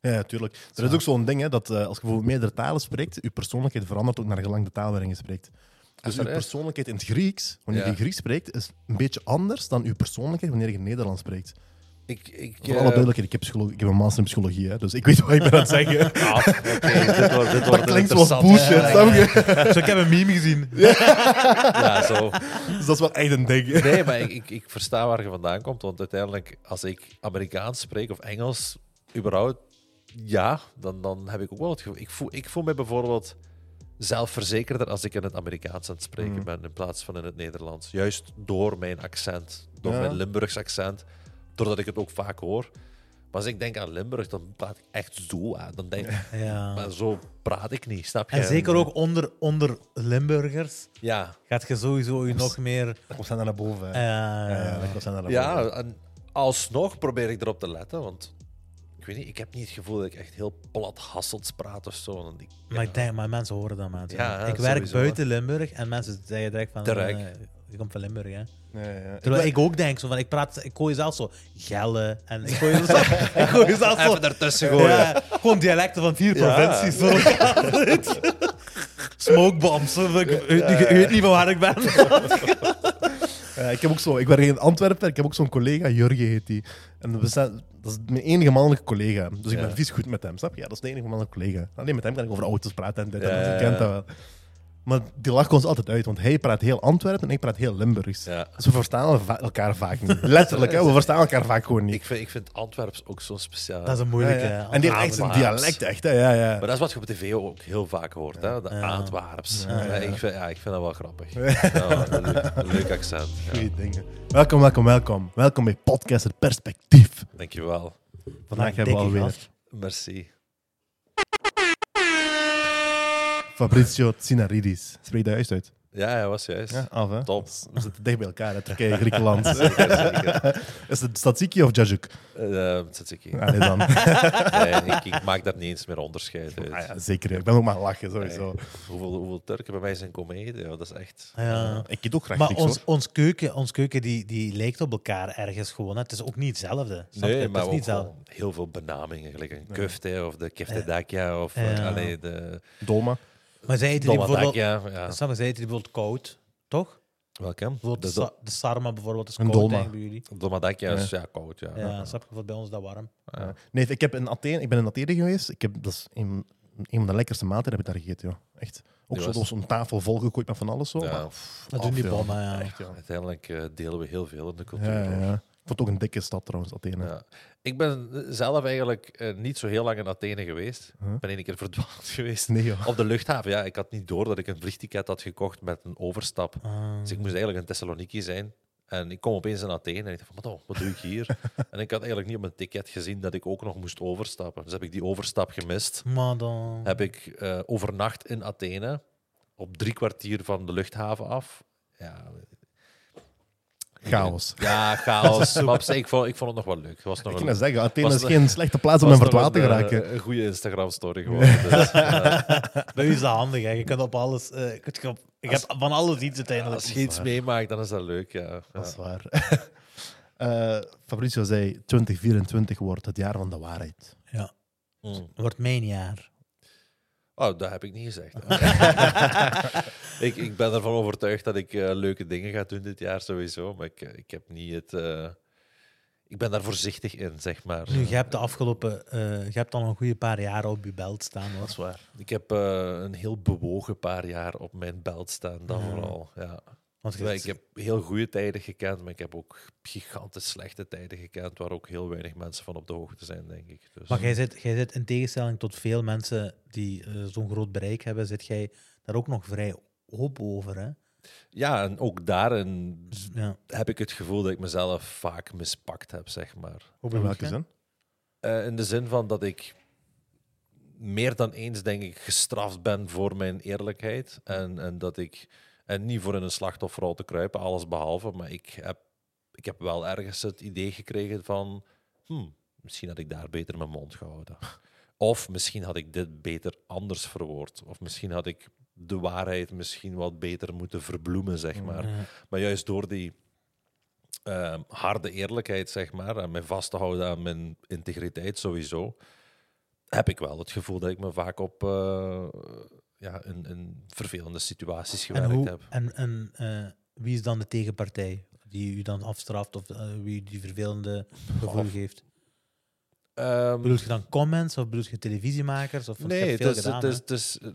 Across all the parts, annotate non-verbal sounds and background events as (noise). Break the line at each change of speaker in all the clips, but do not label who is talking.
Ja, ja, tuurlijk. Er is ook zo'n ding hè, dat eh, als je bijvoorbeeld meerdere talen spreekt, je persoonlijkheid verandert ook naar gelang de taal waarin je spreekt. Dus je persoonlijkheid in het Grieks, wanneer
Ja.
je Grieks spreekt, is een beetje anders dan je persoonlijkheid wanneer je Nederlands spreekt.
Ik, ik,
Voor alle
eh,
duidelijkheid, ik heb, ik heb een master in psychologie, hè, dus ik weet wat ik ben aan het zeggen. (laughs)
ah, oké, dit wordt, dit
dat
wordt
klinkt zoals
interessant.
bullshit,
Ja,
snap je?
Ik heb een meme gezien. (laughs)
Ja, zo.
Dus dat is wel echt een ding.
Nee, maar ik, ik, ik versta waar je vandaan komt. Want uiteindelijk, als ik Amerikaans spreek of Engels, überhaupt, ja, dan, dan heb ik ook wel het gevoel. Ik voel, ik voel me bijvoorbeeld zelfverzekerder als ik in het Amerikaans aan het spreken
Mm.
ben in plaats van in het Nederlands. Juist door mijn accent, door
Ja.
mijn Limburgs accent, doordat ik het ook vaak hoor. Maar als ik denk aan Limburg, dan praat ik echt zo aan. Dan denk ik,
Ja.
maar zo praat ik niet, snap je?
En zeker ook onder, onder Limburgers
Ja,
gaat je sowieso je nog meer...
Dat naar boven. hè. ja, ja.
Ja, en alsnog probeer ik erop te letten, want ik weet niet, ik heb niet het gevoel dat ik echt heel plat Hasselts praat of zo. want ik-
Maar ik denk, maar mensen horen dat.
Ja, ja,
ik werk
sowieso,
buiten Limburg en mensen zeggen direct van...
Direct.
eh, je komt van Limburg, hè.
Ja, ja.
Terwijl ik ook denk, zo van, ik praat, ik gooi zelf zo gelle en ik gooi (laughs) zelf, ik gooi zelf zo...
Even ertussen gooien.
Ja, gewoon dialecten van vier
Ja.
provincies. Zo. (laughs) Smokebombs. ik weet niet van waar ik ben. (laughs)
Ja, ik heb ook zo, ik werk in Antwerpen, ik heb ook zo'n collega, Jurgen heet die. En we zijn, dat is mijn enige mannelijke collega. Dus ik ben vies goed met hem, snap je? Ja, dat is de enige mannelijke collega. Alleen met hem kan ik over auto's praten en dit en
Ja,
dat, kent dat wel. Maar die lacht ons altijd uit, want hij praat heel Antwerpen en ik praat heel Limburgs.
Ja.
Dus we verstaan va- elkaar vaak niet. Letterlijk, hè, we verstaan elkaar vaak gewoon niet.
Ik vind, ik vind Antwerps ook zo speciaal.
Dat is een moeilijke...
ja. En die heeft echt zijn
Antwerps.
dialect, echt. Hè? Ja, ja.
Maar dat is wat je op tv ook heel vaak hoort, hè? de
Ja.
Antwerps.
Ja,
Ja,
ja.
Ik, vind, ja, ik vind dat wel grappig. (laughs) Ja, een, leuk, een leuk accent. Ja.
Goeie dingen. Welkom, welkom, welkom. Welkom bij Podcaster Perspectief.
Dankjewel.
Vandaag hebben we alweer.
Merci.
Fabrizio Tsinaridis. Spreek dat juist uit?
Ja, hij was juist.
Ja, af hè?
Top. (laughs)
We zitten dicht bij elkaar, hè? Turkije, Griekenland. (laughs)
Zeker, zeker. (laughs)
Is het Statsiki of Jajuk?
Eh, Tzatziki.
Ja, nee, dan.
Nee, ik, ik maak daar niet eens meer onderscheid uit.
Ah, ja, zeker. Ik ben ook maar lachen, sowieso.
Nee. Hoeveel, hoeveel Turken bij mij zijn kometen? Ja, dat is echt...
Ja.
Ik eet ook graag
Maar
Grieks,
ons,
hoor.
ons keuken, ons keuken die, die lijkt op elkaar ergens gewoon. hè. Het is ook niet hetzelfde.
Nee,
het
maar
is
ook
niet hetzelfde.
gewoon heel veel benamingen. Gelijk een kufte of de keftedakia of eh, allee, de
Dolma.
Maar zij eten die bijvoorbeeld...
Ja.
Je, zij eten die bijvoorbeeld koud, toch?
Welke?
Bijvoorbeeld de,
De
sa- de sarma bijvoorbeeld is koud
dolma.
bij jullie.
dolmadakia is ja, koud. Ja.
Ja, snap je? Bij ons is dat warm.
Ja.
Nee, ik, heb in Athene, ik ben in Athene geweest. Ik heb, dat is een, een van de lekkerste maaltijden heb ik daar gegeten. Ja. Echt. Ook
Die
zo,
was-
zo'n tafel volgegooid met van alles. Zo.
Ja.
Maar, pff,
Dat doen die bommen, ja.
Echt, ja.
Uiteindelijk eh, delen we heel veel in de cultuur.
Ja, ja, ja. Ik vond het ook een dikke stad trouwens, Athene.
Ik ben zelf eigenlijk eh, niet zo heel lang in Athene geweest.
Huh?
Ik ben één keer verdwaald (laughs) geweest.
Nee, joh.
Op de luchthaven, ja. Ik had niet door dat ik een vliegticket had gekocht met een overstap.
Ah.
Dus ik moest eigenlijk in Thessaloniki zijn. En ik kom opeens in Athene en ik dacht van, "Wat doe ik hier? (laughs) en ik had eigenlijk niet op mijn ticket gezien dat ik ook nog moest overstappen. Dus heb ik die overstap gemist.
Maar dan...
Heb ik eh, overnacht in Athene, op drie kwartier van de luchthaven af. Ja,
Chaos.
ja chaos. maar op zich, ik vond, ik vond het nog wel leuk. Het was
Ik
nog een,
net zeggen, Athene is geen slechte plaats om in
nog
verdwaald te
een,
geraken.
eh, Een goede Instagram-story (laughs) geworden. Dus, ja. (laughs)
Bij u is dat handig, hè. Je kunt op alles... eh, je kunt op- je hebt van alles iets uiteindelijk.
Als je iets meemaakt, dan is dat leuk. Ja.
Dat is
Ja.
waar. (laughs) Eh, Fabrizio zei, 2024 wordt het jaar van de waarheid.
Ja,
Mm.
wordt mijn jaar.
Oh, dat heb ik niet gezegd. (laughs) (laughs) ik, ik ben ervan overtuigd dat ik eh, leuke dingen ga doen dit jaar sowieso. Maar ik, eh, ik heb niet het. eh, ik ben daar voorzichtig in, zeg maar.
Nu, je hebt de afgelopen... je hebt al een goede paar jaar op je belt staan.
Dat is waar.
Ik heb een heel bewogen paar jaar op mijn belt staan,
Ja.
vooral. Ja.
Want
Ik heb heel goede tijden gekend, maar ik heb ook gigantisch slechte tijden gekend, waar ook heel weinig mensen van op de hoogte zijn, denk ik. Dus,
Maar jij zit, jij zit in tegenstelling tot veel mensen die eh, zo'n groot bereik hebben, zit jij daar ook nog vrij open over, hè?
Ja, en ook daarin
Dus, ja.
heb ik het gevoel dat ik mezelf vaak mispakt heb, zeg maar.
Hoe
In welke zin?
Eh, in de zin van dat ik meer dan eens, denk ik, gestraft ben voor mijn eerlijkheid. En, en dat ik, en niet voor in een slachtofferrol te kruipen, alles behalve, maar ik heb, ik heb wel ergens het idee gekregen van, hmm, misschien had ik daar beter mijn mond gehouden. (laughs) Of misschien had ik dit beter anders verwoord. Of misschien had ik de waarheid misschien wat beter moeten verbloemen, zeg maar.
Ja.
Maar juist door die ehm, harde eerlijkheid, zeg maar, en mij vast te houden aan mijn integriteit sowieso, heb ik wel het gevoel dat ik me vaak op eh, ja, in, in vervelende situaties
En,
gewerkt
hoe,
heb.
en, en eh, wie is dan de tegenpartij die u dan afstraft of eh, wie die vervelende gevoel geeft?
Ehm,
Bedoel je dan comments of bedoel je televisiemakers? Of,
nee, is,
gedaan,
het is,
hè?
het is, eh,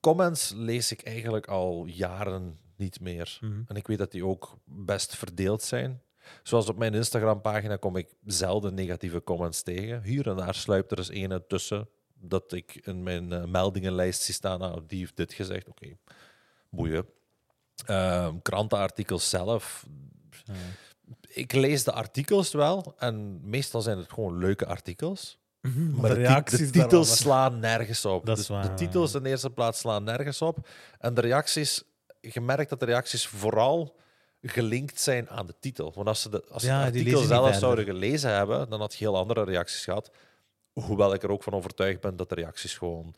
comments lees ik eigenlijk al jaren niet meer.
Mhm.
En ik weet dat die ook best verdeeld zijn. Zoals op mijn Instagram-pagina kom ik zelden negatieve comments tegen. Hier en daar sluipt er eens ene tussen dat ik in mijn eh, meldingenlijst zie staan. Nou, die heeft dit gezegd. Oké, boeien. Ehm, krantenartikels zelf.
Ja.
Ik lees de artikels wel en meestal zijn het gewoon leuke artikels.
Mhm,
Maar de, ti- de titels slaan nergens op.
Dat is
de,
waar,
de titels in de eerste plaats slaan nergens op. En de reacties, je merkt dat de reacties vooral gelinkt zijn aan de titel. Want als ze de, als
Ja, die
artikel zelf zouden gelezen hebben, dan had je heel andere reacties gehad. Hoewel ik er ook van overtuigd ben dat de reacties gewoon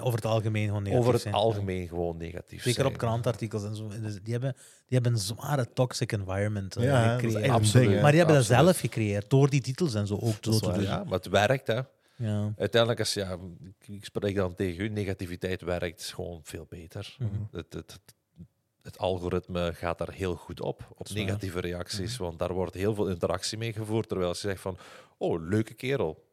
Over het algemeen gewoon negatief
over het
zijn.
algemeen gewoon negatief
Zeker
zijn.
op krantartikels en zo. Dus Die hebben, die hebben een zware toxic environment eh,
Ja,
gecreëerd.
Absoluut.
ding,
maar die hebben dat zelf gecreëerd, door die titels en zo ook zo te
waar,
doen.
Ja, maar het werkt, hè.
Ja.
Uiteindelijk, als ja, ik- spreek dan tegen u, negativiteit werkt gewoon veel beter.
Mhm.
het, het, het, het algoritme gaat daar heel goed op, op negatieve reacties.
Mhm.
Want daar wordt heel veel interactie mee gevoerd. Terwijl als je zegt van, oh, leuke kerel.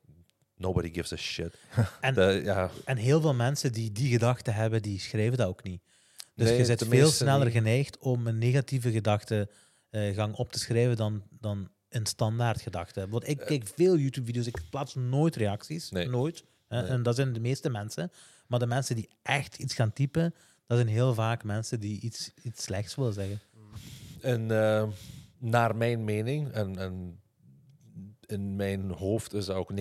Nobody gives a shit. (laughs)
En-
De- ja,
En heel veel mensen die die gedachten hebben, die schrijven dat ook niet. Dus
Nee,
je bent
de
veel sneller
niet.
geneigd om een negatieve gedachtegang op te schrijven dan, dan een standaard gedachte. Want ik kijk veel YouTube-video's, ik plaats nooit reacties.
Nee.
Nooit.
Nee.
En dat zijn de meeste mensen. Maar de mensen die echt iets gaan typen, dat zijn heel vaak mensen die iets, iets slechts willen zeggen.
en eh, naar mijn mening, en, en in mijn hoofd is dat ook 99%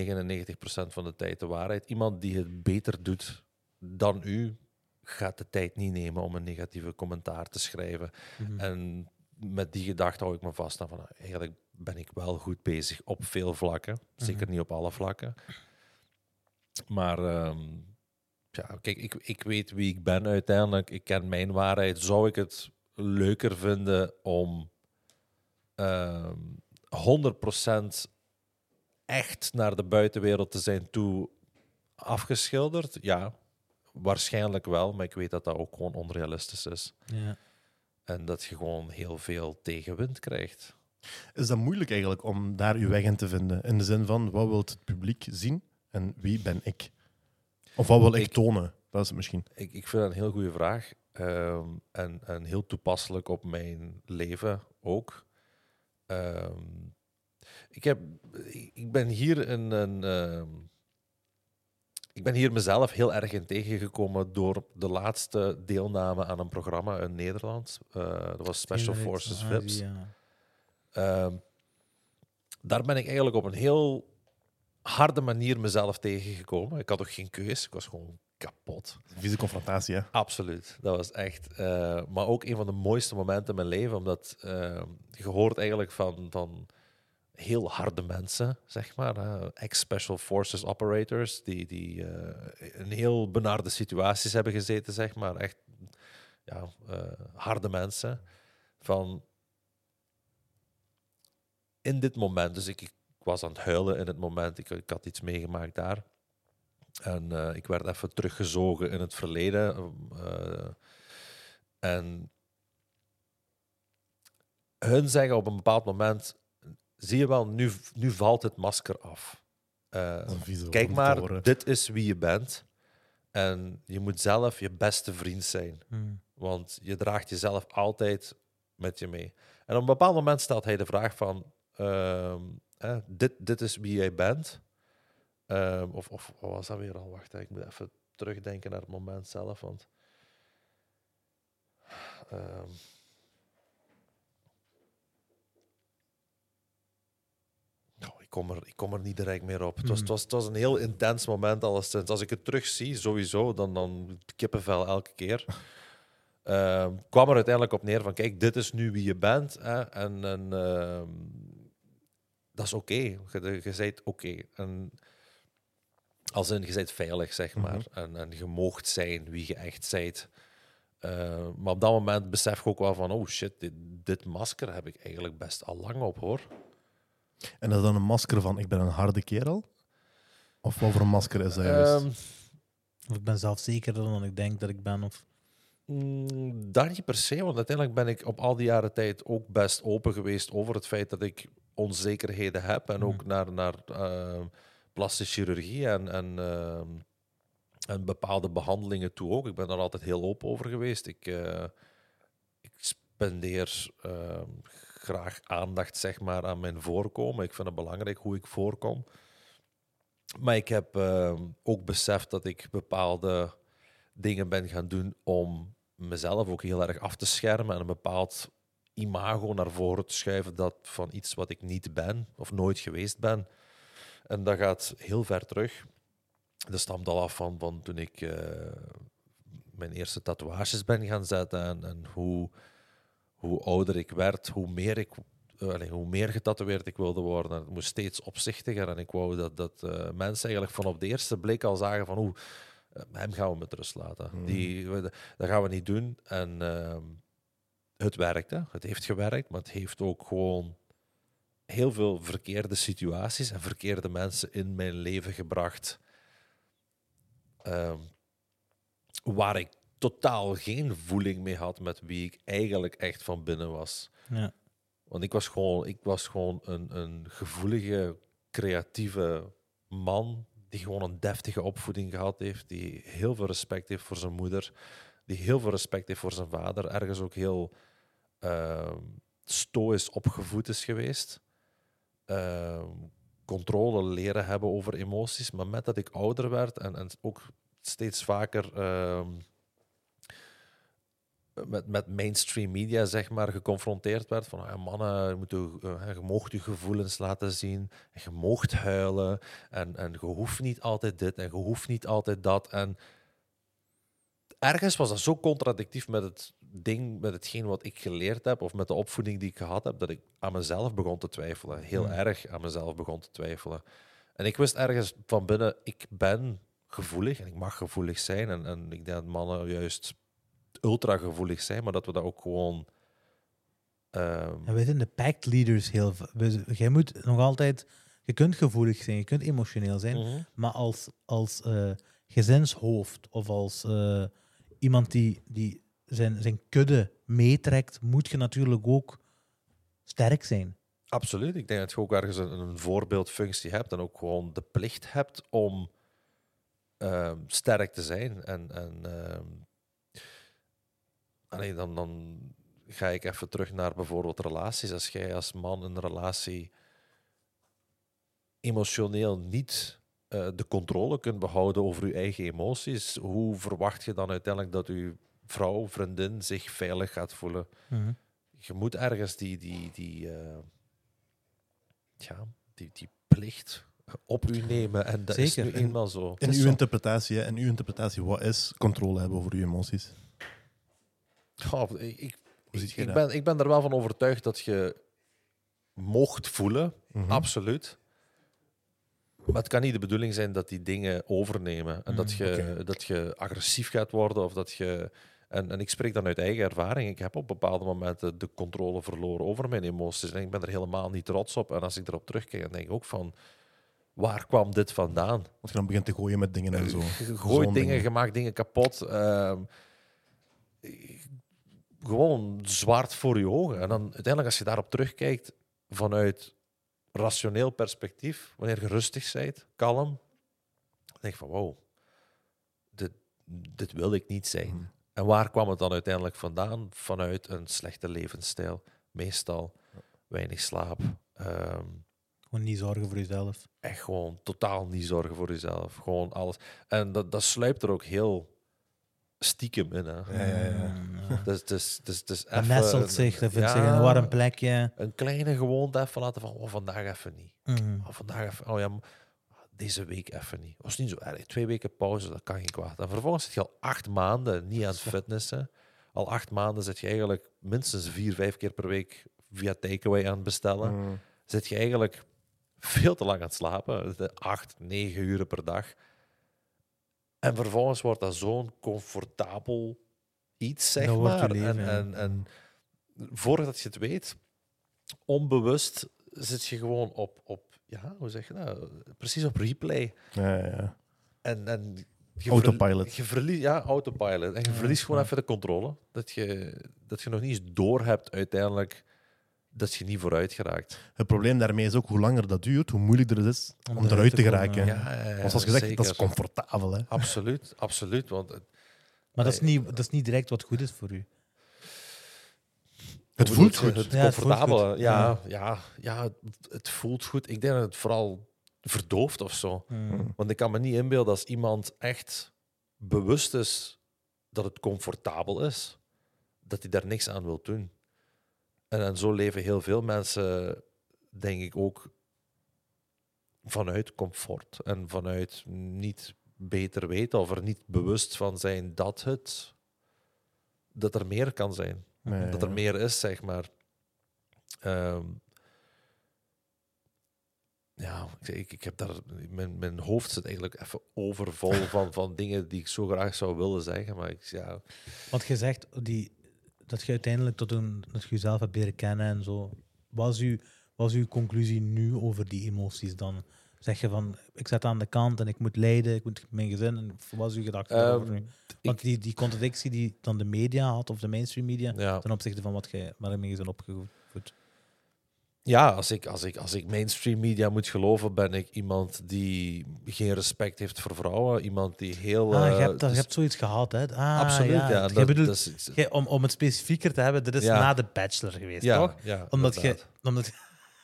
van de tijd de waarheid. Iemand die het beter doet dan u, gaat de tijd niet nemen om een negatieve commentaar te schrijven.
Mhm.
En met die gedachte hou ik me vast aan van nou, eigenlijk ben ik wel goed bezig op veel vlakken. Zeker
Mhm.
niet op alle vlakken. Maar ehm, ja, kijk, ik, ik weet wie ik ben uiteindelijk. Ik ken mijn waarheid. Zou ik het leuker vinden om ehm 100% echt naar de buitenwereld te zijn toe afgeschilderd? Ja, waarschijnlijk wel. Maar ik weet dat dat ook gewoon onrealistisch is.
Ja.
En dat je gewoon heel veel tegenwind krijgt.
Is dat moeilijk eigenlijk om daar uw weg in te vinden? In de zin van, wat wil het publiek zien en wie ben ik? Of wat wil ik,
Ik-
tonen? Dat is het misschien.
Ik, ik vind dat een heel goede vraag. Ehm, en, en heel toepasselijk op mijn leven ook. Ehm, ik, heb, ik ben hier in een. ehm, ik ben hier mezelf heel erg in tegengekomen door de laatste deelname aan een programma in Nederland. Eh, dat was Special
Inderdaad,
Forces
ah,
VIPs. Ehm, daar ben ik eigenlijk op een heel harde manier mezelf tegengekomen. Ik had ook geen keus. Ik was gewoon kapot.
Vieze confrontatie, hè?
Absoluut. Dat was echt. eh, maar ook een van de mooiste momenten in mijn leven, omdat eh, je hoort eigenlijk van, van heel harde mensen, zeg maar. Ex-Special Forces Operators, die, die eh, in heel benarde situaties hebben gezeten, zeg maar. Echt ja, eh, harde mensen. Van in dit moment, dus ik, ik was aan het huilen in het moment, ik, ik had iets meegemaakt daar. En eh, ik werd even teruggezogen in het verleden. en hun zeggen op een bepaald moment: zie je wel, nu, nu valt het masker af. Eh, kijk maar, dit is wie je bent. En je moet zelf je beste vriend zijn.
Hmm.
Want je draagt jezelf altijd met je mee. En op een bepaald moment stelt hij de vraag van... ehm, dit, dit is wie jij bent. Ehm, of, of wat was dat weer al? Wacht, ik moet even terugdenken naar het moment zelf. Want, ehm, nou, ik, kom er, ik kom er niet direct meer op. Het, was, het, was, het was een heel intens moment alleszins. Als ik het terugzie, sowieso, dan, dan kippenvel elke keer. (laughs) Ehm, kwam er uiteindelijk op neer van, kijk, dit is nu wie je bent. Hè, en en ehm, dat is oké. Je, je bent oké. En als in, je bent veilig, zeg maar. en, en je moogt zijn wie je echt bent. Eh, maar op dat moment besef ik ook wel van, oh shit, dit, dit masker heb ik eigenlijk best al lang op, hoor.
En dat is dan een masker van, ik ben een harde kerel? Of wat voor een masker is dat juist?
Ehm,
Of ik ben zelfzekerder dan ik denk dat ik ben. Of...
Mm, dat niet per se, want uiteindelijk ben ik op al die jaren tijd ook best open geweest over het feit dat ik onzekerheden heb en ook naar, naar eh, plastische chirurgie en, en, eh, en bepaalde behandelingen toe ook. Ik ben daar altijd heel open over geweest. Ik, eh, ik spendeer graag aandacht zeg maar, aan mijn voorkomen. Ik vind het belangrijk hoe ik voorkom. Maar ik heb eh, ook beseft dat ik bepaalde dingen ben gaan doen om mezelf ook heel erg af te schermen en een bepaald imago naar voren te schuiven dat van iets wat ik niet ben of nooit geweest ben. En dat gaat heel ver terug. Dat stamt al af van, van toen ik eh, mijn eerste tatoeages ben gaan zetten en, en hoe, hoe ouder ik werd, hoe meer ik eh, allee, hoe meer getatoeëerd ik wilde worden. Het moest steeds opzichtiger en ik wou dat, dat eh, mensen eigenlijk van op de eerste blik al zagen van hoe hem gaan we met rust laten. Die, we- dat gaan we niet doen. En ehm, het werkte. Het heeft gewerkt, maar het heeft ook gewoon heel veel verkeerde situaties en verkeerde mensen in mijn leven gebracht. Ehm, waar ik totaal geen voeling mee had met wie ik eigenlijk echt van binnen was.
Ja.
Want ik was gewoon, ik was gewoon een, een gevoelige, creatieve man die gewoon een deftige opvoeding gehad heeft, die heel veel respect heeft voor zijn moeder, die heel veel respect heeft voor zijn vader, ergens ook heel ehm stoïs opgevoed is geweest. Ehm, controle leren hebben over emoties, maar met dat ik ouder werd en, en ook steeds vaker ehm, met, met mainstream media zeg maar, geconfronteerd werd van ah, mannen, je, moet je, eh, je moogt je gevoelens laten zien en je moogt huilen en, en je hoeft niet altijd dit en je hoeft niet altijd dat. En ergens was dat zo contradictief met het ding, met hetgeen wat ik geleerd heb of met de opvoeding die ik gehad heb, dat ik aan mezelf begon te twijfelen. Heel
Hmm.
erg aan mezelf begon te twijfelen. En ik wist ergens van binnen, ik ben gevoelig en ik mag gevoelig zijn. En, en ik denk dat mannen juist ultra gevoelig zijn, maar dat we dat ook gewoon. ehm,
En wij zijn de pact leaders heel Jij moet nog altijd... Je kunt gevoelig zijn, je kunt emotioneel zijn,
mhm.
maar als, als eh, gezinshoofd of als eh, iemand die, die zijn, zijn kudde meetrekt, moet je natuurlijk ook sterk zijn.
Absoluut. Ik denk dat je ook ergens een, een voorbeeldfunctie hebt en ook gewoon de plicht hebt om ehm, sterk te zijn. En, en ehm, allee, dan, dan ga ik even terug naar bijvoorbeeld relaties. Als jij als man een relatie emotioneel niet eh, de controle kunt behouden over je eigen emoties, hoe verwacht je dan uiteindelijk dat je vrouw, vriendin zich veilig gaat voelen? je moet ergens die, die, die, eh, ja, die, die plicht op u nemen. En dat is
Zeker.
nu eenmaal zo.
In uw interpretatie, hè, in uw interpretatie, wat is controle hebben over uw emoties?
Ik, ik, ben, ik ben er wel van overtuigd dat je mocht voelen,
Mhm.
absoluut. Maar het kan niet de bedoeling zijn dat die dingen overnemen. En dat,
Mm,
je, dat je agressief gaat worden of dat je. En, en ik spreek dan uit eigen ervaring. Ik heb op bepaalde momenten de controle verloren over mijn emoties. En ik ben er helemaal niet trots op. En als ik erop terugkijk, dan denk ik ook van... Waar kwam dit vandaan?
Als je dan begint te gooien met dingen en zo.
Je gooit dingen,
ding.
je maakt dingen kapot. ehm, gewoon zwart voor je ogen. En dan uiteindelijk, als je daarop terugkijkt vanuit rationeel perspectief, wanneer je rustig bent, kalm, dan denk je van wow, dit, dit wil ik niet zijn.
Mhm.
En waar kwam het dan uiteindelijk vandaan? Vanuit een slechte levensstijl. Meestal weinig slaap. ehm,
Gewoon niet zorgen voor jezelf.
echt gewoon totaal niet zorgen voor jezelf. Gewoon alles. En dat, dat sluipt er ook heel stiekem in. Hè.
Ja, ja, ja.
Mm. (laughs)
Dus, dus, dus, dus
Dat
even
nestelt
een-
zich, dat vindt
ja,
zich een warm plekje.
Een kleine gewoonte even laten van oh, vandaag even niet.
Mhm.
Oh, vandaag even, oh ja, deze week even niet. Was niet zo erg. Twee weken pauze, dat kan geen kwaad. En vervolgens zit je al acht maanden niet aan het (laughs) fitnessen. Al acht maanden zit je eigenlijk minstens vier, vijf keer per week via takeaway aan het bestellen.
Mm.
zit je eigenlijk veel te lang aan het slapen. De acht, negen uren per dag. En vervolgens wordt dat zo'n comfortabel iets, zeg
Dat
maar.
leven,
en, en, en voordat je het weet, onbewust zit je gewoon op, op ja, hoe zeg je dat? Precies op replay.
Ja, ja.
En, en je
Autopilot.
je verliest, ja, autopilot. En je verliest gewoon
ja.
even de controle. Dat je, dat je nog niet eens door hebt uiteindelijk dat je niet vooruit geraakt.
Het probleem daarmee is ook hoe langer dat duurt, hoe moeilijker het is om, eruit te geraken.
ja.
Ja, ja, ja,
Want zoals gezegd, dat is comfortabel. Hè?
Absoluut, absoluut. Want het,
Maar dat is, niet, dat is niet direct wat goed is voor u.
Het voelt goed.
Het
Ja, het voelt
comfortabele.
goed.
Ja, ja. Ja, het, het voelt goed. Ik denk dat het vooral verdooft of zo.
Hmm.
Want ik kan me niet inbeelden als iemand echt bewust is dat het comfortabel is, dat hij daar niks aan wil doen. En, en zo leven heel veel mensen, denk ik ook, vanuit comfort en vanuit niet beter weten of er niet bewust van zijn dat het dat er meer kan zijn
Nee,
dat er meer is, zeg maar. Ehm, ja, ik, ik, ik heb daar, mijn, mijn hoofd zit eigenlijk even overvol (laughs) van, van dingen die ik zo graag zou willen zeggen. Maar ik, ja,
Want je zegt die, dat je uiteindelijk tot een, dat je jezelf hebt leren kennen en zo. Wat is, uw, wat is uw conclusie nu over die emoties dan? Zeg je van, ik zet aan de kant en ik moet lijden, ik moet mijn gezin. En wat is uw gedachte daarover nu?
Ehm,
Want die, die contradictie die dan de media had, of de mainstream media,
ja.
ten opzichte van wat jij je bent opgevoed.
Ja als, ik, als, ik, als ik mainstream media moet geloven, ben ik iemand die geen respect heeft voor vrouwen. Iemand die heel...
Ah, je
eh,
hebt, dat,
dus-
je hebt zoiets gehad, hè? Ah,
absoluut, ja.
ja.
dat-
bedoelt,
dat is-
om, om het specifieker te hebben, dit is
Ja.
na de bachelor geweest,
ja,
toch?
ja,
Omdat je... Omdat,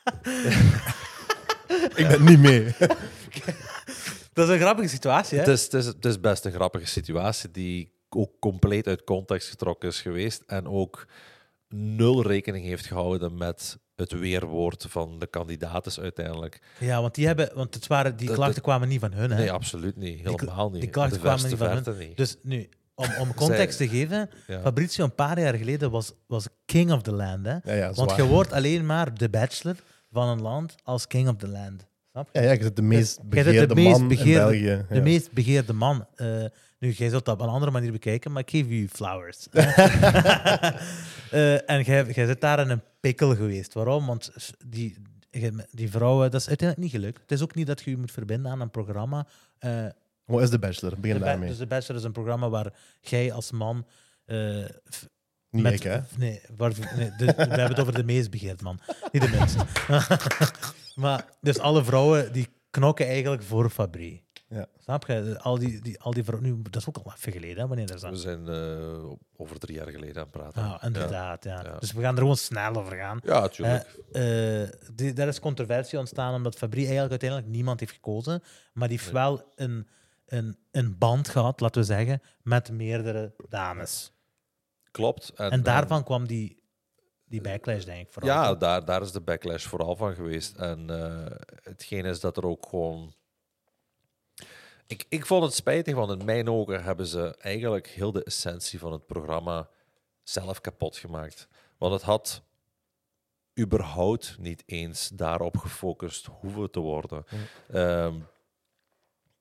(laughs)
Ik ben niet mee. (laughs)
dat is een grappige situatie, hè?
Het is, het, is, het is best een grappige situatie die ook compleet uit context getrokken is geweest en ook nul rekening heeft gehouden met het weerwoord van de kandidaten uiteindelijk.
Ja, want die hebben, want het waren, die klachten kwamen niet van hun, hè?
Nee, absoluut niet. Helemaal niet.
die klachten kwamen niet van
niet.
Dus nu, om, om (laughs) context te geven,
Ja.
Fabrizio een paar jaar geleden was, was king of the land, hè?
Ja, ja,
Want je wordt alleen maar de bachelor van een land als king of the land. Snap je?
Ja, ja, je bent de meest
de
begeerde
meest
man
begeerde-
in België.
De meest begeerde man. Eh, nu, jij zult dat op een andere manier bekijken, maar ik geef u flowers. (laughs) Eh, en jij, jij zit daar in een pikkel geweest. Waarom? Want die, die vrouwen, dat is uiteindelijk niet gelukt. Het is ook niet dat je je moet verbinden aan een programma. Eh,
Wat is de bachelor? Begin
de
daarmee.
dus de Bachelor is een programma waar jij als man... eh, f-
niet
met-
ik, hè?
Nee, waar, nee de- we hebben het over de meest begeerd man. Niet de minst. (laughs) maar dus alle vrouwen die knokken eigenlijk voor Fabri.
Ja.
Snap je? Al die, die, al die. Nu, dat is ook al even geleden, hè, wanneer dat is
We zijn eh, over drie jaar geleden aan het praten.
Ah, inderdaad, ja.
Ja.
Dus we gaan er gewoon snel over gaan.
Ja, natuurlijk.
Eh, eh, die, daar is controversie ontstaan omdat Fabri eigenlijk uiteindelijk niemand heeft gekozen. Maar die heeft
Nee.
wel een, een, een band gehad, laten we zeggen, met meerdere dames.
Klopt. En,
En daarvan kwam die, die backlash, denk ik. Vooral.
Ja, daar, daar is de backlash vooral van geweest. En hetgeen is dat er ook gewoon. Ik, ik vond het spijtig, want in mijn ogen hebben ze eigenlijk heel de essentie van het programma zelf kapot gemaakt. Want het had überhaupt niet eens daarop gefocust hoeven te worden. Ehm,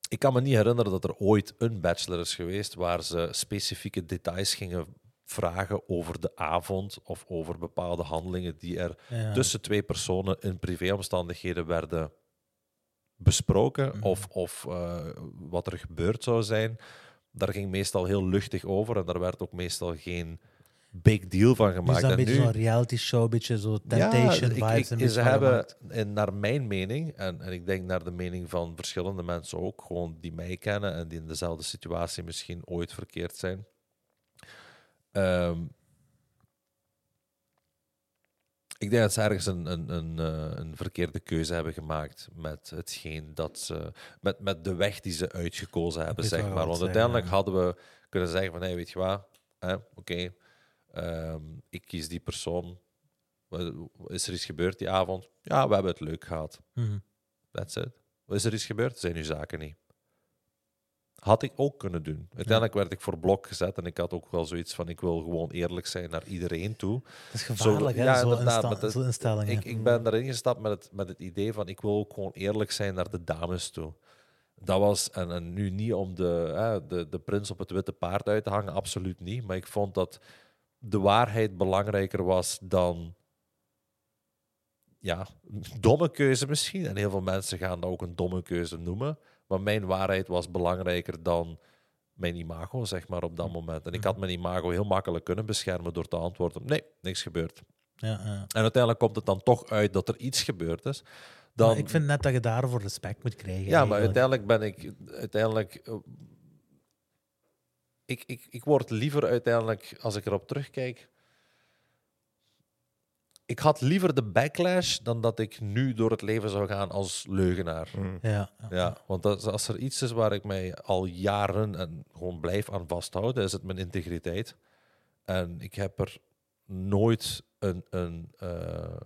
ik kan me niet herinneren dat er ooit een bachelor is geweest waar ze specifieke details gingen vragen over de avond of over bepaalde handelingen die er
Ja.
tussen twee personen in privéomstandigheden werden besproken
Mhm.
of, of eh, wat er gebeurd zou zijn. Daar ging meestal heel luchtig over en daar werd ook meestal geen big deal van
Nu is
gemaakt.
dat een
En
beetje zo'n reality show, een beetje zo Temptation
ik-
vibes.
ik- ze hebben, en naar mijn mening, en, en ik denk naar de mening van verschillende mensen ook, gewoon die mij kennen en die in dezelfde situatie misschien ooit verkeerd zijn. Ehm, ik denk dat ze ergens een, een, een, eh, een verkeerde keuze hebben gemaakt met hetgeen dat ze, met, met de weg die ze uitgekozen hebben, zeg maar. Want uiteindelijk
ja.
hadden we kunnen zeggen van, hey, weet je wat, oké, ehm, ik kies die persoon. Is er iets gebeurd die avond? Ja, we hebben het leuk gehad.
Mhm.
That's it. Is er iets gebeurd? Zijn uw zaken niet. Had ik ook kunnen doen. Uiteindelijk werd ik voor blok gezet en ik had ook wel zoiets van: ik wil gewoon eerlijk zijn naar iedereen toe.
Dat is gevaarlijk, hè?
ja,
insta-
maar dat-
zo'n instellingen.
Ik, ik ben daarin gestapt met het, met het idee van: ik wil ook gewoon eerlijk zijn naar de dames toe. Dat was, en, en nu niet om de, hè, de, de prins op het witte paard uit te hangen, absoluut niet. Maar ik vond dat de waarheid belangrijker was dan ja, domme keuze misschien. En heel veel mensen gaan dat ook een domme keuze noemen. Maar mijn waarheid was belangrijker dan mijn imago, zeg maar, op dat
Mhm.
moment. En ik had mijn imago heel makkelijk kunnen beschermen door te antwoorden, nee, niks gebeurd.
Ja, ja.
En uiteindelijk komt het dan toch uit dat er iets gebeurd is. Dan,
Maar ik vind net dat je daarvoor respect moet krijgen.
ja, maar
eigenlijk.
uiteindelijk ben ik... Uiteindelijk, eh, ik, ik, ik word liever uiteindelijk, als ik erop terugkijk... Ik had liever de backlash dan dat ik nu door het leven zou gaan als leugenaar.
Mm.
Ja, ja.
Want als, als er iets is waar ik mij al jaren en gewoon blijf aan vasthouden, is het mijn integriteit. En ik heb er nooit een. een eh,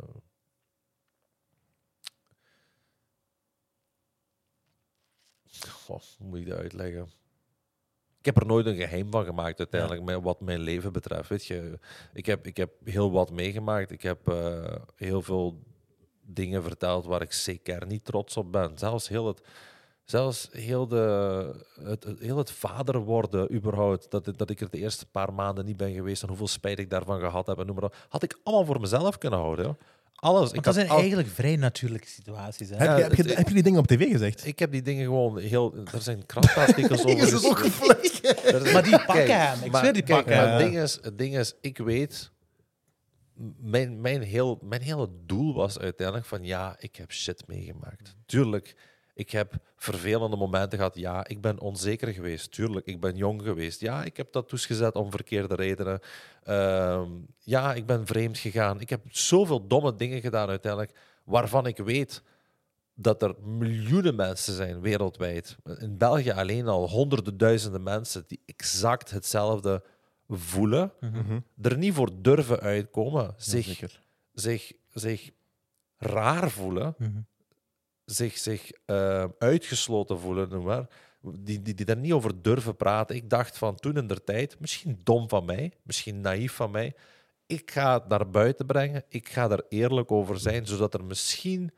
Goh, hoe moet ik dat uitleggen? Ik heb er nooit een geheim van gemaakt, uiteindelijk, met wat mijn leven betreft. Weet je, ik heb, ik heb heel wat meegemaakt. Ik heb eh, heel veel dingen verteld waar ik zeker niet trots op ben. Zelfs heel het, zelfs heel, de, het, het- heel het vader worden, überhaupt, dat, dat ik er de eerste paar maanden niet ben geweest en hoeveel spijt ik daarvan gehad heb en noem maar op, had ik allemaal voor mezelf kunnen houden. joh. Alles.
Want dat zijn
al-
eigenlijk vrij natuurlijke situaties. Hè?
Heb, je, heb, je,
het-
heb je die dingen op tv gezegd?
ik heb die dingen gewoon heel... Er zijn krantartikels (laughs) over.
Is het ook?
Er
Maar die pakken
Kijk,
hem. Ik
maar-
zweer, die
kijk,
pakken
maar. Het ding, is, het ding is, ik weet... Mijn, mijn, heel, mijn hele doel was uiteindelijk van... Ja, ik heb shit meegemaakt. Tuurlijk, ik heb vervelende momenten gehad. Ja, ik ben onzeker geweest. Tuurlijk, ik ben jong geweest. Ja, ik heb tattoos gezet om verkeerde redenen. Ehm, ja, ik ben vreemd gegaan. Ik heb zoveel domme dingen gedaan uiteindelijk... waarvan ik weet dat er miljoenen mensen zijn wereldwijd. In België alleen al honderden duizenden mensen die exact hetzelfde voelen,
Mhm.
er niet voor durven uitkomen, zich, zich, zich raar voelen,
Mhm.
Zich, zich eh, uitgesloten voelen, noem maar. Die, die, die daar niet over durven praten. Ik dacht van toen in der tijd, misschien dom van mij, misschien naïef van mij, ik ga het naar buiten brengen, ik ga er eerlijk over zijn, zodat er misschien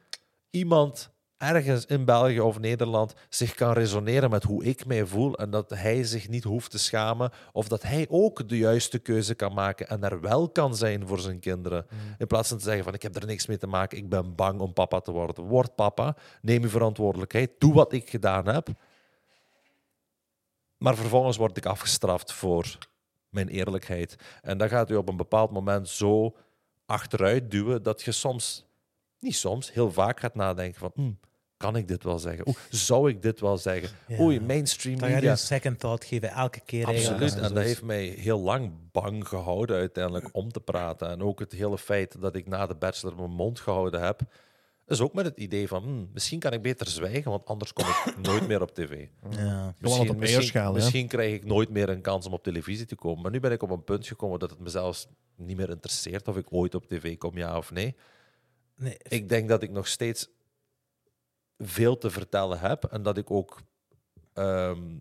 iemand ergens in België of Nederland zich kan resoneren met hoe ik mij voel en dat hij zich niet hoeft te schamen of dat hij ook de juiste keuze kan maken en er wel kan zijn voor zijn kinderen. In plaats van te zeggen van ik heb er niks mee te maken, ik ben bang om papa te worden. Word papa, neem je verantwoordelijkheid, doe wat ik gedaan heb. Maar vervolgens word ik afgestraft voor mijn eerlijkheid. En dan gaat u op een bepaald moment zo achteruit duwen dat je soms, niet soms, heel vaak gaat nadenken van, "Hmm, kan ik dit wel zeggen? Oeh, zou ik dit wel zeggen?
Ja.
Oei, mainstream
Dan
media.
een second thought geven elke keer.
Absoluut. En dat heeft mij heel lang bang gehouden uiteindelijk om te praten. En ook het hele feit dat ik na de bachelor mijn mond gehouden heb, is ook met het idee van hmm, misschien kan ik beter zwijgen, want anders kom ik (laughs) nooit meer op tv.
Ja.
Op hè?
misschien krijg ik nooit meer een kans om op televisie te komen. Maar nu ben ik op een punt gekomen dat het me zelfs niet meer interesseert of ik ooit op tv kom, ja of nee.
Nee,
Ik denk dat ik nog steeds veel te vertellen heb en dat ik ook ehm,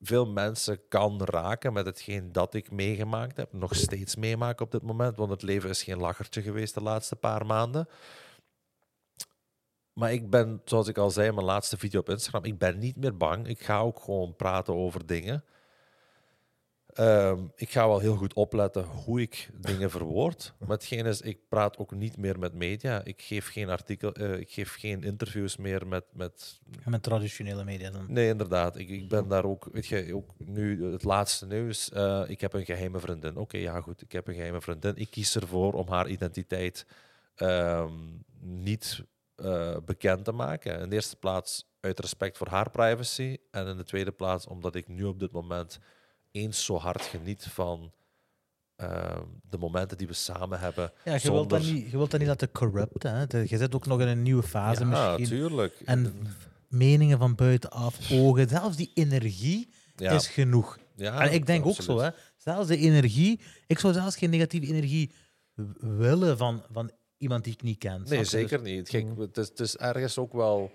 veel mensen kan raken met hetgeen dat ik meegemaakt heb, nog steeds meemaak op dit moment, want het leven is geen lachertje geweest de laatste paar maanden. Maar ik ben, zoals ik al zei in mijn laatste video op Instagram, ik ben niet meer bang. Ik ga ook gewoon praten over dingen. Ehm, ik ga wel heel goed opletten hoe ik dingen verwoord. Maar hetgeen is, ik praat ook niet meer met media. Ik geef geen artikel, eh, ik geef geen interviews meer met, met
met traditionele media dan.
Nee, inderdaad. Ik, ik ben daar ook, weet je, ook nu het laatste nieuws. eh, ik heb een geheime vriendin. Oké, ja goed, ik heb een geheime vriendin. Ik kies ervoor om haar identiteit ehm, niet eh, bekend te maken. In de eerste plaats uit respect voor haar privacy. En in de tweede plaats omdat ik nu op dit moment eens zo hard geniet van ehm, de momenten die we samen hebben.
Ja, je, wilt dat niet, je wilt dat niet laten corrupten. Hè? Je zit ook nog in een nieuwe fase
ja,
misschien.
tuurlijk.
En meningen van buitenaf, ogen, zelfs die energie
ja,
is genoeg.
ja,
en ik denk ook zo, hè. zelfs de energie, ik zou zelfs geen negatieve energie willen van, van iemand die ik niet ken.
Nee,
je?
zeker niet. Kijk,
Mm.
het, is, het is ergens ook wel.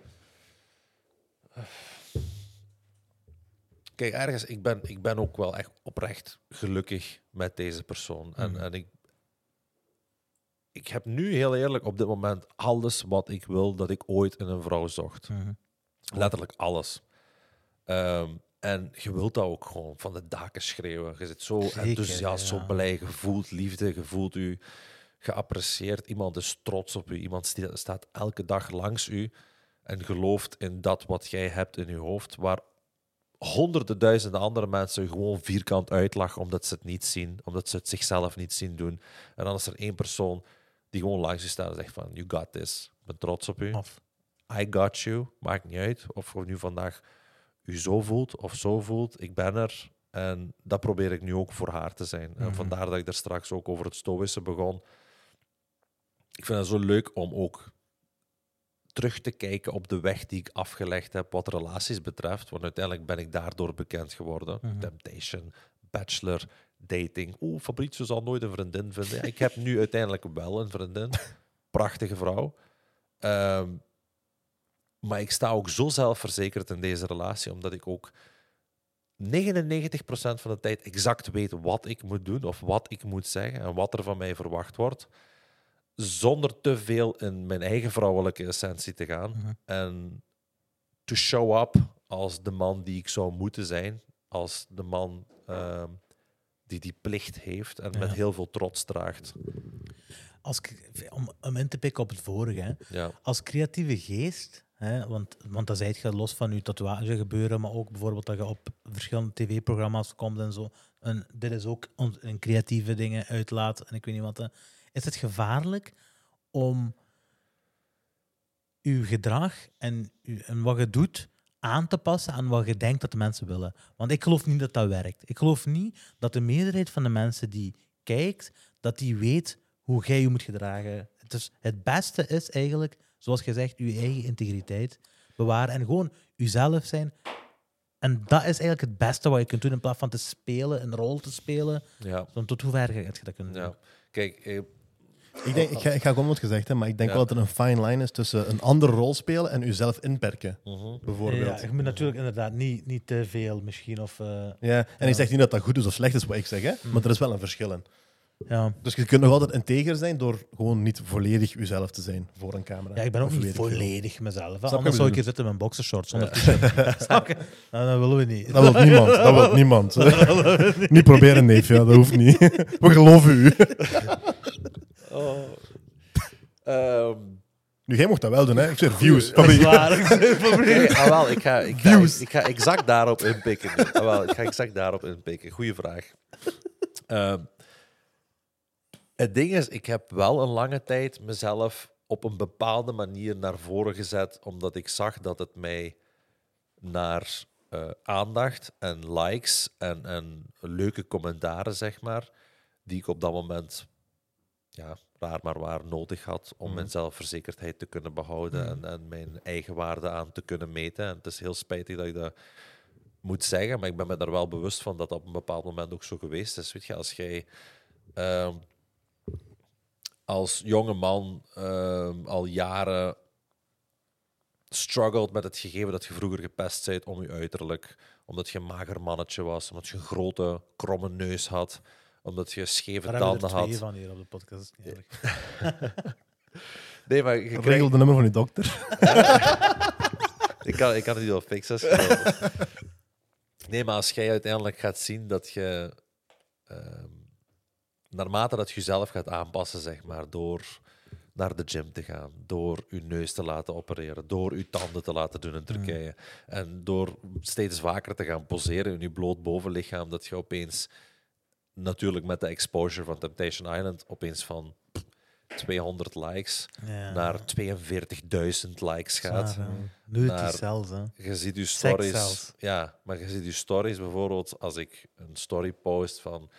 Kijk, ergens, ik ben, ik ben ook wel echt oprecht gelukkig met deze persoon. En,
Mhm.
en ik, ik heb nu heel eerlijk op dit moment alles wat ik wil dat ik ooit in een vrouw zocht.
Mhm.
Letterlijk alles. Ehm, en je wilt dat ook gewoon van de daken schreeuwen. Je zit zo
Zeker,
enthousiast,
ja.
zo blij. Je voelt liefde, je voelt u. geapprecieerd, iemand is trots op u, iemand staat elke dag langs u en gelooft in dat wat jij hebt in je hoofd, waar honderden duizenden andere mensen gewoon vierkant uitlachen omdat ze het niet zien, omdat ze het zichzelf niet zien doen. En dan is er één persoon die gewoon langs je staat en zegt van, you got this, ik ben trots op u.
Of,
I got you. Maakt niet uit of je nu vandaag u zo voelt of zo voelt. Ik ben er. En dat probeer ik nu ook voor haar te zijn. En
Mhm.
vandaar dat ik er straks ook over het stoïsche begon. Ik vind het zo leuk om ook terug te kijken op de weg die ik afgelegd heb wat relaties betreft. Want uiteindelijk ben ik daardoor bekend geworden.
Mhm.
Temptation, bachelor, dating. Oeh, Fabrizio zal nooit een vriendin vinden. Ik heb nu uiteindelijk wel een vriendin. (laughs) Prachtige vrouw. Ehm, maar ik sta ook zo zelfverzekerd in deze relatie, omdat ik ook 99% van de tijd exact weet wat ik moet doen of wat ik moet zeggen en wat er van mij verwacht wordt, zonder te veel in mijn eigen vrouwelijke essentie te gaan
Mhm.
en to show up als de man die ik zou moeten zijn, als de man ehm, die die plicht heeft en met heel veel trots draagt.
als, om, om in te pikken op het vorige, hè.
Ja.
als creatieve geest, hè, want, want dat zijt je los van je tatoeage gebeuren, maar ook bijvoorbeeld dat je op verschillende tv-programma's komt en zo. En dit is ook een creatieve dingen uitlaat en ik weet niet wat. Is het gevaarlijk om je gedrag en, uw- en wat je doet aan te passen aan wat je denkt dat de mensen willen? Want ik geloof niet dat dat werkt. Ik geloof niet dat de meerderheid van de mensen die kijkt, dat die weet hoe jij je moet gedragen. Het, is, het beste is eigenlijk, zoals gezegd, je eigen integriteit bewaren en gewoon jezelf zijn. En dat is eigenlijk het beste wat je kunt doen in plaats van te spelen, een rol te spelen.
Ja.
Tot hoe ver je dat kunnen doen?
ja. Kijk, eh,
Ik, denk, ik, ga, ik ga gewoon wat gezegd hebben, maar ik denk
Ja.
wel dat er een fine line is tussen een andere rol spelen en jezelf inperken,
mhm.
bijvoorbeeld.
Ja, je moet natuurlijk inderdaad niet, niet te veel misschien. Of, eh,
Ja, en ik zeg niet dat dat goed is of slecht is wat ik zeg, hè?
Mm.
maar er is wel een verschil in.
ja.
Dus je kunt nog altijd integer zijn door gewoon niet volledig jezelf te zijn voor een camera.
ja, ik ben ook
Of
niet
ik
volledig mezelf. hè. Anders zou
ik
ik hier zitten met een boxershort zonder t-shirt. (laughs) Nou, dat willen we niet.
Dat wil niemand. Dat wil (laughs) niemand. niet proberen, neef. Ja, dat hoeft niet. (laughs) We geloven u.
Oh. Ehm,
Nu, jij mocht dat wel doen, hè? Ik zeg views.
Dat is waar. (laughs)
Ah, wel, ik, ga, ik, ga,
Views.
ik ga exact daarop inpikken. Ah, wel, ik ga exact daarop inpikken. Goeie vraag. Ehm, het ding is, ik heb wel een lange tijd mezelf op een bepaalde manier naar voren gezet, omdat ik zag dat het mij naar eh, aandacht en likes en, en leuke commentaren, zeg maar, die ik op dat moment, ja, maar waar, nodig had om
Mhm.
mijn zelfverzekerdheid te kunnen behouden en, en mijn eigen waarde aan te kunnen meten. En het is heel spijtig dat ik dat moet zeggen, maar ik ben me daar wel bewust van dat dat op een bepaald moment ook zo geweest is. Weet je, als jij ehm, als jonge man ehm, al jaren struggelt met het gegeven dat je vroeger gepest bent om je uiterlijk, omdat je een mager mannetje was, omdat je een grote, kromme neus had, omdat je scheve
Daar
tanden
er twee
had.
van hier op de podcast. (laughs)
Nee, maar je krijgt-
Regel de nummer van je dokter. (laughs)
ik, kan, ik kan het niet wel fixen. nee, maar als jij uiteindelijk gaat zien dat je, ehm, naarmate dat je jezelf gaat aanpassen, zeg maar, door naar de gym te gaan, door je neus te laten opereren, door je tanden te laten doen in Turkije en door steeds vaker te gaan poseren in je bloot bovenlichaam, dat je opeens, natuurlijk met de exposure van Temptation Island, opeens van 200 likes
Ja.
naar 42.000 likes gaat.
Zwaar. Nudity
naar-
zelfs, hè.
Je ziet je
Seks
stories. Ja, maar je ziet je stories bijvoorbeeld als ik een story post van.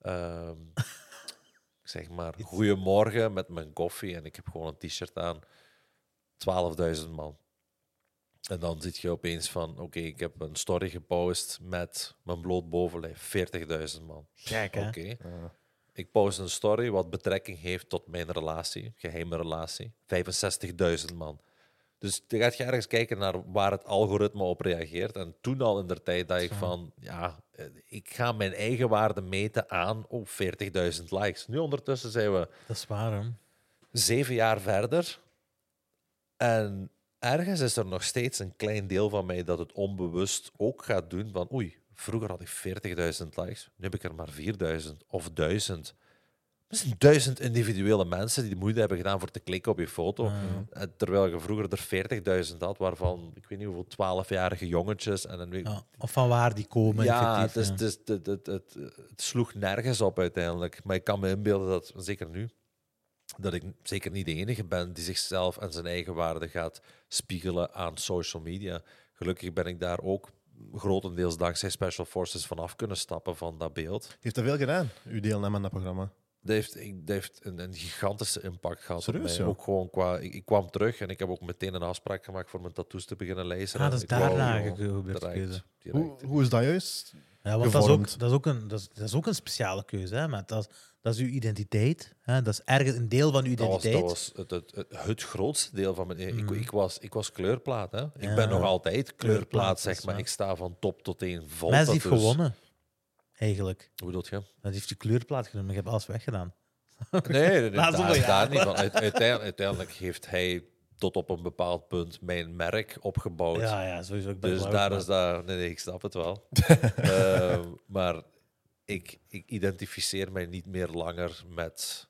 ehm, (laughs) zeg maar, goedemorgen met mijn koffie en ik heb gewoon een t-shirt aan. 12.000 man. En dan zit je opeens van: oké, ik heb een story gepost met mijn bloot bovenlijf. 40.000 man.
Kijk, hè.
Oké. Ik post een story wat betrekking heeft tot mijn relatie, geheime relatie. 65.000 man. Dus dan gaat je ergens kijken naar waar het algoritme op reageert. En toen al in de tijd dat ik van, ja, eh, ik ga mijn eigen waarde meten aan oh, 40.000 likes. Nu ondertussen zijn we
Dat is waar, hè.
zeven jaar verder. En ergens is er nog steeds een klein deel van mij dat het onbewust ook gaat doen van oei, vroeger had ik 40.000 likes, nu heb ik er maar 4.000 of 1000. Er zijn duizend individuele mensen die de moeite hebben gedaan voor te klikken op je foto. En Terwijl je vroeger er 40.000 had, waarvan ik weet niet hoeveel 12-jarige jongetjes. En dan,
Ja, of van waar die komen.
ja, het,
effectief,
is,
ja.
het, is- het, het, het, het sloeg nergens op uiteindelijk. Maar ik kan me inbeelden dat, zeker nu, dat ik zeker niet de enige ben die zichzelf en zijn eigen waarde gaat spiegelen aan social media. Gelukkig ben ik daar ook grotendeels dankzij Special Forces vanaf kunnen stappen van dat beeld.
Heeft dat veel gedaan, uw deelname aan dat programma?
Dat heeft, dat heeft een, een gigantische impact gehad
Serieus,
op mij. Ook gewoon qua, ik, ik kwam terug en ik heb ook meteen een afspraak gemaakt voor mijn tattoos te beginnen lezen.
Ah, dat is
Ik wou
daarna gebeurd.
Hoe, hoe is dat juist?
Ja, want dat is, ook, dat, is ook een, dat, is, dat is ook een speciale keuze. Hè? Maar dat, dat is uw identiteit. Hè? Dat is ergens een deel van uw
Dat was,
identiteit.
dat was het, het, het, het grootste deel van mijn... Ik,
Mm.
ik, was, ik was kleurplaat, hè. Ik
Ja.
ben nog altijd kleurplaat,
Kleurplaat,
zeg
is
maar. Ik sta van top tot teen vol.
Messi heeft gewonnen. Eigenlijk.
Hoe bedoel je?
Dat heeft je kleurplaat genomen. Je hebt alles weggedaan.
Nee, nee, nee,
Na (laughs)
daar, daar niet van. Uite- Uiteindelijk, uiteindelijk heeft hij tot op een bepaald punt mijn merk opgebouwd.
Ja, ja, sowieso. Ik ben
Dus daar is dat... Nee, nee, ik snap het wel. (laughs) Ehm, maar ik, ik identificeer mij niet meer langer met...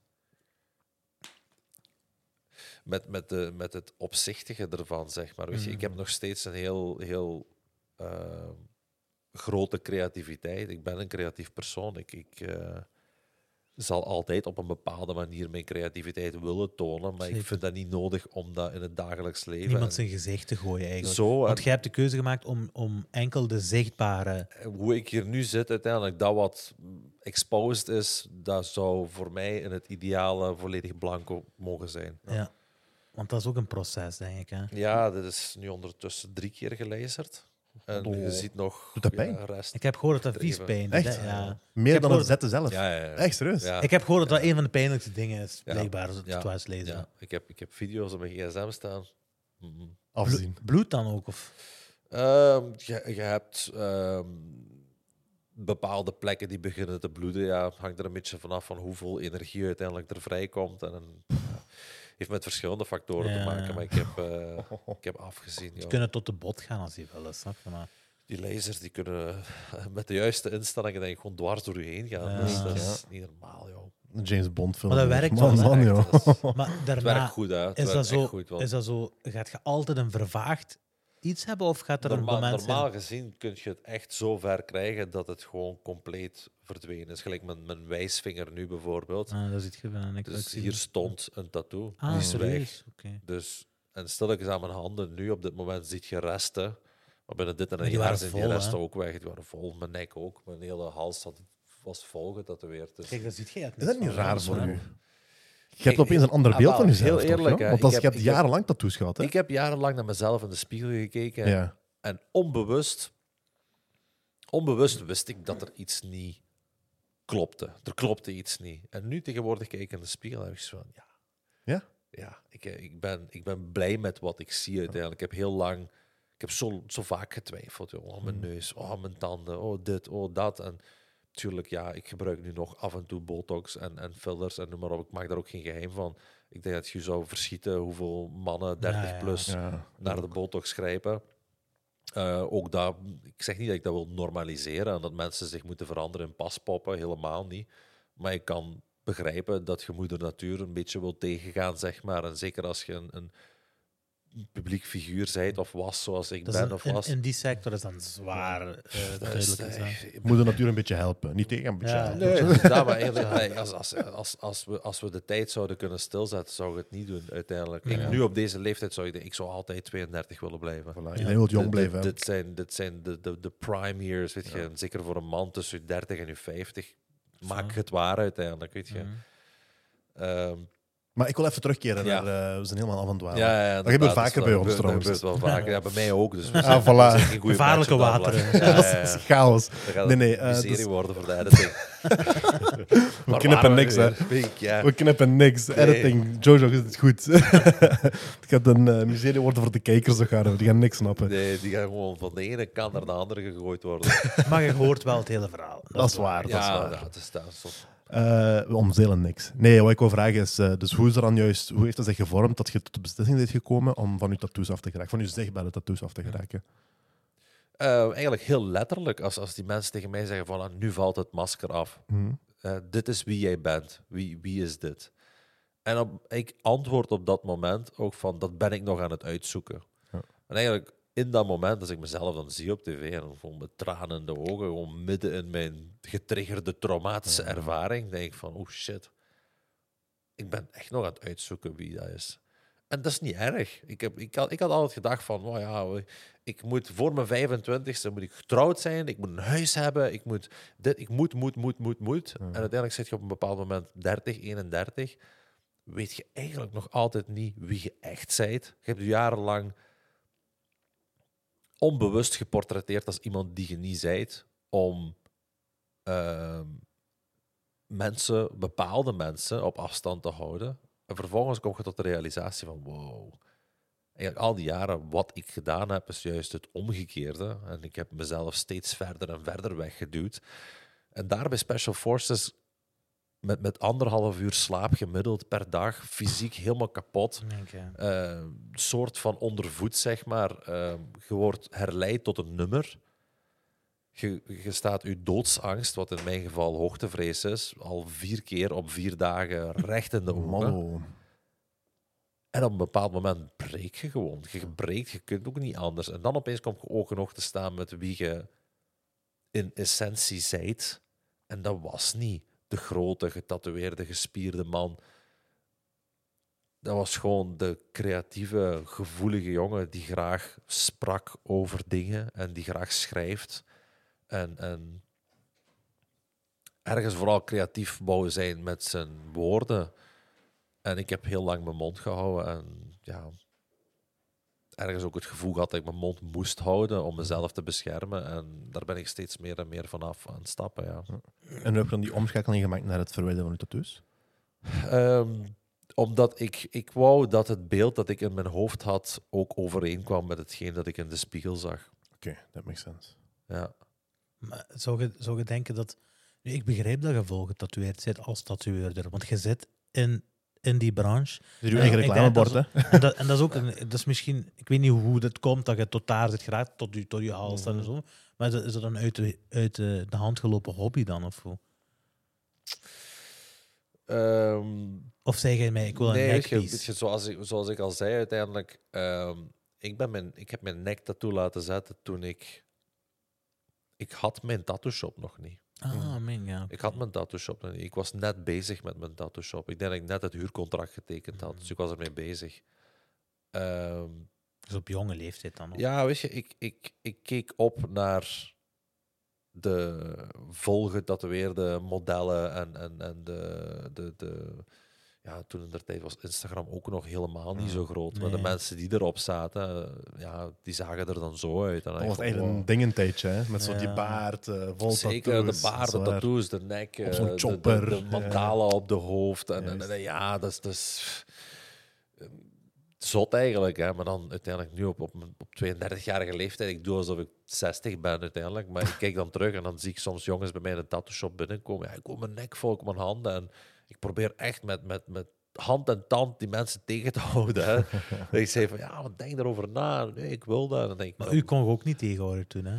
Met, met, de, met het opzichtige ervan, zeg maar. Weet je, ik heb nog steeds een heel, heel ehm, grote creativiteit. Ik ben een creatief persoon. Ik, ik eh, zal altijd op een bepaalde manier mijn creativiteit willen tonen, maar ik vind dat niet nodig om dat in het dagelijks leven...
Niemand zijn gezicht te gooien eigenlijk.
zo,
Want jij hebt de keuze gemaakt om, om enkel de zichtbare...
hoe ik hier nu zit, uiteindelijk, dat wat exposed is, dat zou voor mij in het ideale volledig blanco mogen zijn.
Ja. Want dat is ook een proces, denk ik. Hè?
Ja, dit is nu ondertussen drie keer gelezerd. En
Oh.
je ziet nog
Doet dat pijn?
ja, rest.
Ik heb gehoord dat dat vies
Even.
pijn doet,
Echt?
hè. Ja.
Meer
heb
dan het
gehoord-
zetten zelf?
Ja, ja, ja.
Echt serieus?
Ja.
Ik heb gehoord dat dat een van de pijnlijkste dingen is,
Ja.
blijkbaar, als het
Ja.
was lezen.
Ja, ik, heb, ik heb video's op mijn gsm staan. Mhm.
Afzien.
Bloed dan ook? Of?
Ehm, je, je hebt ehm, bepaalde plekken die beginnen te bloeden. Ja, hangt er een beetje vanaf van hoeveel energie uiteindelijk er vrijkomt. En een, heeft met verschillende factoren
Ja.
te maken. Maar ik heb, eh, (laughs) ik heb afgezien.
Ze kunnen tot de bot gaan als die willen, snap je? Maar
Die lasers die kunnen eh, met de juiste instellingen denk ik, gewoon dwars door je heen gaan.
Ja.
Dus dat is
Ja.
niet normaal, joh.
Een James Bond film.
Maar dat werkt
man,
wel,
man, joh.
dat is- (laughs)
maar
Het werkt goed, hè. Het
is,
werkt
dat zo,
goed. want
is dat zo, gaat je altijd een vervaagd iets hebben? Of gaat er een
normaal,
moment
normaal gezien kun je het echt zo ver krijgen dat het gewoon compleet verdwenen is. Gelijk mijn, mijn wijsvinger nu bijvoorbeeld.
Ah, dat ziet je bijna niks.
Dus
Ik zie
hier
het.
stond een tattoo.
Ah,
die is weg. Dus, en stel ik eens aan mijn handen, nu op dit moment ziet je resten. Maar binnen dit en een
die
jaar
waren
zijn
vol,
die
hè?
resten ook weg. Die waren vol. Mijn nek ook. Mijn hele hals zat, was vol getatoeëerd. Dus.
Kijk, dat ziet je het
Is dat niet raar voor u? Je hebt opeens een ander
ah,
beeld
wel,
van jezelf,
heel
toch,
eerlijk.
Want als,
Ik
je
heb-
hebt jarenlang tattoos gehad, hè?
Ik heb jarenlang naar mezelf in de spiegel gekeken.
Ja.
En onbewust, onbewust wist ik dat er iets niet klopte. Er klopte iets niet. En nu tegenwoordig kijk ik in de spiegel en heb ik zo van, ja.
Ja?
Ja, ik, eh, ik, ben, ik ben blij met wat ik zie uiteindelijk. Ik heb heel lang, ik heb zo, zo vaak getwijfeld. joh. Oh, mijn neus, oh, mijn tanden, oh, dit, oh, dat. En natuurlijk, ja, ik gebruik nu nog af en toe botox en, en fillers en noem maar op. Ik maak daar ook geen geheim van. Ik denk dat je zou verschieten hoeveel mannen 30
Ja, ja.
plus
Ja.
naar de botox grijpen. Eh, ook dat, ik zeg niet dat ik dat wil normaliseren en dat mensen zich moeten veranderen in paspoppen, helemaal niet. Maar ik kan begrijpen dat je moeder natuur een beetje wil tegengaan, zeg maar. En zeker als je een, een publiek figuur zijt of was, zoals ik
Dat
ben
een-
of
in,
was.
in die sector is dan zwaar eh,
eh,
Moet de natuur een beetje helpen. Niet tegen, een beetje
Ja.
helpen.
Nee, maar eerlijk, als, als, als, als, we, als we de tijd zouden kunnen stilzetten, zou ik het niet doen uiteindelijk. Ik,
Ja.
nu op deze leeftijd zou ik denken, ik zou altijd 32 willen blijven.
Voilà, Iedereen wil jong
Dit-
blijven. hè.
Dit, dit zijn, dit zijn de, de, de prime years, weet je. En zeker voor een man tussen je 30 en je 50. Maak het waar uiteindelijk, weet je.
Mhm.
Ehm,
Maar ik wil even terugkeren
Ja.
naar... eh, we zijn helemaal af aan het
ja, ja,
Dat gebeurt vaker bij ons trouwens.
Dat gebeurt wel vaker. Ja, bij mij ook. Dus we (laughs)
Ah, voilà.
we zijn geen goede
Gevaarlijke wateren. (laughs)
Dat
ja,
is
ja.
chaos. Nee,
nee,
nee, eh,
serie
dus-
worden voor de editing. (laughs)
We knippen niks, hè. We knippen niks.
Nee.
Editing. Jojo is het goed. het gaat een eh, miserie worden voor de kijkers. zo gaan. Die gaan niks snappen.
Nee, die gaan gewoon van de ene kant naar de andere gegooid worden.
Maar je hoort wel het hele verhaal.
Dat is waar. Dat is
ja,
waar.
ja, het is dat. is
Eh, om zelen niks. Nee, wat ik wil vragen is, eh, dus hoe is er dan juist, hoe heeft het zich gevormd dat je tot de beslissing bent gekomen om van je tattoos af te geraken, van je zichtbare tattoos af te geraken?
Eh, eigenlijk heel letterlijk, als, als die mensen tegen mij zeggen van ah, nu valt het masker af.
Mhm.
dit is wie jij bent. Wie, wie is dit? En op, ik antwoord op dat moment ook van, dat ben ik nog aan het uitzoeken.
Ja.
En eigenlijk in dat moment, als ik mezelf dan zie op tv en dan gewoon met tranen in de ogen, gewoon midden in mijn getriggerde traumatische
Ja.
ervaring, denk ik van, oh shit. Ik ben echt nog aan het uitzoeken wie dat is. En dat is niet erg. Ik, heb, ik, had, ik had altijd gedacht van, oh ja, ik moet voor mijn 25ste moet ik getrouwd zijn, ik moet een huis hebben, ik moet dit, ik moet, moet, moet, moet, moet. En uiteindelijk zit je op een bepaald moment 30, 31, weet je eigenlijk nog altijd niet wie je echt bent. Je hebt jarenlang onbewust geportretteerd als iemand die je niet zijt, om ehm, mensen, bepaalde mensen, op afstand te houden. En vervolgens kom je tot de realisatie van, wow, al die jaren wat ik gedaan heb, is juist het omgekeerde. En ik heb mezelf steeds verder en verder weggeduwd. En daar bij Special Forces, met, met anderhalf uur slaap gemiddeld per dag, fysiek helemaal kapot,
Denk, ja.
eh, soort van ondervoed, zeg maar. Eh, je wordt herleid tot een nummer. Je, je staat je doodsangst, wat in mijn geval hoogtevrees is, al vier keer op vier dagen recht in de ogen. En op een bepaald moment breek je gewoon. Je breekt, je kunt ook niet anders. En dan opeens kom je oog in oog te staan met wie je in essentie zijt. En dat was niet de grote, getatoeëerde, gespierde man. Dat was gewoon de creatieve, gevoelige jongen die graag sprak over dingen en die graag schrijft. En, en ergens vooral creatief wou zijn met zijn woorden. En ik heb heel lang mijn mond gehouden. En ja, ergens ook het gevoel gehad dat ik mijn mond moest houden om mezelf te beschermen. En daar ben ik steeds meer en meer vanaf aan het stappen. Ja.
En hoe heb je dan die omschakeling gemaakt naar het verwijderen van je tattoos?
Ehm, omdat ik, ik wou dat het beeld dat ik in mijn hoofd had ook overeenkwam met hetgeen dat ik in de spiegel zag.
Oké, dat makes sense.
Ja.
Maar zou je, zou je denken dat... Nu, ik begrijp dat je vol getatoeëerd zit als tatoeëerder, want je zit in, in die branche. Ja,
eigen
denk
reclamebord, hè?
En dat, en dat is ook een, dat is misschien, ik weet niet hoe dat komt dat je tot daar zit geraakt, tot je, tot je hals en zo. Maar is dat, een uit, de, uit de, de hand gelopen hobby dan? Of, hoe?
Ehm,
of zeg je mij, ik wil een
nee, weet je,
nekpiece?
je, zoals, ik, zoals ik al zei, uiteindelijk, ehm, ik, ben mijn, ik heb mijn nek tattoo laten zetten toen ik... Ik had mijn tattoo shop nog niet.
Ah, man, ja.
Ik had mijn tattoo shop nog niet. Ik was net bezig met mijn tattoo shop. Ik denk dat ik net het huurcontract getekend had, dus ik was ermee bezig. Ehm,
Dus op jonge leeftijd dan ook.
ja, weet je, ik, ik, ik keek op naar de volgetatoeëerde modellen en, en, en de, de, de... Ja, toen in der tijd was Instagram ook nog helemaal niet zo groot. Maar de mensen die erop zaten, ja, die zagen er dan zo uit. En dan
Dat was
van,
een ding een tijdje, hè? Met zo die
Ja.
baard, eh, vol
Zeker,
tattoos,
de baard, de tattoos, de nek,
Op
eh,
zo'n
de, de,
chopper,
de
ja.
mandala op de hoofd. En, en,
Juist.
en ja, dat is, dat is eh, zot eigenlijk. Hè? Maar dan uiteindelijk nu op, op, mijn- op 32-jarige leeftijd, ik doe alsof ik 60 ben uiteindelijk. Maar ik kijk dan terug en dan zie ik soms jongens bij mij in de tattoo shop binnenkomen. Ja, ik kom mijn nek vol, ik mijn handen. En ik probeer echt met, met, met hand en tand die mensen tegen te (laughs) houden. Hè? dat ik zei van, ja, wat denk erover na. Nee, ik wil dat. En denk ik,
Maar
nou,
u kon je ook niet tegenhouden toen, hè?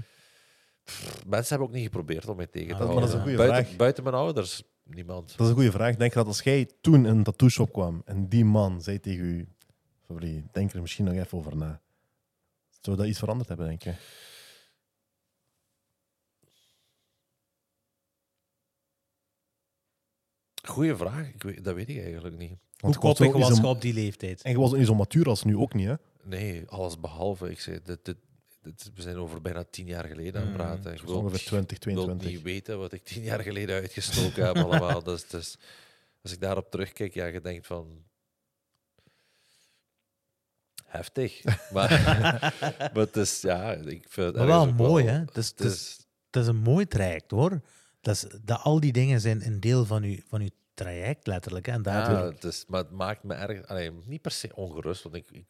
Mensen hebben ook niet geprobeerd om mij tegen te
Ah,
houden.
maar dat is een
buiten,
vraag.
buiten mijn ouders, niemand.
Dat is een goede vraag. Denk je dat als jij toen in een tattoo shop kwam en die man zei tegen u, sorry, denk er misschien nog even over na. Zou dat iets veranderd hebben, denk je?
Goeie vraag. Ik weet, dat weet ik eigenlijk niet.
Hoe
je was
koppig was je op die leeftijd?
En je was niet zo matuur als nu ook niet, hè?
Nee, alles behalve. Ik zei, dit, dit, dit- we zijn over bijna tien jaar geleden aan het
Mm.
praten. Ik wil,
was ongeveer 20,
ik wil
22.
niet weten wat ik tien jaar geleden uitgestoken heb allemaal. (laughs) Dus, dus als ik daarop terugkijk, ja, je denkt van... Heftig. Maar, (laughs) maar het is, ja, ik vind het
Maar wel mooi,
wel-
hè? Het is,
Het
het is,
is,
het is een mooi traject, hoor. Dat is, dat, al die dingen zijn een deel van uw, van uw traject, letterlijk. Hè? En
ja, het is, maar het maakt me erg, allee, niet per se ongerust, want ik, ik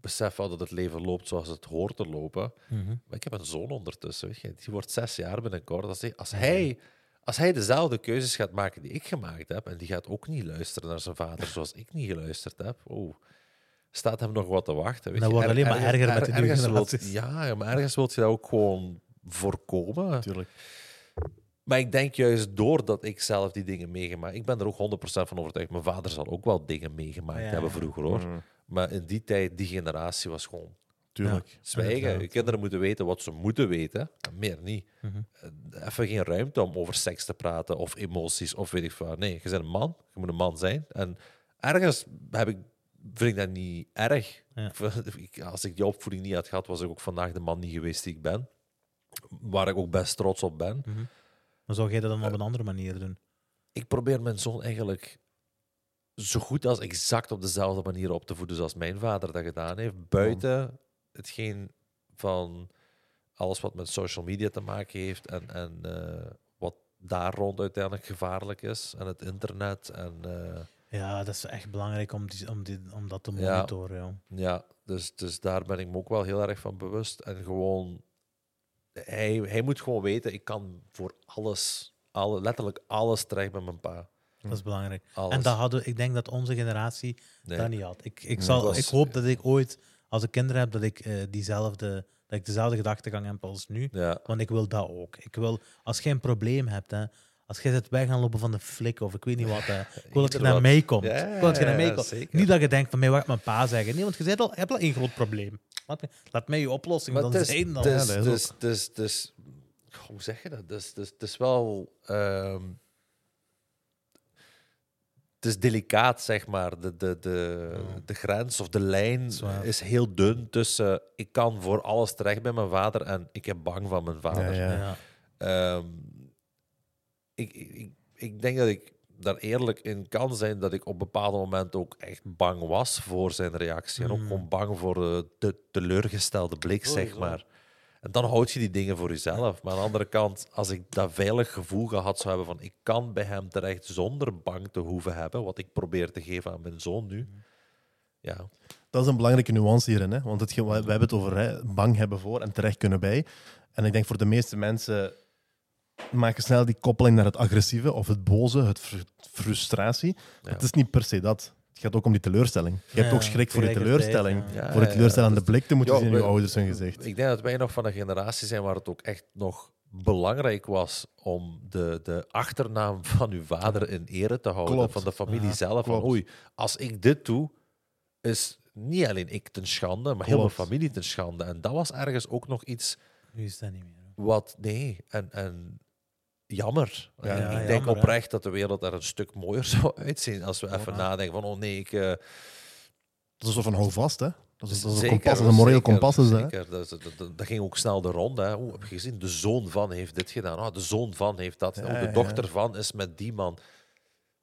besef wel dat het leven loopt zoals het hoort te lopen.
Mhm.
Maar ik heb een zoon ondertussen. Weet je. Die wordt zes jaar binnenkort. Als hij, als, hij, als hij dezelfde keuzes gaat maken die ik gemaakt heb, en die gaat ook niet luisteren naar zijn vader zoals ik niet geluisterd heb, oh, staat hem nog wat te wachten. Weet
Dat
je.
wordt alleen maar erger met de nieuwe
wilt- ja, ja, maar ergens wil je dat ook gewoon voorkomen.
Natuurlijk.
Maar ik denk juist doordat ik zelf die dingen meegemaakt... Ik ben er ook 100% van overtuigd. Mijn vader zal ook wel dingen meegemaakt
Ja.
hebben vroeger, hoor.
Mm,
Maar in die tijd, die generatie was gewoon
tuurlijk.
zwijgen. Je kinderen moeten weten wat ze moeten weten, en meer niet.
Mhm.
Eh, Even geen ruimte om over seks te praten of emoties of weet ik wat. Nee, je bent een man, je moet een man zijn. En ergens heb ik, vind ik dat niet erg.
Ja.
Ik- Als ik die opvoeding niet had gehad, was ik ook vandaag de man niet geweest die ik ben. Waar ik ook best trots op ben.
Mhm. Maar zou jij dat dan
Eh,
op een andere manier doen?
Ik probeer mijn zoon eigenlijk zo goed als exact op dezelfde manier op te voeden zoals mijn vader dat gedaan heeft. Buiten hetgeen van alles wat met social media te maken heeft en, en eh, wat daar rond uiteindelijk gevaarlijk is. En het internet. En eh,
Ja, dat is echt belangrijk om, die, om, die, om dat te monitoren. Ja.
ja, dus, dus daar ben ik me ook wel heel erg van bewust. En gewoon, hij, hij moet gewoon weten, ik kan voor alles, alle, letterlijk alles terecht met mijn pa.
Dat is belangrijk.
Alles.
En dat hadden, ik denk dat onze generatie
Nee.
dat niet had. Ik, ik, zal,
was-
ik hoop dat ik ooit, als ik kinderen heb, dat ik, eh, diezelfde, dat ik dezelfde gedachtegang heb als nu.
Ja,
Want ik wil dat ook. Ik wil, als jij een probleem hebt, hè, als jij zit weg gaan lopen van de flik of ik weet niet wat, hè, (laughs) ik wil dat je naar
wat.
mij komt.
Ja,
ik wil dat je naar mij
ja,
komt.
zeker.
Niet dat je denkt van mij, wat mijn pa zeggen. Nee, want je bent al, je hebt al één groot probleem. Laat, mij je oplossing
Maar
dan
is,
zijn. Dan.
Ja, is,
het is, het is- hoe zeg je dat? Het is, het is, het is wel. ehm, het is delicaat, zeg maar. De, de, de,
Ja.
de grens of de lijn
Zwaar.
is heel dun tussen. Ik kan voor alles terecht bij mijn vader en ik heb bang van mijn vader.
Ja, ja.
Ja.
Ik, ik, ik- denk dat ik daar eerlijk in kan zijn dat ik op bepaalde momenten ook echt bang was voor zijn reactie. En ook
Mhm.
gewoon bang voor eh, de teleurgestelde blik, zeg maar. En dan houd je die dingen voor jezelf. Maar aan de andere kant, als ik dat veilig gevoel gehad zou hebben van ik kan bij hem terecht zonder bang te hoeven hebben, wat ik probeer te geven aan mijn zoon nu. Ja,
Dat is een belangrijke nuance hierin. Hè? Want het, we hebben het over hè, bang hebben voor en terecht kunnen bij. En ik denk voor de meeste mensen maken snel die koppeling naar het agressieve of het boze, het fr- frustratie.
Ja.
Het is niet per se dat. Het gaat ook om die teleurstelling. Je hebt ook schrik voor die teleurstelling. Voor de
ja,
teleurstellende
dat-
blik te moeten zien in je ouders hun gezicht.
Ik denk dat wij nog van een generatie zijn waar het ook echt nog belangrijk was om de, de achternaam van uw vader in ere te houden.
Klopt.
Van de familie
Ja,
zelf. Van oei, als ik dit doe, is niet alleen ik ten schande, maar heel mijn familie ten schande. En dat was ergens ook nog iets
Nu is dat niet meer.
wat, nee, en, en jammer.
Ja,
ik denk
hè.
oprecht dat de wereld er een stuk mooier (laughs) zou uitzien als we even
Ja.
nadenken van, oh nee, ik... eh,
Dat is zo van hou vast, hè? Dat is, dat is een kompas, dat is een moreel kompas. Is hè?
zeker. Dat, is- dat, dat, dat ging ook snel de ronde. Hè. Heb je gezien? De zoon van heeft dit gedaan. Ah, de zoon van heeft dat.
Ja.
Oh, de dochter van is met die man.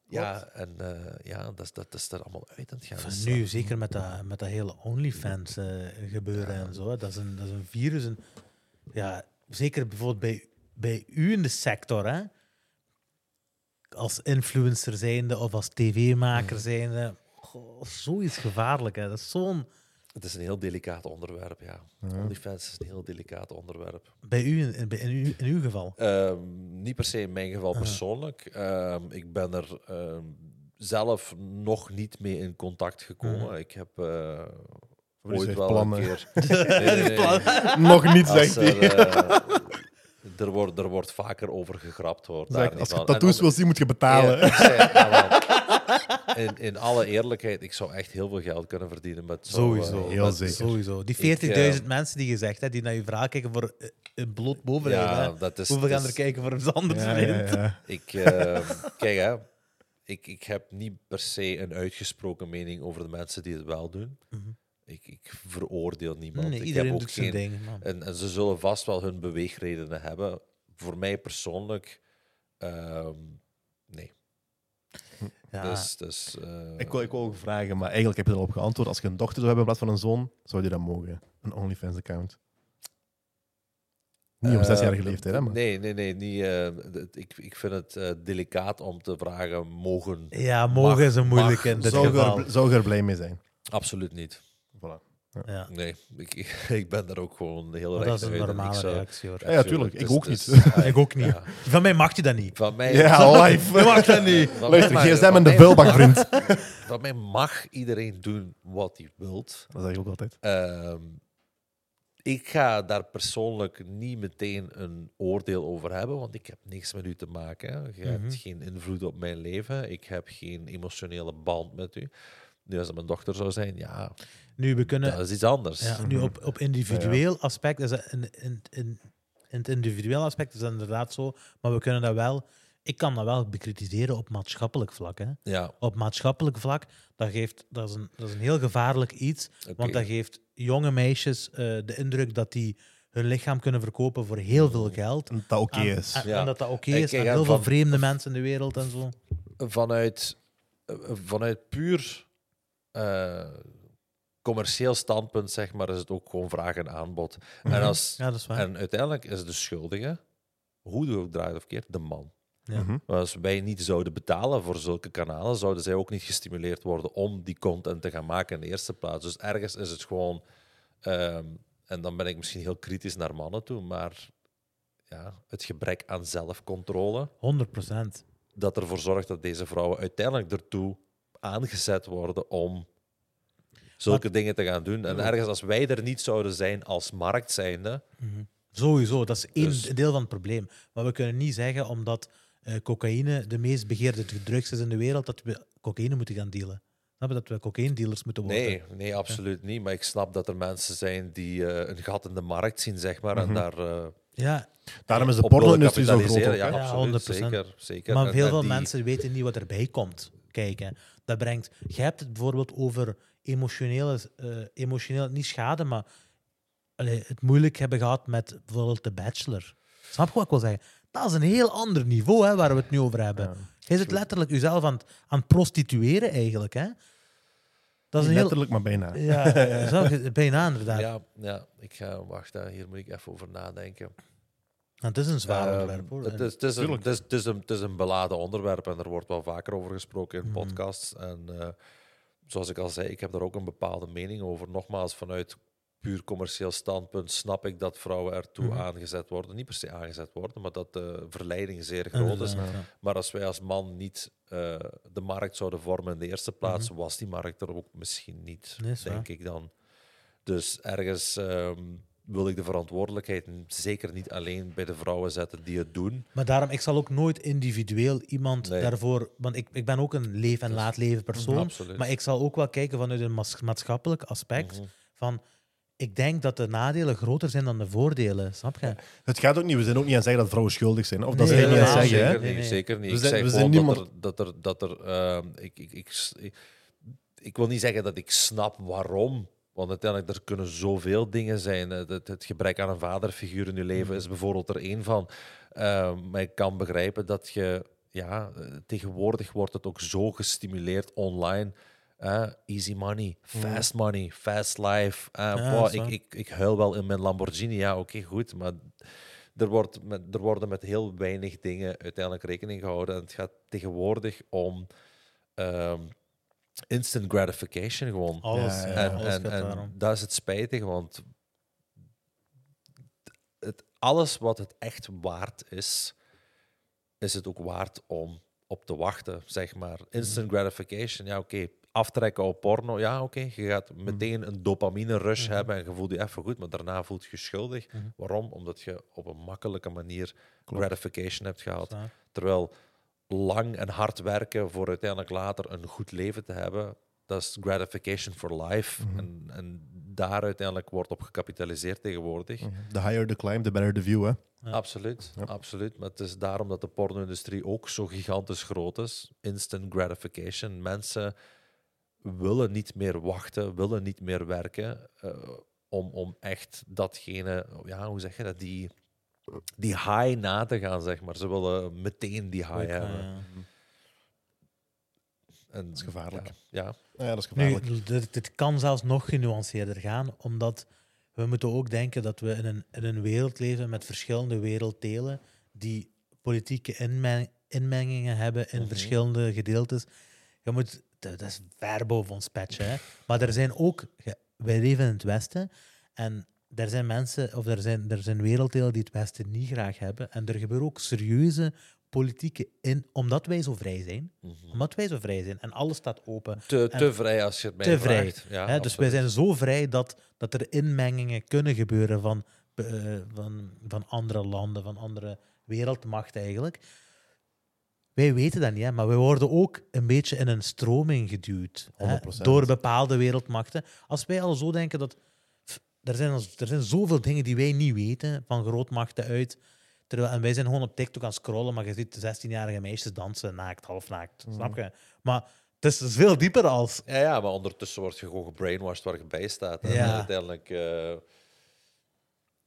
Ja, en eh, ja, dat, is- dat is er allemaal uit aan het gaan.
Van
Dus,
nu,
eh,
zeker met dat, met dat hele OnlyFans eh, gebeuren en zo. hè. Dat is een, dat is een virus. En, ja, zeker bijvoorbeeld bij, bij u in de sector, hè? als influencer zijnde of als tv-maker zijnde. Goh, zoiets gevaarlijk. Hè. Dat is zo'n...
Het is een heel delicaat onderwerp, ja.
Ja.
OnlyFans is een heel delicaat onderwerp.
Bij u, in, in, u, in uw geval.
Ehm, niet per se in mijn geval
Ah.
persoonlijk. Ehm, ik ben er ehm, zelf nog niet mee in contact gekomen.
Mhm.
Ik heb eh, ooit wel
plannen.
een keer... (laughs) Nee, nee, nee.
Nog niet, zegt hij.
Er, wordt, er wordt vaker over gegrapt, hoor. daar
Zeg, als je tattoos wil zien, moet je betalen.
Ja, zei, in, in alle eerlijkheid, ik zou echt heel veel geld kunnen verdienen met zo,
Sowieso.
eh,
Heel
met-
zeker.
Sowieso. Die
Ik,
40.000
eh,
mensen die je zegt, hè, die naar je verhaal kijken voor eh, een bloot bovenlijn.
Ja,
hè.
dat is...
Hoeveel gaan er kijken voor iets anders?
Ja,
vriend?
ja, ja.
Ik, eh, kijk, hè, ik, ik heb niet per se een uitgesproken mening over de mensen die het wel doen.
Mhm.
Ik, ik veroordeel niemand.
Nee,
ik
iedereen
heb ook
doet zijn
geen,
ding. man.
en, en ze zullen vast wel hun beweegredenen hebben. Voor mij persoonlijk, ehm, nee.
Ja.
Dus, dus, eh,
Ik wil, ik wil ook vragen, maar eigenlijk heb je erop geantwoord. Als je een dochter zou hebben in plaats van een zoon, zou je dat mogen? Een OnlyFans-account. Niet op zesjarige
Eh,
leeftijd, hè? Maar.
Nee, nee, nee. Niet, eh, ik, ik vind het eh, delicaat om te vragen, mogen?
Ja, mogen is een
mag-
moeilijk in dit
Zou
geval.
er, zou je er blij mee zijn?
Absoluut niet.
Ja.
Nee, ik, ik, (laughs) ik ben daar ook gewoon heel
Maar dat is een
ik
normale
zou-
reactie hoor.
Ja, ja, tuurlijk. Ik
Dus-
ook
dus-
niet. (laughs)
Ik ook niet.
ja.
Van mij mag je dat niet.
Van mij,
Ja, live.
Je mag dat niet.
van
Luister, gsm en de vuilbak, vriend. (laughs)
Van mij mag iedereen doen wat hij wilt.
Dat zeg ik ook altijd.
Ehm, ik ga daar persoonlijk niet meteen een oordeel over hebben, want ik heb niks met u te maken. Je
Mhm.
hebt geen invloed op mijn leven. Ik heb geen emotionele band met u. Nu, als het mijn dochter zou zijn, ja,
Nu, we kunnen...
dat is iets anders.
Ja, nu op, op individueel aspect is dat in, in, in, in het individueel aspect is dat inderdaad zo, maar we kunnen dat wel, ik kan dat wel bekritiseren op maatschappelijk vlak. Hè.
Ja,
Op maatschappelijk vlak, dat, geeft, dat, is een, dat is een heel gevaarlijk iets, want dat geeft jonge meisjes eh, de indruk dat die hun lichaam kunnen verkopen voor heel veel geld.
En dat oké is.
En,
Ja.
en dat dat oké is. En heel veel
van-
vreemde mensen in de wereld en zo.
vanuit, eh, vanuit puur eh, commercieel standpunt, zeg maar, is het ook gewoon vraag en aanbod. En, als,
Ja, dat is waar.
en uiteindelijk is de schuldige, hoe je ook draait of keert, de man.
Ja.
Mhm.
Als wij niet zouden betalen voor zulke kanalen, zouden zij ook niet gestimuleerd worden om die content te gaan maken in de eerste plaats. Dus ergens is het gewoon, ehm, en dan ben ik misschien heel kritisch naar mannen toe, maar ja, het gebrek aan zelfcontrole
100 procent.
dat ervoor zorgt dat deze vrouwen uiteindelijk ertoe aangezet worden om zulke dingen te gaan doen. En ergens als wij er niet zouden zijn als markt zijnde,
Sowieso, dat is één
Dus-
deel van het probleem. Maar we kunnen niet zeggen, omdat eh, cocaïne de meest begeerde drugs is in de wereld, dat we cocaïne moeten gaan dealen. Snap je? Dat we cocaïne-dealers moeten worden.
nee, nee, absoluut niet. Maar ik snap dat er mensen zijn die eh, een gat in de markt zien, zeg maar, en
Mhm.
daar eh,
Ja,
Daarom is de porno-industrie zo groot.
Ja, absoluut.
100%.
Zeker, zeker.
maar
En-
heel
en
veel
die-
mensen weten niet wat erbij komt. Kijken. Dat brengt... Je hebt het bijvoorbeeld over emotionele... eh, emotioneel, niet schade, maar allee, het moeilijk hebben gehad met bijvoorbeeld The Bachelor. Snap je wat ik wil zeggen? Dat is een heel ander niveau hè, waar we het nu over hebben.
Ja.
Je zit letterlijk jezelf aan, het- aan het prostitueren eigenlijk. Hè? Dat is heel...
letterlijk, maar bijna.
Ja, (laughs) zo, bijna inderdaad.
Ja, ja, ik ga, wacht, hier moet ik even over nadenken.
Het is een zwaar
Ehm,
onderwerp. Hoor.
Het is, het, is een,
Tuurlijk.
het, is, het, is een, het is een beladen onderwerp en er wordt wel vaker over gesproken in
Mhm.
podcasts. En eh, zoals ik al zei, ik heb daar ook een bepaalde mening over. Nogmaals, vanuit puur commercieel standpunt snap ik dat vrouwen ertoe
Mhm.
aangezet worden. Niet per se aangezet worden, maar dat de verleiding zeer groot is.
Ja.
Maar als wij als man niet eh, de markt zouden vormen in de eerste plaats, was die markt er ook misschien niet,
Nee,
denk ik dan. Dus ergens ehm, wil ik de verantwoordelijkheid zeker niet alleen bij de vrouwen zetten die het doen.
Maar daarom, ik zal ook nooit individueel iemand
Nee.
daarvoor... Want ik, ik ben ook een leef- en laat leven persoon.
Absoluut.
Maar ik zal ook wel kijken vanuit een maats- maatschappelijk aspect.
Mhm.
Van, ik denk dat de nadelen groter zijn dan de voordelen. Snap je?
Het gaat ook niet, we zijn ook niet aan het zeggen dat vrouwen schuldig zijn. Of dat
Nee,
zijn niet aan zeggen. Hè?
zeker,
Nee,
niet,
nee.
zeker niet.
We
Ik
zijn-
zeg
we
gewoon
zijn
dat er... Dat er, dat er ehm, ik, ik, ik, ik, ik wil niet zeggen dat ik snap waarom. Want uiteindelijk, er kunnen zoveel dingen zijn. Het, het, gebrek aan een vaderfiguur in je leven is bijvoorbeeld er één van. Ehm, maar ik kan begrijpen dat je... Ja, tegenwoordig wordt het ook zo gestimuleerd online. Easy money, fast money, fast life.
Ja,
boah,
dat is
ik, ik, ik huil wel in mijn Lamborghini. Ja, oké, goed. Maar er, wordt met, er worden met heel weinig dingen uiteindelijk rekening gehouden. En het gaat tegenwoordig om ehm, instant gratification gewoon.
Alles,
Ja,
ja,
ja,
en
alles
en,
gaat
en
daarom.
dat is het spijtige, want het, alles wat het echt waard is, is het ook waard om op te wachten, zeg maar. Instant gratification, ja oké. Aftrekken op porno, ja oké. Je gaat meteen een dopamine rush hebben en je voelt je even goed, maar daarna voelt je je schuldig.
Mhm.
Waarom? Omdat je op een makkelijke manier
Klopt.
gratification hebt gehad. Terwijl lang en hard werken voor uiteindelijk later een goed leven te hebben, dat is gratification for life.
Mhm.
en, en daar uiteindelijk wordt op gecapitaliseerd tegenwoordig.
The higher the climb, the better the view. Hè?
Ja.
Absoluut,
Ja.
absoluut. Maar het is daarom dat de porno-industrie ook zo gigantisch groot is. Instant gratification. Mensen willen niet meer wachten, willen niet meer werken eh, om, om echt datgene, ja, hoe zeg je dat, die, die high na te gaan, zeg maar. Ze willen meteen die high hebben.
ja.
En,
Dat is gevaarlijk.
Ja, ja.
Ja, dat is
Nu,
gevaarlijk.
dit, dit kan zelfs nog genuanceerder gaan, omdat we moeten ook denken dat we in een, in een wereld leven met verschillende werelddelen die politieke inmeng- inmengingen hebben in
Mhm.
verschillende gedeeltes. Je moet, dat is ver boven ons petje. Hè? Maar er zijn ook, wij leven in het Westen en er zijn mensen, of er zijn, er zijn werelddelen die het Westen niet graag hebben. En er gebeuren ook serieuze politieke in, omdat wij zo vrij zijn,
Mhm.
omdat wij zo vrij zijn en alles staat open.
Te,
En-
te vrij als je het mij
te vrij.
vraagt. Ja,
dus wij zijn zo vrij dat, dat er inmengingen kunnen gebeuren van, eh, van, van andere landen, van andere wereldmachten eigenlijk. Wij weten dat niet, hè, maar wij worden ook een beetje in een stroming geduwd hè,
100%.
door bepaalde wereldmachten. Als wij al zo denken dat. Er zijn, er zijn zoveel dingen die wij niet weten van grootmachten uit. Terwijl, en wij zijn gewoon op TikTok aan het scrollen, maar je ziet 16-jarige meisjes dansen naakt, half naakt.
Mhm.
Snap je? Maar het is dus veel dieper als.
Ja, ja, maar ondertussen word je gewoon gebrainwashed waar je bij staat. En
Ja.
uiteindelijk... eh,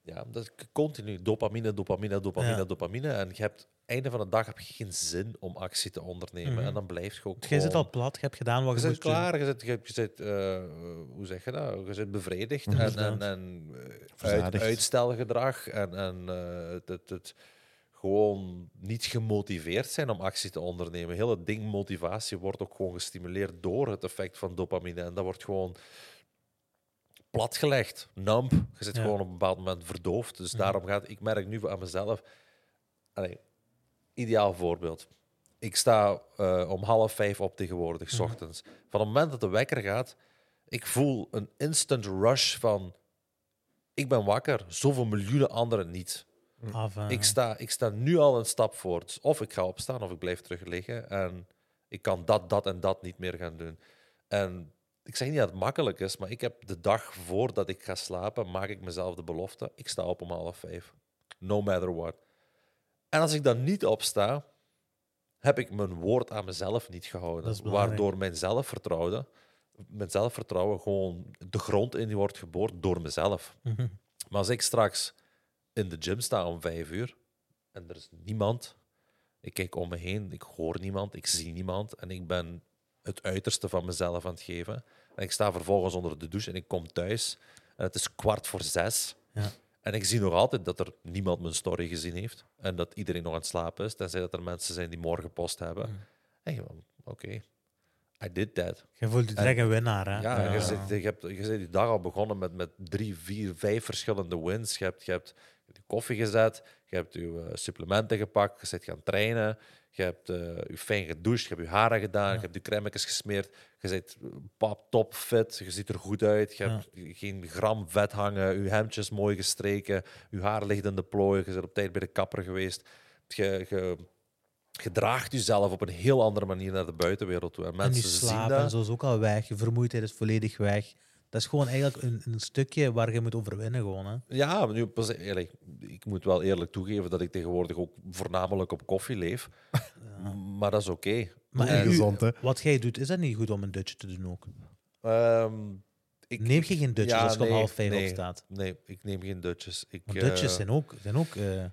ja, dat is continu dopamine, dopamine, dopamine,
Ja.
dopamine. En je hebt, einde van de dag heb je geen zin om actie te ondernemen.
Mhm.
En dan blijf je ook
Jij zit al plat, je hebt gedaan wat
Je
je doen.
klaar, je zit, je, je zit eh, hoe zeg je dat? Je zit bevredigd en,
Inderdaad.
en, en eh, uit, uitstelgedrag en, en eh, het, het, het gewoon niet gemotiveerd zijn om actie te ondernemen. Heel het ding motivatie wordt ook gewoon gestimuleerd door het effect van dopamine en dat wordt gewoon platgelegd, numb. Je zit
Ja.
gewoon op een bepaald moment verdoofd. Dus
Mhm.
daarom gaat ik merk nu aan mezelf. Allee, ideaal voorbeeld. Ik sta eh, om half vijf op tegenwoordig, s
Mhm.
ochtends. Van het moment dat de wekker gaat, ik voel een instant rush van... Ik ben wakker, zoveel miljoenen anderen niet.
Af, eh,
Ik, sta, ik sta nu al een stap voort. Of ik ga opstaan of ik blijf terug liggen. En ik kan dat, dat en dat niet meer gaan doen. En ik zeg niet dat het makkelijk is, maar ik heb de dag voordat ik ga slapen, maak ik mezelf de belofte. Ik sta op om half vijf. No matter what. En als ik dan niet opsta, heb ik mijn woord aan mezelf niet gehouden. Waardoor mijn zelfvertrouwen, mijn zelfvertrouwen gewoon de grond in wordt geboord door mezelf.
mhm.
Maar als ik straks in de gym sta om vijf uur en er is niemand, ik kijk om me heen, ik hoor niemand, ik zie niemand en ik ben het uiterste van mezelf aan het geven. En ik sta vervolgens onder de douche en ik kom thuis en het is kwart voor zes.
Ja.
En ik zie nog altijd dat er niemand mijn story gezien heeft en dat iedereen nog aan het slapen is, tenzij dat er mensen zijn die morgen post hebben.
Mm.
En oké, I did that.
Je voelt je direct een winnaar, hè?
Ja, Je, zit, je, hebt, je bent die dag al begonnen met, met drie, vier, vijf verschillende wins. Je hebt, je hebt je koffie gezet, je hebt je eh, supplementen gepakt, je zit gaan trainen, je hebt eh, je fijn gedoucht, je hebt je haren gedaan, je hebt je crèmetjes gesmeerd, je zit pap top fit, je ziet er goed uit, je
Ja.
hebt geen gram vet hangen, je hemdjes mooi gestreken, je haar ligt in de plooien, je bent op tijd bij de kapper geweest. Je, je gedraagt jezelf op een heel andere manier naar de buitenwereld toe. En
en
mensen
je
zien
slaap
dat.
en zo is ook al weg. Je vermoeidheid is volledig weg. Dat is gewoon eigenlijk een, een stukje waar je moet overwinnen, gewoon. Hè?
Ja, nu, pas eerlijk, ik moet wel eerlijk toegeven dat ik tegenwoordig ook voornamelijk op koffie leef. Maar dat is oké.
Maar en u-
gezond, hè?
wat jij doet, is dat niet goed om een dutje te doen ook?
Ehm, ik,
Neem je geen dutjes
ja,
als je om
nee,
half vijf
nee,
opstaat?
Nee, ik neem geen dutjes. Ik,
Want dutjes
eh,
zijn ook... Zijn ook eh,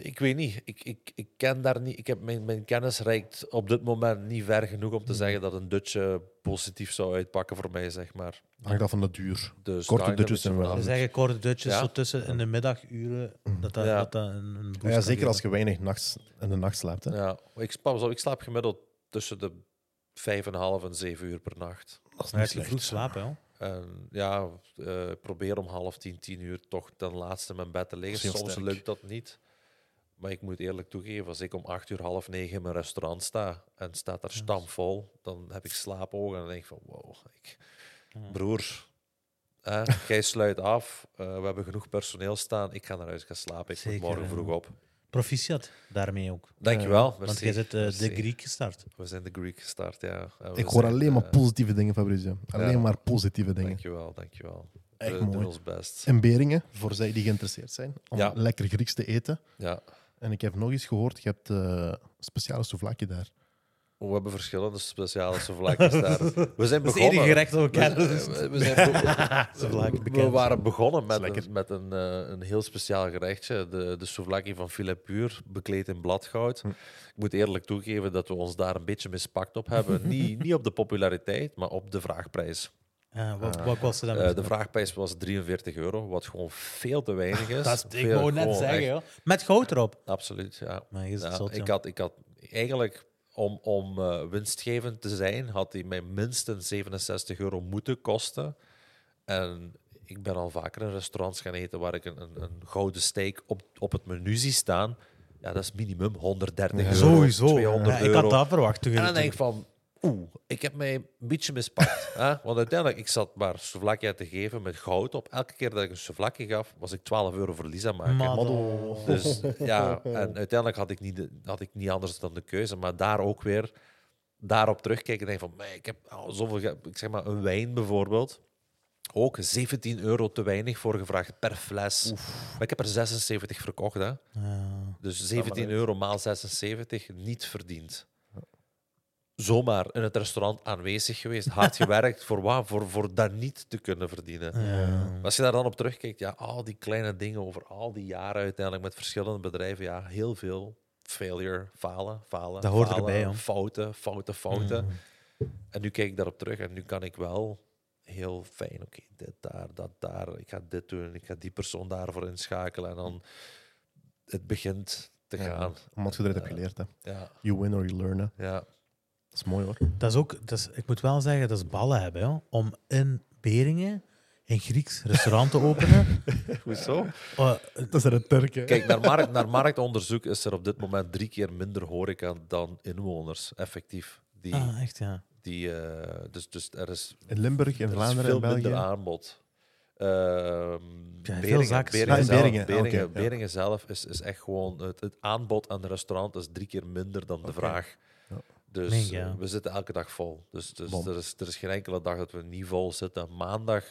Ik weet niet. Ik, ik, ik ken daar niet. Ik heb mijn, mijn kennis reikt op dit moment niet ver genoeg om te
Hmm.
zeggen dat een dutje positief zou uitpakken voor mij, zeg maar.
Hangt af van de duur.
Dus
Korte dutjes zijn
zo
wel-
ze zeggen korte dutjes
Ja.
zo tussen in de middaguren. Dat dat,
Ja.
dat, dat een, een boost
Ja, zeker als je weinig nachts, in de nacht slaapt. Hè.
Ja, ik, slaap, ik slaap gemiddeld tussen de vijf en half en zeven uur per nacht.
Dat is
Maar
niet
als je
slecht.
vroeg slapen, hoor.
En ja, eh, ik probeer om half tien, tien uur toch ten laatste in mijn bed te liggen. Soms
sterk.
lukt dat niet. Maar ik moet eerlijk toegeven, als ik om acht uur, half negen in mijn restaurant sta en staat er stampvol, dan heb ik slaapogen en dan denk ik van, wow, ik, broer, hè, jij sluit af, eh, we hebben genoeg personeel staan, ik ga naar huis gaan slapen, ik
Zeker,
moet morgen vroeg op.
Proficiat daarmee ook.
Dankjewel.
Want
merci,
jij zit eh, de. Greek gestart.
We zijn de Greek gestart, ja. En we
Ik hoor
zijn,
alleen maar
eh,
positieve dingen, Fabrizio. Alleen
ja.
maar positieve dingen.
Dankjewel, dankjewel.
Echt
we doen
mooi.
ons best.
En Beringen, voor zij die geïnteresseerd zijn, om
Ja.
lekker Grieks te eten.
Ja.
En ik heb nog eens gehoord, je hebt eh, een speciale souvlaki daar.
We hebben verschillende speciale souvlakjes (laughs) daar. We zijn
Dat is het
begonnen.
enige gerecht dat we kennen.
we- we zijn be- (laughs) we waren begonnen met, een, met een, eh, een heel speciaal gerechtje. De, de souvlaki van Philippe Puur, bekleed in bladgoud.
Hm.
Ik moet eerlijk toegeven dat we ons daar een beetje mispakt op hebben. (laughs) niet, niet op de populariteit, maar op de vraagprijs.
Ja, wat, wat het dan?
Eh, de vraagprijs was 43 euro, wat gewoon veel te weinig is.
dat is, ik wou net zeggen,
echt-
joh. Met goud erop.
Absoluut, ja.
Maar
Ja,
zot,
ik, had, ik had eigenlijk, om, om eh, winstgevend te zijn, had hij mij minstens 67 euro moeten kosten. En ik ben al vaker in restaurants gaan eten waar ik een, een, een gouden steak op, op het menu zie staan. Ja, dat is minimum 130
Ja.
euro.
Sowieso.
200
Ja, ik
euro.
had dat verwacht. Toen
En dan denk ik van, oeh, ik heb mij een beetje mispakt. (laughs) hè? Want uiteindelijk, ik zat maar souvlaki te geven met goud op. Elke keer dat ik een souvlaki gaf, was ik 12 euro verlies aan maken.
Maddo.
Dus ja, (laughs) en uiteindelijk had ik, niet de- had ik niet anders dan de keuze. Maar daar ook weer, daarop terugkijken en denk van, "Mei, ik heb zoveel, ik zeg maar een wijn bijvoorbeeld. Ook 17 euro te weinig voor gevraagd per fles. Maar ik heb er 76 verkocht, hè.
Ja.
Dus 17
uit.
euro maal 76 niet verdiend. Zomaar in het restaurant aanwezig geweest, hard (laughs) gewerkt voor wat? Voor, voor dat niet te kunnen verdienen.
Ja.
Als je daar dan op terugkijkt, ja, al die kleine dingen over al die jaren uiteindelijk met verschillende bedrijven, ja, heel veel failure, falen, falen,
Dat hoort
falen,
erbij, hoor.
fouten, fouten, fouten.
Mm.
En nu kijk ik daarop terug en nu kan ik wel heel fijn, oké, dit daar, dat daar, ik ga dit doen, ik ga die persoon daarvoor inschakelen en dan het begint te
Ja,
gaan.
Omdat je eruit hebt geleerd. Hè.
Ja,
You win or you learn. Hè.
ja.
Dat is mooi hoor.
Dat is ook, dat is, ik moet wel zeggen, dat is ballen hebben om in Beringen een Grieks restaurant te openen. (laughs)
Hoezo?
Oh,
Dat is er een Turk. hè.
Kijk, naar, markt, naar marktonderzoek is er op dit moment drie keer minder horeca dan inwoners, effectief. Die,
ah, echt ja.
die, eh, dus, dus er is,
In Limburg, in
er is
Vlaanderen,
veel
in België.
minder aanbod. Ehm
Ja, veel
Beringen, Beringen,
Ah,
zelf,
Beringen. Ah,
Beringen,
ja.
Beringen zelf is, is echt gewoon... Het, het aanbod aan de restaurant is drie keer minder dan de vraag. Dus
ja.
eh, we zitten elke dag vol. Dus, dus
Bom.
er, is, er is geen enkele dag dat we niet vol zitten. Maandag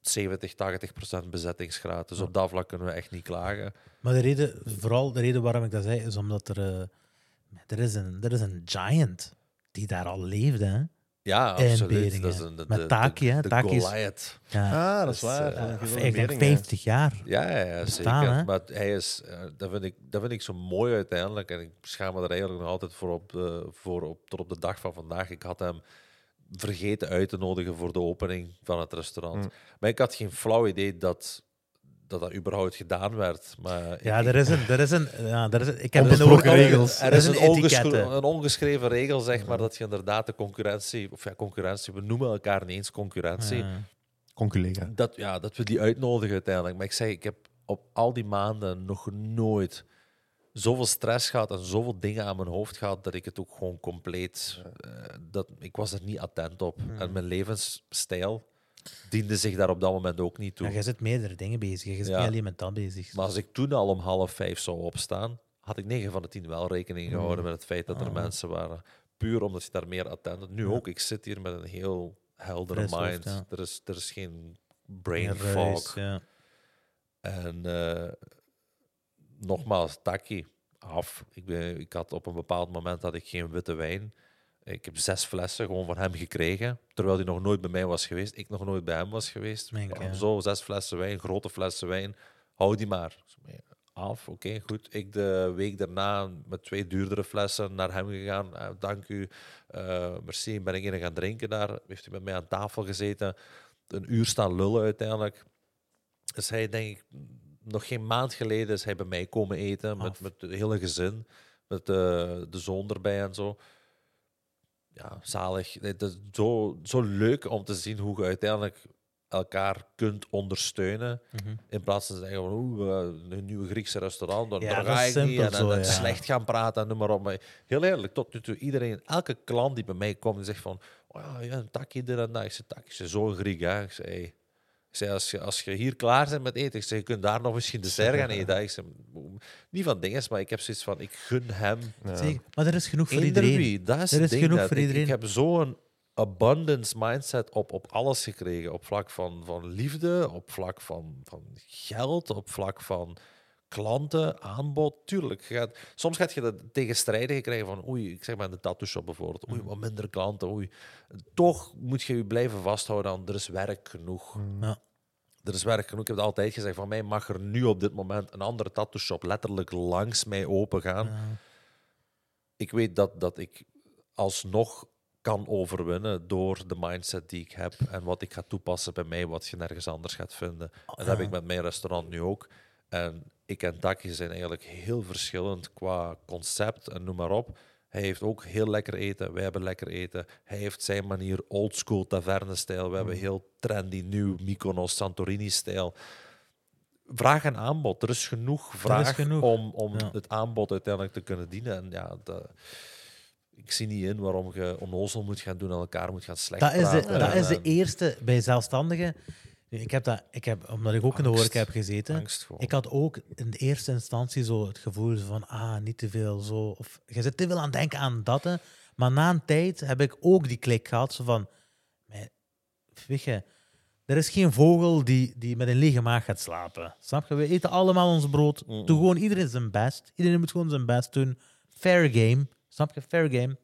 70, 80 procent bezettingsgraad. Dus
Ja.
op dat vlak kunnen we echt niet klagen.
Maar de reden, vooral de reden waarom ik dat zei, is omdat er, eh, er, is, een, er is een giant die daar al leefde. Hè?
Ja, absoluut.
Beringen.
Dat is een, de,
Met
de-
Taki, hè.
de
Taki is-
Goliath.
Ja,
Ah, dat is
Dus,
waar.
eh,
ik denk
ja.
50 jaar.
Ja, ja, ja,
Bestaan,
zeker.
hè?
Maar hij is, eh, dat, vind ik, dat vind ik zo mooi uiteindelijk. En ik schaam me er eigenlijk nog altijd voor op, eh, voor op tot op de dag van vandaag. Ik had hem vergeten uit te nodigen voor de opening van het restaurant.
Mm.
Maar ik had geen flauw idee dat dat, dat überhaupt gedaan werd. Maar
Ja,
ik-
er is een... Er is een ja, er is een ik heb
Onbesproken regels.
Er
Er
is een,
een
ongeschre-
etiquette.
een ongeschreven regel, zeg maar, dat je inderdaad de concurrentie, of ja, concurrentie, we noemen elkaar niet eens concurrentie,
Ja.
Conculega.
dat, ja, dat we die uitnodigen uiteindelijk. Maar ik zeg, ik heb op al die maanden nog nooit zoveel stress gehad en zoveel dingen aan mijn hoofd gehad dat ik het ook gewoon compleet. eh, dat, ik was er niet attent op. En mijn levensstijl diende zich daar op dat moment ook niet toe.
Ja, jij zit meerdere dingen bezig. Je zit
Ja.
niet alleen met dat bezig.
Maar als ik toen al om half vijf zou opstaan, had ik 9 van de 10 wel rekening gehouden met het feit dat er
Ah.
mensen waren. Puur omdat je daar meer attent. Nu
Ja.
ook, ik zit hier met een heel heldere
hoofd,
mind.
ja.
er, is, er is geen brain fog. En eh, nogmaals, Taki, af. Ik, ben, ik had op een bepaald moment had ik geen witte wijn. Ik heb zes flessen gewoon van hem gekregen, terwijl hij nog nooit bij mij was geweest. Ik nog nooit bij hem was geweest. Ja. Zo, zes flessen wijn, grote flessen wijn. Hou die maar. Af, oké, goed. Ik de week daarna met twee duurdere flessen naar hem gegaan. Eh, dank u, eh, merci. Ben ik een gaan drinken daar. Heeft hij met mij aan tafel gezeten. Een uur staan lullen uiteindelijk. Dus hij, denk ik, nog geen maand geleden is hij bij mij komen eten met,
Af.
met het hele gezin. Met de, de zoon erbij en zo. Ja, zalig. Het is zo, zo leuk om te zien hoe je uiteindelijk elkaar kunt ondersteunen.
Mhm.
In plaats van te zeggen van oeh, eh, een nieuwe Griekse restaurant, dan
Ja,
daar ga ik niet. En, en,
zo,
en
ja.
slecht gaan praten en noem maar op. Maar heel eerlijk, tot nu toe, iedereen, elke klant die bij mij komt, zegt van oh ja, een takje dit en dat. Ik zeg, takje, is zo'n Griek, hè. Ik zeg, hey. Ik zeg, als je, als je hier klaar bent met eten, ik zeg, je kunt daar nog misschien dessert gaan (laughs) eten. Ik zeg, niet van dinges, maar ik heb zoiets van, ik gun hem
Ja.
Zeker. Maar er is genoeg voor iedereen.
wie, dat is,
Er is
ding
genoeg
net.
voor
Ik-
iedereen.
Ik, heb zo'n abundance mindset op, op alles gekregen. Op vlak van, van liefde, op vlak van, van geld, op vlak van klanten, aanbod. Tuurlijk, gaat, soms gaat je de tegenstrijdige krijgen van oei, ik zeg maar in de tattoo shop bijvoorbeeld. Oei, wat minder klanten, oei. Toch moet je je blijven vasthouden aan er is werk genoeg.
Ja.
Er is werk genoeg. Ik heb het altijd gezegd, van mij mag er nu op dit moment een andere tattoo shop letterlijk langs mij open gaan
Ja.
ik weet dat, dat ik alsnog kan overwinnen door de mindset die ik heb en wat ik ga toepassen bij mij, wat je nergens anders gaat vinden. En dat heb ik met mijn restaurant nu ook. En ik en Taki zijn eigenlijk heel verschillend qua concept en noem maar op. Hij heeft ook heel lekker eten, wij hebben lekker eten. Hij heeft zijn manier oldschool taverne-stijl. We hebben heel trendy, nieuw Mykonos, Santorini-stijl. vraag en aanbod. Er is genoeg vraag
genoeg.
om, om
Ja.
het aanbod uiteindelijk te kunnen dienen. En ja, ik zie niet in waarom je onnozel moet gaan doen en elkaar moet gaan slecht
Dat is, de,
praten.
dat
en,
is de eerste bij zelfstandigen. Nu, Ik heb dat, ik heb, omdat ik ook in de horeca heb gezeten, ik had ook in de eerste instantie zo het gevoel van, ah, niet te veel zo. Of je zit te veel aan het denken aan dat. hè. Maar na een tijd heb ik ook die klik gehad, zo van, "Maar, weet je, er is geen vogel die, die met een lege maag gaat slapen. Snap je? We eten allemaal ons brood.
Mm.
Doe gewoon iedereen zijn best. Iedereen moet gewoon zijn best doen. Fair game. Snap je? Fair game.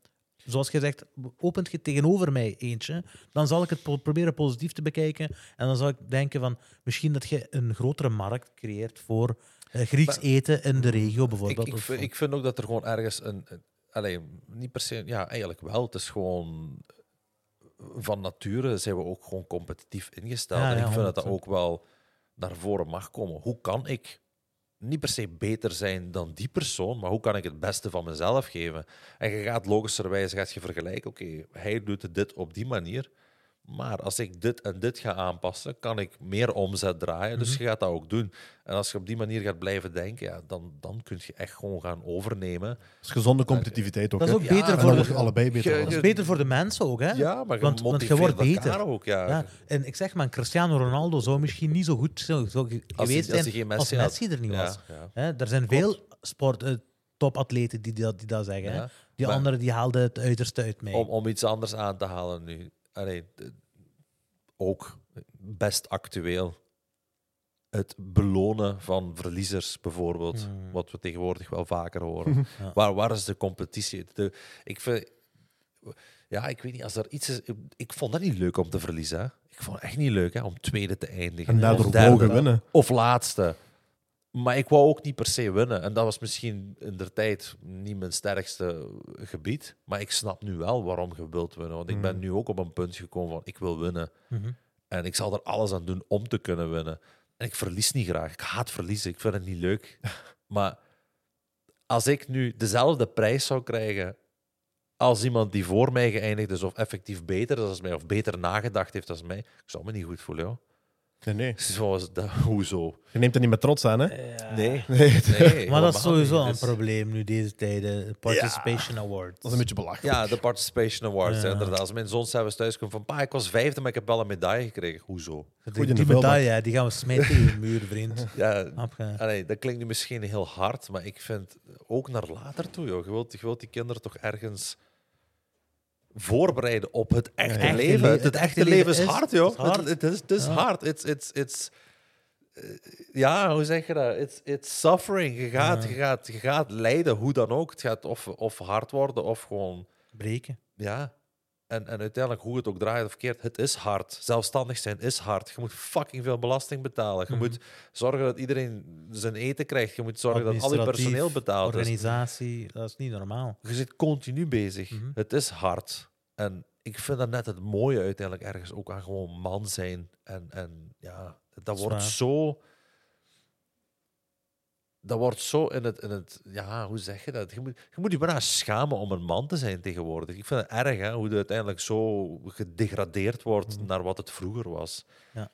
Zoals je zegt, opent je tegenover mij eentje, dan zal ik het proberen positief te bekijken. En dan zal ik denken van, misschien dat je een grotere markt creëert voor eh, Grieks
Maar-
eten in de regio bijvoorbeeld.
ik, vind, ik vind ook dat er gewoon ergens een. niet per se. Ja, eigenlijk wel. Het is gewoon. Van nature zijn we ook gewoon competitief ingesteld.
Ja,
en ik
ja,
vind dat dat
100%.
ook wel naar voren mag komen. Hoe kan ik niet per se beter zijn dan die persoon, maar hoe kan ik het beste van mezelf geven? En je gaat logischerwijze gaat je vergelijken, oké, hij doet dit op die manier, maar als ik dit en dit ga aanpassen, kan ik meer omzet draaien. Dus
Mhm.
je gaat dat ook doen. En als je op die manier gaat blijven denken, ja, dan, dan kun je echt gewoon gaan overnemen.
Dat is gezonde competitiviteit ook.
Dat is ook beter voor de,
allebei beter.
Je-
van.
dat is beter voor de mensen ook, hè?
Ja, maar je
Want- want je wordt beter.
ook. Ja.
Ja, en ik zeg maar, Cristiano Ronaldo zou misschien niet zo goed geweest
als
zijn als
Messi,
er niet was.
Ja,
Hè, er zijn veel sport, eh, topatleten die dat, die dat
ja.
zeggen. hè. Die
Maar-
anderen die haalden het uiterste uit mij.
Om, om iets anders aan te halen nu. Allee, ook best actueel. Het belonen van verliezers, bijvoorbeeld.
Hmm.
Wat we tegenwoordig wel vaker horen. (laughs)
Ja.
waar, waar is de competitie? De, ik vind... Ja, ik weet niet, als er iets is... Ik, ik vond dat niet leuk om te verliezen. hè. Ik vond het echt niet leuk hè, om tweede te eindigen.
En daardoor mogen winnen.
Of laatste. Maar ik wou ook niet per se winnen. En dat was misschien in der tijd niet mijn sterkste gebied. Maar ik snap nu wel waarom je wilt winnen. Want ik ben
Mhm.
nu ook op een punt gekomen van ik wil winnen.
Mhm.
En ik zal er alles aan doen om te kunnen winnen. En ik verlies niet graag. Ik haat verliezen. Ik vind het niet leuk. (laughs) maar als ik nu dezelfde prijs zou krijgen als iemand die voor mij geëindigd is, of effectief beter is als mij, of beter nagedacht heeft als mij, ik zou me niet goed voelen. Joh.
Nee, nee.
Zoals dat, hoezo?
Je neemt het niet met trots aan, hè?
Ja.
Nee. (laughs)
Nee,
nee
Maar dat is sowieso een
Dus-
probleem nu deze tijden. De Participation Awards.
Dat is een beetje belachelijk.
Ja, de Participation Awards,
Ja.
inderdaad. Als mijn zoon zelfs thuis komt van, pa, ik was vijfde, maar ik heb wel een medaille gekregen. Hoezo?
Die,
in
medaille, die gaan we smijten tegen de muur, vriend. (laughs)
Ja, allee, dat klinkt nu misschien heel hard, maar ik vind ook naar later toe, joh. Je wilt, je wilt die kinderen toch ergens voorbereiden op het echte
Echte
leven.
le-
het,
het
echte leven
leven
is hard, joh. Het, is, het is hard. It's, it's, it's, eh, ja, hoe zeg je dat? It's, it's suffering. Je gaat,
Ja.
je, gaat, je gaat lijden, hoe dan ook. Het gaat of, of hard worden of gewoon
Breken.
ja. En, en uiteindelijk, hoe het ook draait of keert, het is hard. Zelfstandig zijn is hard. Je moet fucking veel belasting betalen. Je
Mhm.
moet zorgen dat iedereen zijn eten krijgt. Je moet zorgen dat al je personeel betaald is.
Organisatie, dat is niet normaal.
Je zit continu bezig.
Mhm.
Het is hard. En ik vind dat net het mooie uiteindelijk ergens ook aan gewoon man zijn. En, en ja, dat wordt zo... Dat wordt zo in het, in het... Ja, hoe zeg je dat? Je moet, je moet je bijna schamen om een man te zijn tegenwoordig. Ik vind het erg, hè, hoe het uiteindelijk zo gedegradeerd wordt
Mhm.
naar wat het vroeger was.
Ja,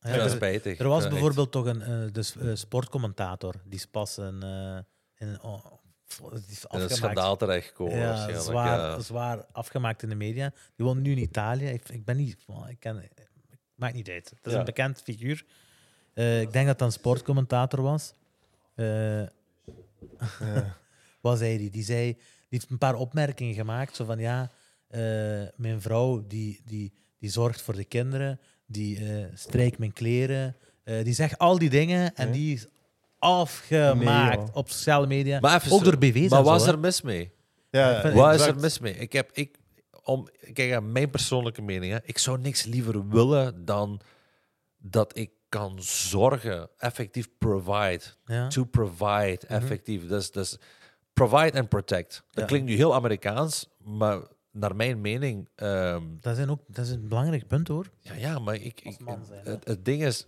Ja, dat is
er,
spijtig.
er was bijvoorbeeld toch een eh, dus, eh, sportcommentator die is pas een, eh, in, oh, is
in een schandaal terechtgekomen
Ja, zwaar,
ja.
zwaar afgemaakt in de media. Die woont nu in Italië. Ik, ik ben niet... Ik ken, maakt niet uit. Het is
Ja.
een bekend figuur. Ik denk dat dat een sportcommentator was. Eh,
Ja. (laughs)
wat zei die? Die zei, die heeft een paar opmerkingen gemaakt. Zo van ja, eh, mijn vrouw die, die, die zorgt voor de kinderen, die eh strijkt mijn kleren, eh, die zegt al die dingen en die is afgemaakt
Nee,
op sociale media.
Maar even
ook door BV's
Maar was
hè.
er mis mee?
Ja,
Wat is er mis mee? Ik heb, ik, om, kijk, aan mijn persoonlijke mening, hè, ik zou niks liever willen dan dat ik kan zorgen, effectief provide,
Ja.
to provide,
Mhm.
effectief. Dus, dus provide and protect. Dat
Ja.
klinkt nu heel Amerikaans, maar naar mijn mening, ehm,
Dat, zijn ook, dat is een belangrijk punt hoor.
ja, ja, maar ik, ik, het, het ding is,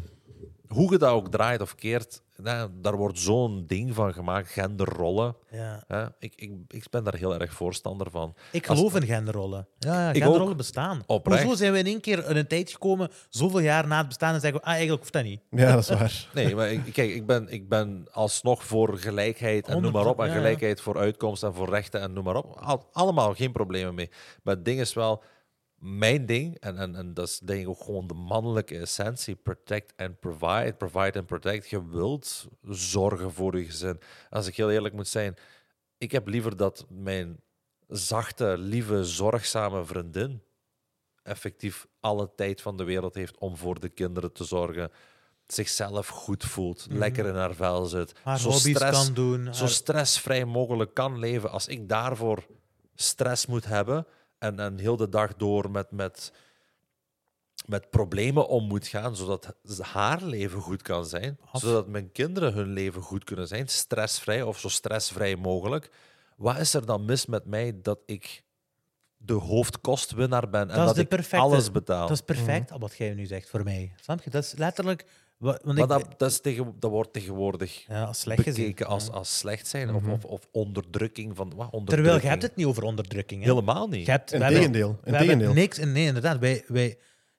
hoe je dat ook draait of keert, nou, daar wordt zo'n ding van gemaakt, genderrollen.
Ja.
Hè? Ik, ik, ik ben daar heel erg voorstander van.
Ik
Als-
geloof in genderrollen. Ja, ja genderrollen
ook.
bestaan.
Oprecht.
Hoezo zijn we in één keer in een tijd gekomen, zoveel jaar na het bestaan, en zeggen we, ah, eigenlijk hoeft dat niet.
Ja, dat is waar. (laughs)
Nee, maar ik, kijk, ik ben, ik ben alsnog voor gelijkheid en noem maar op. En
100%, ja, ja.
gelijkheid voor uitkomst en voor rechten en noem maar op. Al- allemaal geen problemen mee. Maar het ding is wel, mijn ding, en, en, en dat is denk ik ook gewoon de mannelijke essentie, protect and provide, provide and protect. Je wilt zorgen voor je gezin. Als ik heel eerlijk moet zijn, ik heb liever dat mijn zachte, lieve, zorgzame vriendin effectief alle tijd van de wereld heeft om voor de kinderen te zorgen, zichzelf goed voelt,
Mhm.
lekker in haar vel zit,
Haar
zo, stress,
kan doen.
zo stressvrij mogelijk kan leven. Als ik daarvoor stress moet hebben en, en heel de dag door met, met, met problemen om moet gaan, zodat haar leven goed kan zijn,
Af-
zodat mijn kinderen hun leven goed kunnen zijn, stressvrij of zo stressvrij mogelijk. Wat is er dan mis met mij dat ik de hoofdkostwinnaar ben en
Dat
ik
perfecte-
alles betaal?
Dat is perfect, wat jij nu zegt voor mij. Snap je? Dat is letterlijk... wa- Want
maar
ik,
dat, dat, is tegen, dat wordt tegenwoordig
ja, als slecht gezien.
bekeken als,
Ja.
als slecht zijn of, of, of onderdrukking van wat, onderdrukking.
Terwijl je hebt het niet over onderdrukking. Hè?
helemaal niet.
Je hebt, we
In
hebben-
tegendeel.
We hebben niks... Nee, inderdaad. Wij, wij,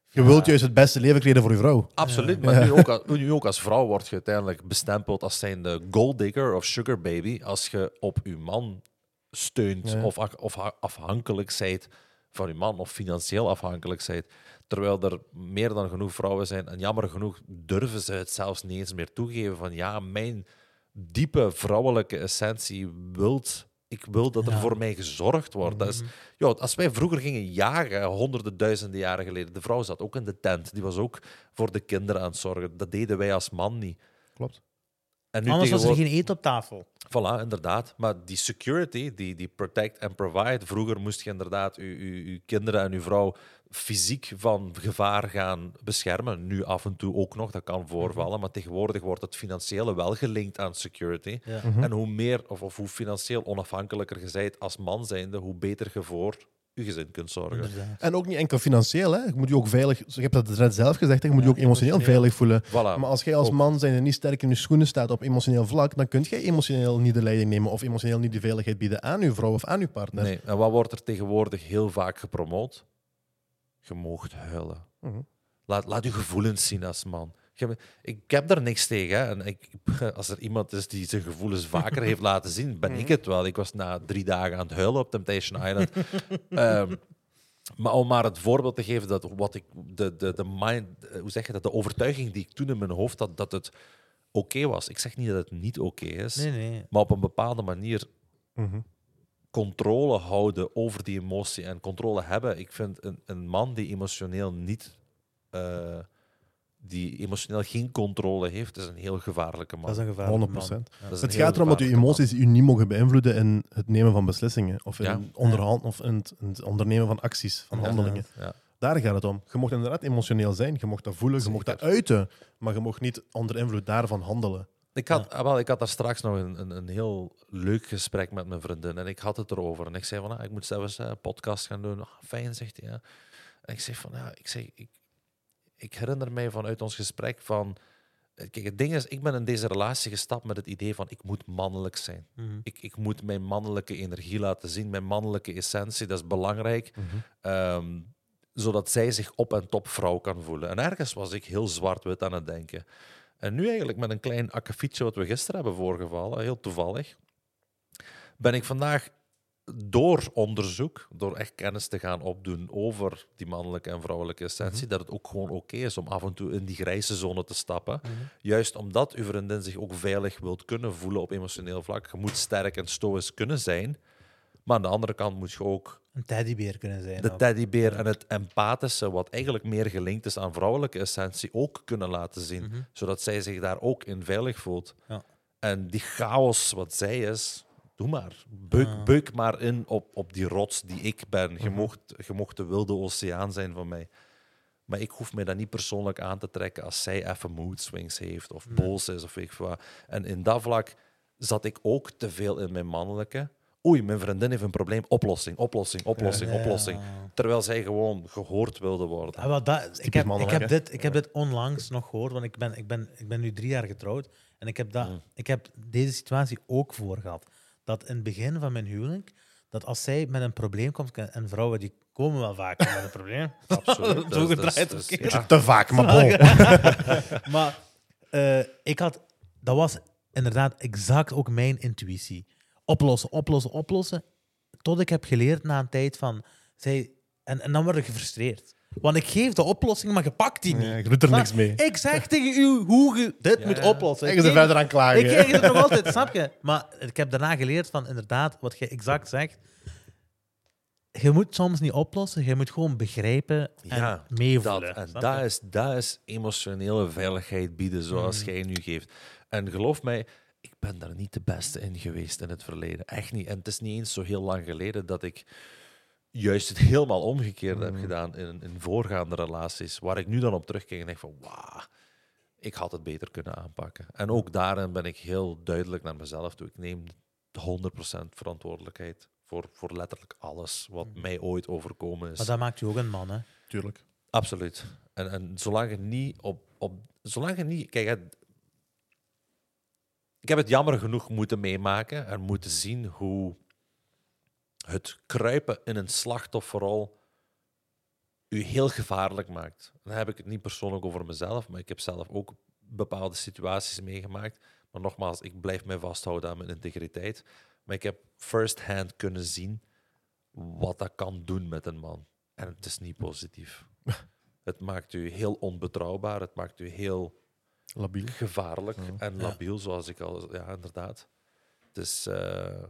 Je wilt juist het beste leven creëren voor je vrouw.
Absoluut, maar nu, (laughs) ook als, nu ook als vrouw word je uiteindelijk bestempeld als zijnde gold digger of sugar baby als je op je man steunt
Ja.
of, of ha- afhankelijk zijt van je man of financieel afhankelijk zijt. Terwijl er meer dan genoeg vrouwen zijn en jammer genoeg durven ze het zelfs niet eens meer toegeven van ja, mijn diepe vrouwelijke essentie wilt... Ik wil dat er
Ja.
voor mij gezorgd wordt. Dat is, ja, als wij vroeger gingen jagen, honderden duizenden jaren geleden, de vrouw zat ook in de tent. Die was ook voor de kinderen aan het zorgen. Dat deden wij als man niet.
Klopt.
En nu
Anders was er geen eten op tafel.
Voilà, inderdaad. Maar die security, die, die protect and provide, vroeger moest je inderdaad je, je, je kinderen en je vrouw fysiek van gevaar gaan beschermen. Nu af en toe ook nog, dat kan voorvallen. Maar tegenwoordig wordt het financiële wel gelinkt aan security.
Ja.
En hoe meer of, of hoe financieel onafhankelijker je bent als man zijnde, hoe beter je voor je gezin kunt zorgen.
Inderdaad.
En ook niet enkel financieel. Hè. Je moet je ook veilig... Je hebt dat net zelf gezegd, hè. je moet je ook emotioneel veilig voelen.
Voilà.
Maar als jij als man zijn niet sterk in je schoenen staat op emotioneel vlak, dan kun jij emotioneel niet de leiding nemen of emotioneel niet de veiligheid bieden aan je vrouw of aan je partner.
Nee. En wat wordt er tegenwoordig heel vaak gepromoot? Je moogt huilen.
Mhm.
Laat, laat je gevoelens zien als man. Ik heb daar niks tegen. Hè. En ik, (laughs) als er iemand is die zijn gevoelens vaker heeft laten zien, ben ik het wel. Ik was na drie dagen aan het huilen op Temptation Island. (laughs) Ehm, maar om maar het voorbeeld te geven dat wat ik de, de, de mind, hoe zeg je dat, de overtuiging die ik toen in mijn hoofd had, dat het oké was. Ik zeg niet dat het niet oké is,
Nee, nee.
maar op een bepaalde manier
Mhm.
controle houden over die emotie en controle hebben. Ik vind een, een man die emotioneel niet, eh, die emotioneel geen controle heeft, is een heel gevaarlijke man.
Dat is een gevaarlijke
100%.
man.
Dat is een
Het gaat erom dat je
man.
emoties u niet mogen beïnvloeden in het nemen van beslissingen of in
Ja.
onderhand of in het, in het ondernemen van acties, van
Ja.
handelingen.
Ja.
Daar gaat het om. Je mocht inderdaad emotioneel zijn, je mocht dat voelen, je mocht dat uiten, maar je mocht niet onder invloed daarvan handelen.
Ik had, wel, ik had daar straks nog een, een, een heel leuk gesprek met mijn vriendin en ik had het erover. En ik zei van, ah, ik moet zelfs eh, een podcast gaan doen. Ah, fijn, zegt hij. Ja. En ik zeg van, ja, ik, zeg, ik, ik herinner mij vanuit ons gesprek van... eh, Kijk, het ding is, ik ben in deze relatie gestapt met het idee van, ik moet mannelijk zijn.
Mhm.
Ik, ik moet mijn mannelijke energie laten zien, mijn mannelijke essentie, dat is belangrijk. Ehm, zodat zij zich op en top vrouw kan voelen. En ergens was ik heel zwart-wit aan het denken. En nu eigenlijk met een klein akkefietje wat we gisteren hebben voorgevallen, heel toevallig, ben ik vandaag door onderzoek, door echt kennis te gaan opdoen over die mannelijke en vrouwelijke essentie, dat het ook gewoon oké is om af en toe in die grijze zone te stappen.
Mhm.
Juist omdat uw vriendin zich ook veilig wilt kunnen voelen op emotioneel vlak. Je moet sterk en stoïsch kunnen zijn. Maar aan de andere kant moet je ook
Een teddybeer kunnen zijn.
de
ook.
teddybeer en het empathische, wat eigenlijk meer gelinkt is aan vrouwelijke essentie, ook kunnen laten zien.
Mhm.
Zodat zij zich daar ook in veilig voelt.
Ja.
En die chaos wat zij is, doe maar. Beuk,
Ja.
beuk maar in op, op die rots die ik ben. Je,
Mhm.
mocht, je mocht de wilde oceaan zijn van mij. Maar ik hoef mij dat niet persoonlijk aan te trekken als zij even mood swings heeft of
Nee.
boos is of weet ik wat. En in dat vlak zat ik ook te veel in mijn mannelijke oei, mijn vriendin heeft een probleem, oplossing, oplossing, oplossing,
Ja.
oplossing. Terwijl zij gewoon gehoord wilde worden.
Ah, wel, dat, ik, heb, ik, heb dit, ik heb dit onlangs nog gehoord, want ik ben, ik, ben, ik ben nu drie jaar getrouwd. En ik heb, dat,
Mm.
ik heb deze situatie ook voor gehad. Dat in het begin van mijn huwelijk, dat als zij met een probleem komt, en vrouwen die komen wel vaak met een probleem, (laughs)
Absoluut. (laughs)
Zo
Dus- dus-
gedraaid
dus- ja.
Te vaak, maar bon. (laughs)
maar eh, ik had, dat was inderdaad exact ook mijn intuïtie. Oplossen, oplossen, oplossen. Tot ik heb geleerd na een tijd van. Zij, en, en dan word ik gefrustreerd. Want ik geef de oplossing, maar je pakt die niet.
Ja, je doet er
Maar
niks mee.
Ik zeg tegen u hoe je dit
Ja,
moet oplossen.
En
Ik
je ze verder aan klagen.
ik krijg het nog altijd, snap je? Maar ik heb daarna geleerd van inderdaad, wat je exact zegt. Je moet soms niet oplossen, je moet gewoon begrijpen en
Ja, Dat,
meevoelen.
en dat is, dat is emotionele veiligheid bieden, zoals
Mm.
jij nu geeft. En geloof mij, ik ben daar niet de beste in geweest in het verleden. Echt niet. En het is niet eens zo heel lang geleden dat ik juist het helemaal omgekeerde heb
Mm.
gedaan in, in voorgaande relaties. Waar ik nu dan op terugkijk en denk van, wauw, ik had het beter kunnen aanpakken. En ook daarin ben ik heel duidelijk naar mezelf toe. Ik neem 100% verantwoordelijkheid voor, voor letterlijk alles wat mij ooit overkomen is.
Maar dat maakt je ook een man, hè?
Tuurlijk.
Absoluut. En, en zolang je niet op, op. Zolang je niet. Kijk, het- ik heb het jammer genoeg moeten meemaken en moeten zien hoe het kruipen in een slachtofferrol u heel gevaarlijk maakt. Dan heb ik het niet persoonlijk over mezelf, maar ik heb zelf ook bepaalde situaties meegemaakt. Maar nogmaals, ik blijf mij vasthouden aan mijn integriteit. Maar ik heb first-hand kunnen zien wat dat kan doen met een man. En het is niet positief. (laughs) het maakt u heel onbetrouwbaar, het maakt u heel
Labiel.
gevaarlijk
Ja.
en labiel, zoals ik al... Ja, inderdaad. Het is eh,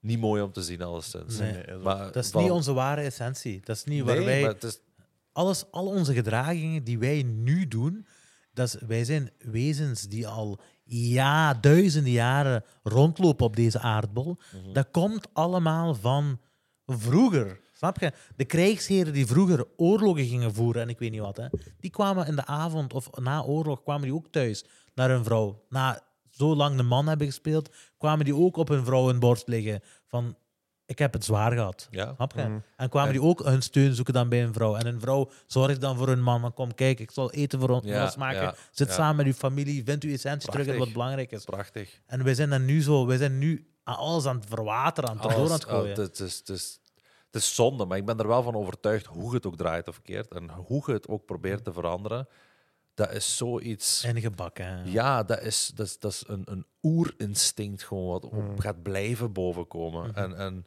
niet mooi om te zien, alleszins.
Nee.
Nee, dat-
Maar
Dat is niet onze ware essentie. Dat is niet waar
Nee,
wij...
maar het is...
Alles, al onze gedragingen die wij nu doen, dat is, wij zijn wezens die al ja, duizenden jaren rondlopen op deze aardbol.
Mhm.
Dat komt allemaal van vroeger. Snap je? De krijgsheren die vroeger oorlogen gingen voeren en ik weet niet wat, hè, die kwamen in de avond of na oorlog kwamen die ook thuis naar hun vrouw. Na zo lang de man hebben gespeeld, kwamen die ook op hun vrouw hun borst liggen van ik heb het zwaar gehad.
Ja.
Snap je?
Mhm.
En kwamen
En-
die ook hun steun zoeken dan bij een vrouw. En een vrouw zorgt dan voor hun man. Dan kom, kijk, ik zal eten voor ons
Ja,
maken.
ja,
Zit
ja.
samen met uw familie. Vindt uw essentie terug en wat belangrijk is.
Prachtig.
En wij zijn dan nu zo, wij zijn nu aan alles aan het verwateren, aan het door aan
Alles,
het gooien.
oh, het, is, het, is, het is zonde, maar ik ben er wel van overtuigd hoe je het ook draait of keert en hoe je het ook probeert te veranderen. Dat is zoiets.
En gebakken. hè.
Ja, dat is, dat is, dat is een, een oerinstinct gewoon wat op
Mm.
gaat blijven bovenkomen.
Mhm.
En, en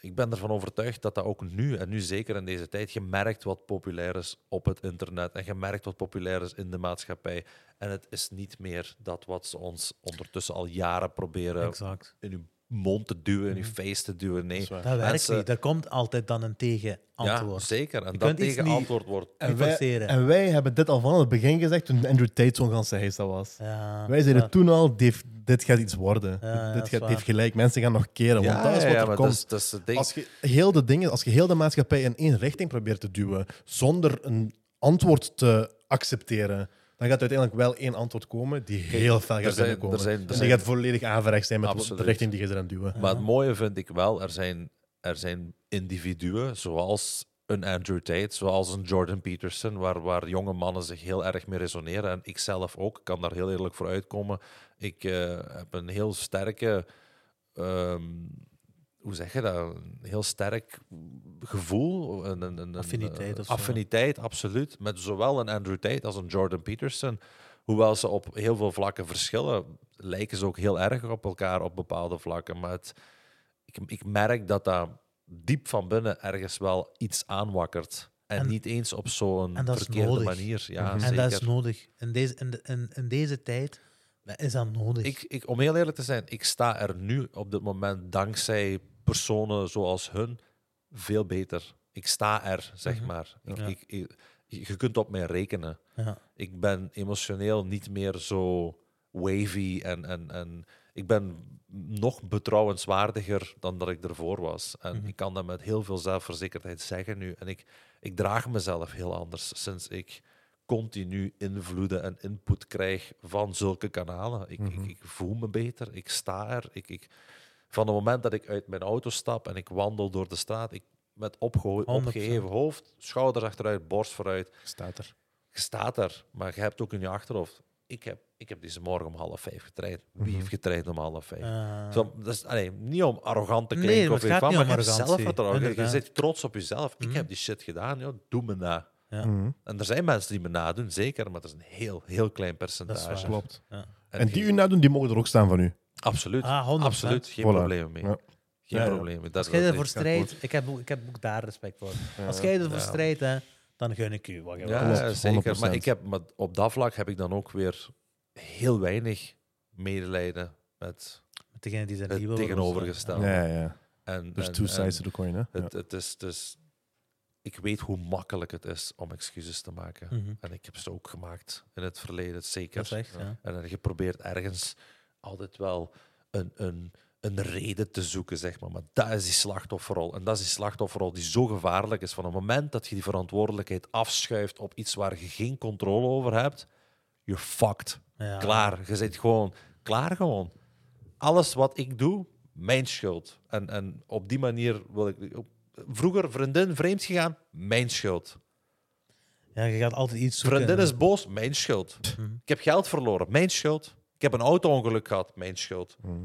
ik ben ervan overtuigd dat dat ook nu, en nu zeker in deze tijd, je merkt wat populair is op het internet en je merkt wat populair is in de maatschappij. En het is niet meer dat wat ze ons ondertussen al jaren proberen
Exact.
in uw mond te duwen, in uw
Mhm.
face te duwen.
Dat
Nee,
is waar.
Dat werkt
Mensen-
niet. Er komt altijd dan een
ja,
tegenantwoord.
zeker. En
Je
dat
kunt iets
tegenantwoord wordt
En
Niet
wij, en wij hebben dit al van het begin gezegd toen Andrew Tate zo'n ganse heisa was.
Ja,
Wij zeiden
ja.
toen al, dit, dit gaat iets worden.
Ja, ja,
dit
dat
gaat, heeft gelijk. Mensen gaan nog keren, want dat is wat er komt.
Dat is, dat is het ding.
Als je, heel de dingen, als je heel de maatschappij in één richting probeert te duwen, zonder een antwoord te accepteren, dan gaat uiteindelijk wel één antwoord komen die heel fel gaat
zijn-
binnenkomen.
er zijn- er
en die
zijn-
gaat volledig aanverrecht zijn met de richting die je ze aan het duwen.
Maar het mooie vind ik wel, er zijn, er zijn individuen zoals een Andrew Tate, zoals een Jordan Peterson, waar, waar jonge mannen zich heel erg mee resoneren. En ik zelf ook, kan daar heel eerlijk voor uitkomen. Ik eh, heb een heel sterke, ehm, hoe zeg je dat? Een heel sterk gevoel. Een, een, een,
Affiniteit
een- affiniteit, absoluut. Met zowel een Andrew Tate als een Jordan Peterson. Hoewel ze op heel veel vlakken verschillen, lijken ze ook heel erg op elkaar op bepaalde vlakken. Maar het, ik, ik merk dat dat diep van binnen ergens wel iets aanwakkert. En,
En-
niet eens op zo'n verkeerde
nodig.
manier. Ja,
Mhm.
En dat is nodig. In deze, in, de- in, in deze tijd is dat nodig.
Ik, ik, om heel eerlijk te zijn, ik sta er nu op dit moment dankzij personen zoals hun veel beter. Ik sta er, zeg
Mhm.
maar. Ik,
Ja.
ik, ik- je kunt op mij rekenen.
ja.
Ik ben emotioneel niet meer zo wavy en, en, en ik ben nog betrouwenswaardiger dan dat ik ervoor was. En
Mhm.
ik kan dat met heel veel zelfverzekerdheid zeggen nu. En ik, ik draag mezelf heel anders sinds ik continu invloeden en input krijg van zulke kanalen. Ik,
Mhm.
ik, ik voel me beter, ik sta er, ik, ik Van het moment dat ik uit mijn auto stap en ik wandel door de straat, ik met opgeho-
100%.
opgeheven hoofd, schouders achteruit, borst vooruit,
Staat er.
je staat er, maar je hebt ook in je achterhoofd. Ik heb, ik heb deze morgen om half vijf getraind. Wie
Mhm.
heeft getraind om half vijf?
Eh,
Zo, dat is, allee, niet om arrogant te klinken of wat,
niet
maar je zelfvertrouwen. Je, zit trots op jezelf. Ik
Mhm.
heb die shit gedaan, joh, doe me na.
Ja.
Mhm.
En er zijn mensen die me nadoen, zeker, maar dat is een heel, heel klein
Dat is
percentage.
waar.
Klopt.
ja.
En die
geen-
u nadoen, die mogen er ook staan van u.
Absoluut.
Ah, 100%.
Absoluut. Geen
Voilà.
probleem mee.
Ja.
Geen
Ja, ja.
probleem mee. Dat,
Als jij
dat-
ervoor strijdt, ik heb, ook, ik heb ook daar respect voor.
Ja.
Als jij ervoor
Ja.
strijdt, hè, dan gun ik u wat je
Ja.
Klopt,
zeker.
100%.
Maar, ik heb, maar op dat vlak heb ik dan ook weer heel weinig medelijden met
Met degene die zijn
het tegenovergestelde.
Ja, ja, ja.
En,
Dus
en-
two
en
sides to the coin, hè? Ja.
het, het is, dus ik weet hoe makkelijk het is om excuses te maken.
Mhm.
En ik heb ze ook gemaakt in het verleden,
Dat
zeker.
is echt, ja.
En dan je probeert ergens altijd wel een, een, een reden te zoeken, zeg maar. Maar dat is die slachtofferrol. En dat is die slachtofferrol die zo gevaarlijk is. Van het moment dat je die verantwoordelijkheid afschuift op iets waar je geen controle over hebt, you're fucked.
Ja.
Klaar. Je zit gewoon klaar gewoon. Alles wat ik doe, mijn schuld. En, en op die manier wil ik... Vroeger vriendin vreemd gegaan, mijn schuld.
Ja, je gaat altijd iets zoeken.
Vriendin is boos, mijn schuld.
Mhm.
Ik heb geld verloren, mijn schuld. Ik heb een auto-ongeluk gehad, mijn schuld.
Mhm.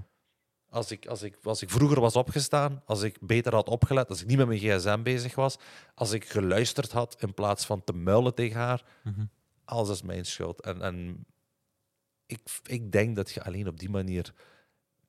Als ik, als, ik, als ik vroeger was opgestaan, als ik beter had opgelet, als ik niet met mijn gsm bezig was, als ik geluisterd had in plaats van te muilen tegen haar,
Mhm.
alles is mijn schuld. En, en ik, ik denk dat je alleen op die manier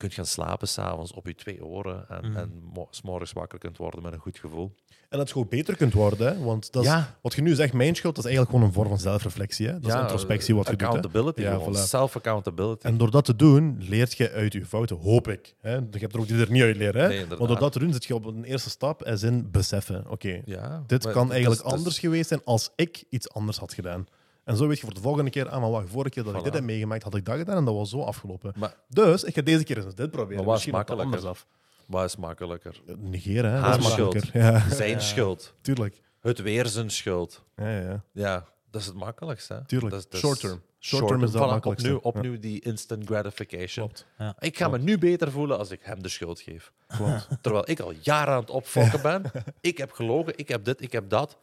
kunt gaan slapen s'avonds op je twee oren en,
Mhm.
en mo- 's morgens wakker kunt worden met een goed gevoel.
En dat je gewoon beter kunt worden, hè? want dat is,
Ja.
wat je nu zegt, mijn schuld, dat is eigenlijk gewoon een vorm van zelfreflectie. Hè? Dat is introspectie wat je doet.
Accountability,
Ja, voilà.
self-accountability.
En door dat te doen, leert je uit je fouten, hoop ik. Hè? Je hebt er ook die er niet uit leren. Hè?
Nee,
maar door dat te doen, zit je op een eerste stap en zin beseffen. Oké, dit kan eigenlijk
is-
anders geweest zijn als ik iets anders had gedaan. En zo weet je voor de volgende keer aan, van wacht, vorige keer dat ik dit heb meegemaakt, had ik dat gedaan en dat was zo afgelopen.
Maar
Dus ik ga deze keer eens dit proberen.
Maar wat is makkelijker?
af.
wat is makkelijker?
Negeren, hè?
Haar
dat is
schuld.
Ja,
Zijn
Ja.
schuld.
tuurlijk.
Het weer zijn schuld.
Ja, ja, ja.
Ja, dat is het makkelijkste. Hè?
Tuurlijk.
Dat is- dat
Short term. Short term is dat
Voilà,
makkelijkste.
Opnieuw, opnieuw die instant gratification.
Klopt.
Ik ga me nu beter voelen als ik hem de schuld geef.
Klopt.
Terwijl ik al jaren aan het opfokken (laughs) ben. Ik heb gelogen, ik heb dit, ik heb dat.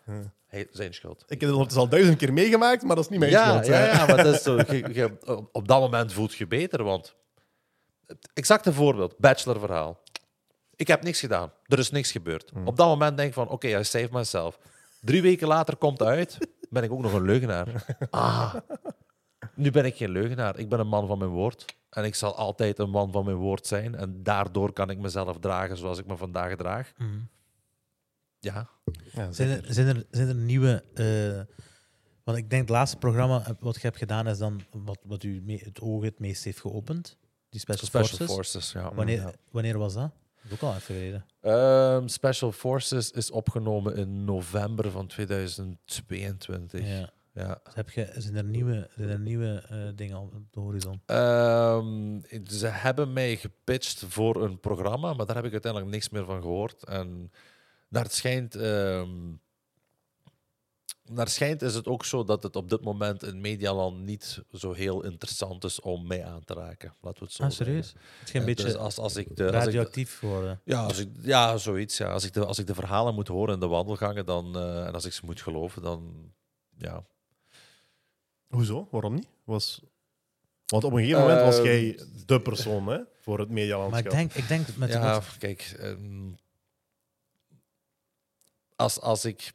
Hij, zijn schuld.
Ik heb het al duizend keer meegemaakt, maar dat is niet mijn
ja,
schuld.
ja, ja, maar dat is zo, je, je- op- dat moment voelt je beter. Want het exacte voorbeeld, bachelorverhaal. Ik heb niks gedaan. Er is niks gebeurd.
Hmm.
Op dat moment denk ik van, oké, I save myself. Drie weken later komt het uit, ben ik ook nog een leugenaar. Ah, nu ben ik geen leugenaar. Ik ben een man van mijn woord. En ik zal altijd een man van mijn woord zijn. En daardoor kan ik mezelf dragen zoals ik me vandaag draag.
Mhm.
Ja,
Ja,
Zijn er, zijn, er, zijn er nieuwe... eh, want ik denk het laatste programma wat je hebt gedaan is dan wat, wat u het oog het meest heeft geopend. Die Special,
Special
Forces.
Forces. ja.
Wanneer,
Ja.
wanneer was dat? Dat is ook al even geleden.
Ehm, Special Forces is opgenomen in november van 2022.
Ja.
Ja.
Dus heb je, zijn er nieuwe, zijn er nieuwe eh, dingen op de horizon?
Ehm, ze hebben mij gepitcht voor een programma, maar daar heb ik uiteindelijk niks meer van gehoord. En naar het schijnt, ehm, naar schijnt is het ook zo dat het op dit moment in Medialand niet zo heel interessant is om mij aan te raken. Laten we het zo
Ah,
zeggen.
serieus? Het geen
Eh,
beetje
dus als, als ik de, als ik de-
radioactief worden.
ja, als ik, ja, zoiets. Ja. Als, ik de, als ik de verhalen moet horen in de wandelgangen dan, eh, en als ik ze moet geloven, dan ja.
Hoezo? Waarom niet? Was... Want op een gegeven moment was
Ehm,
jij de persoon hè, voor het
Maar ik
medialandschap.
denk, ik denk met
ja, kijk. ehm, als, als ik.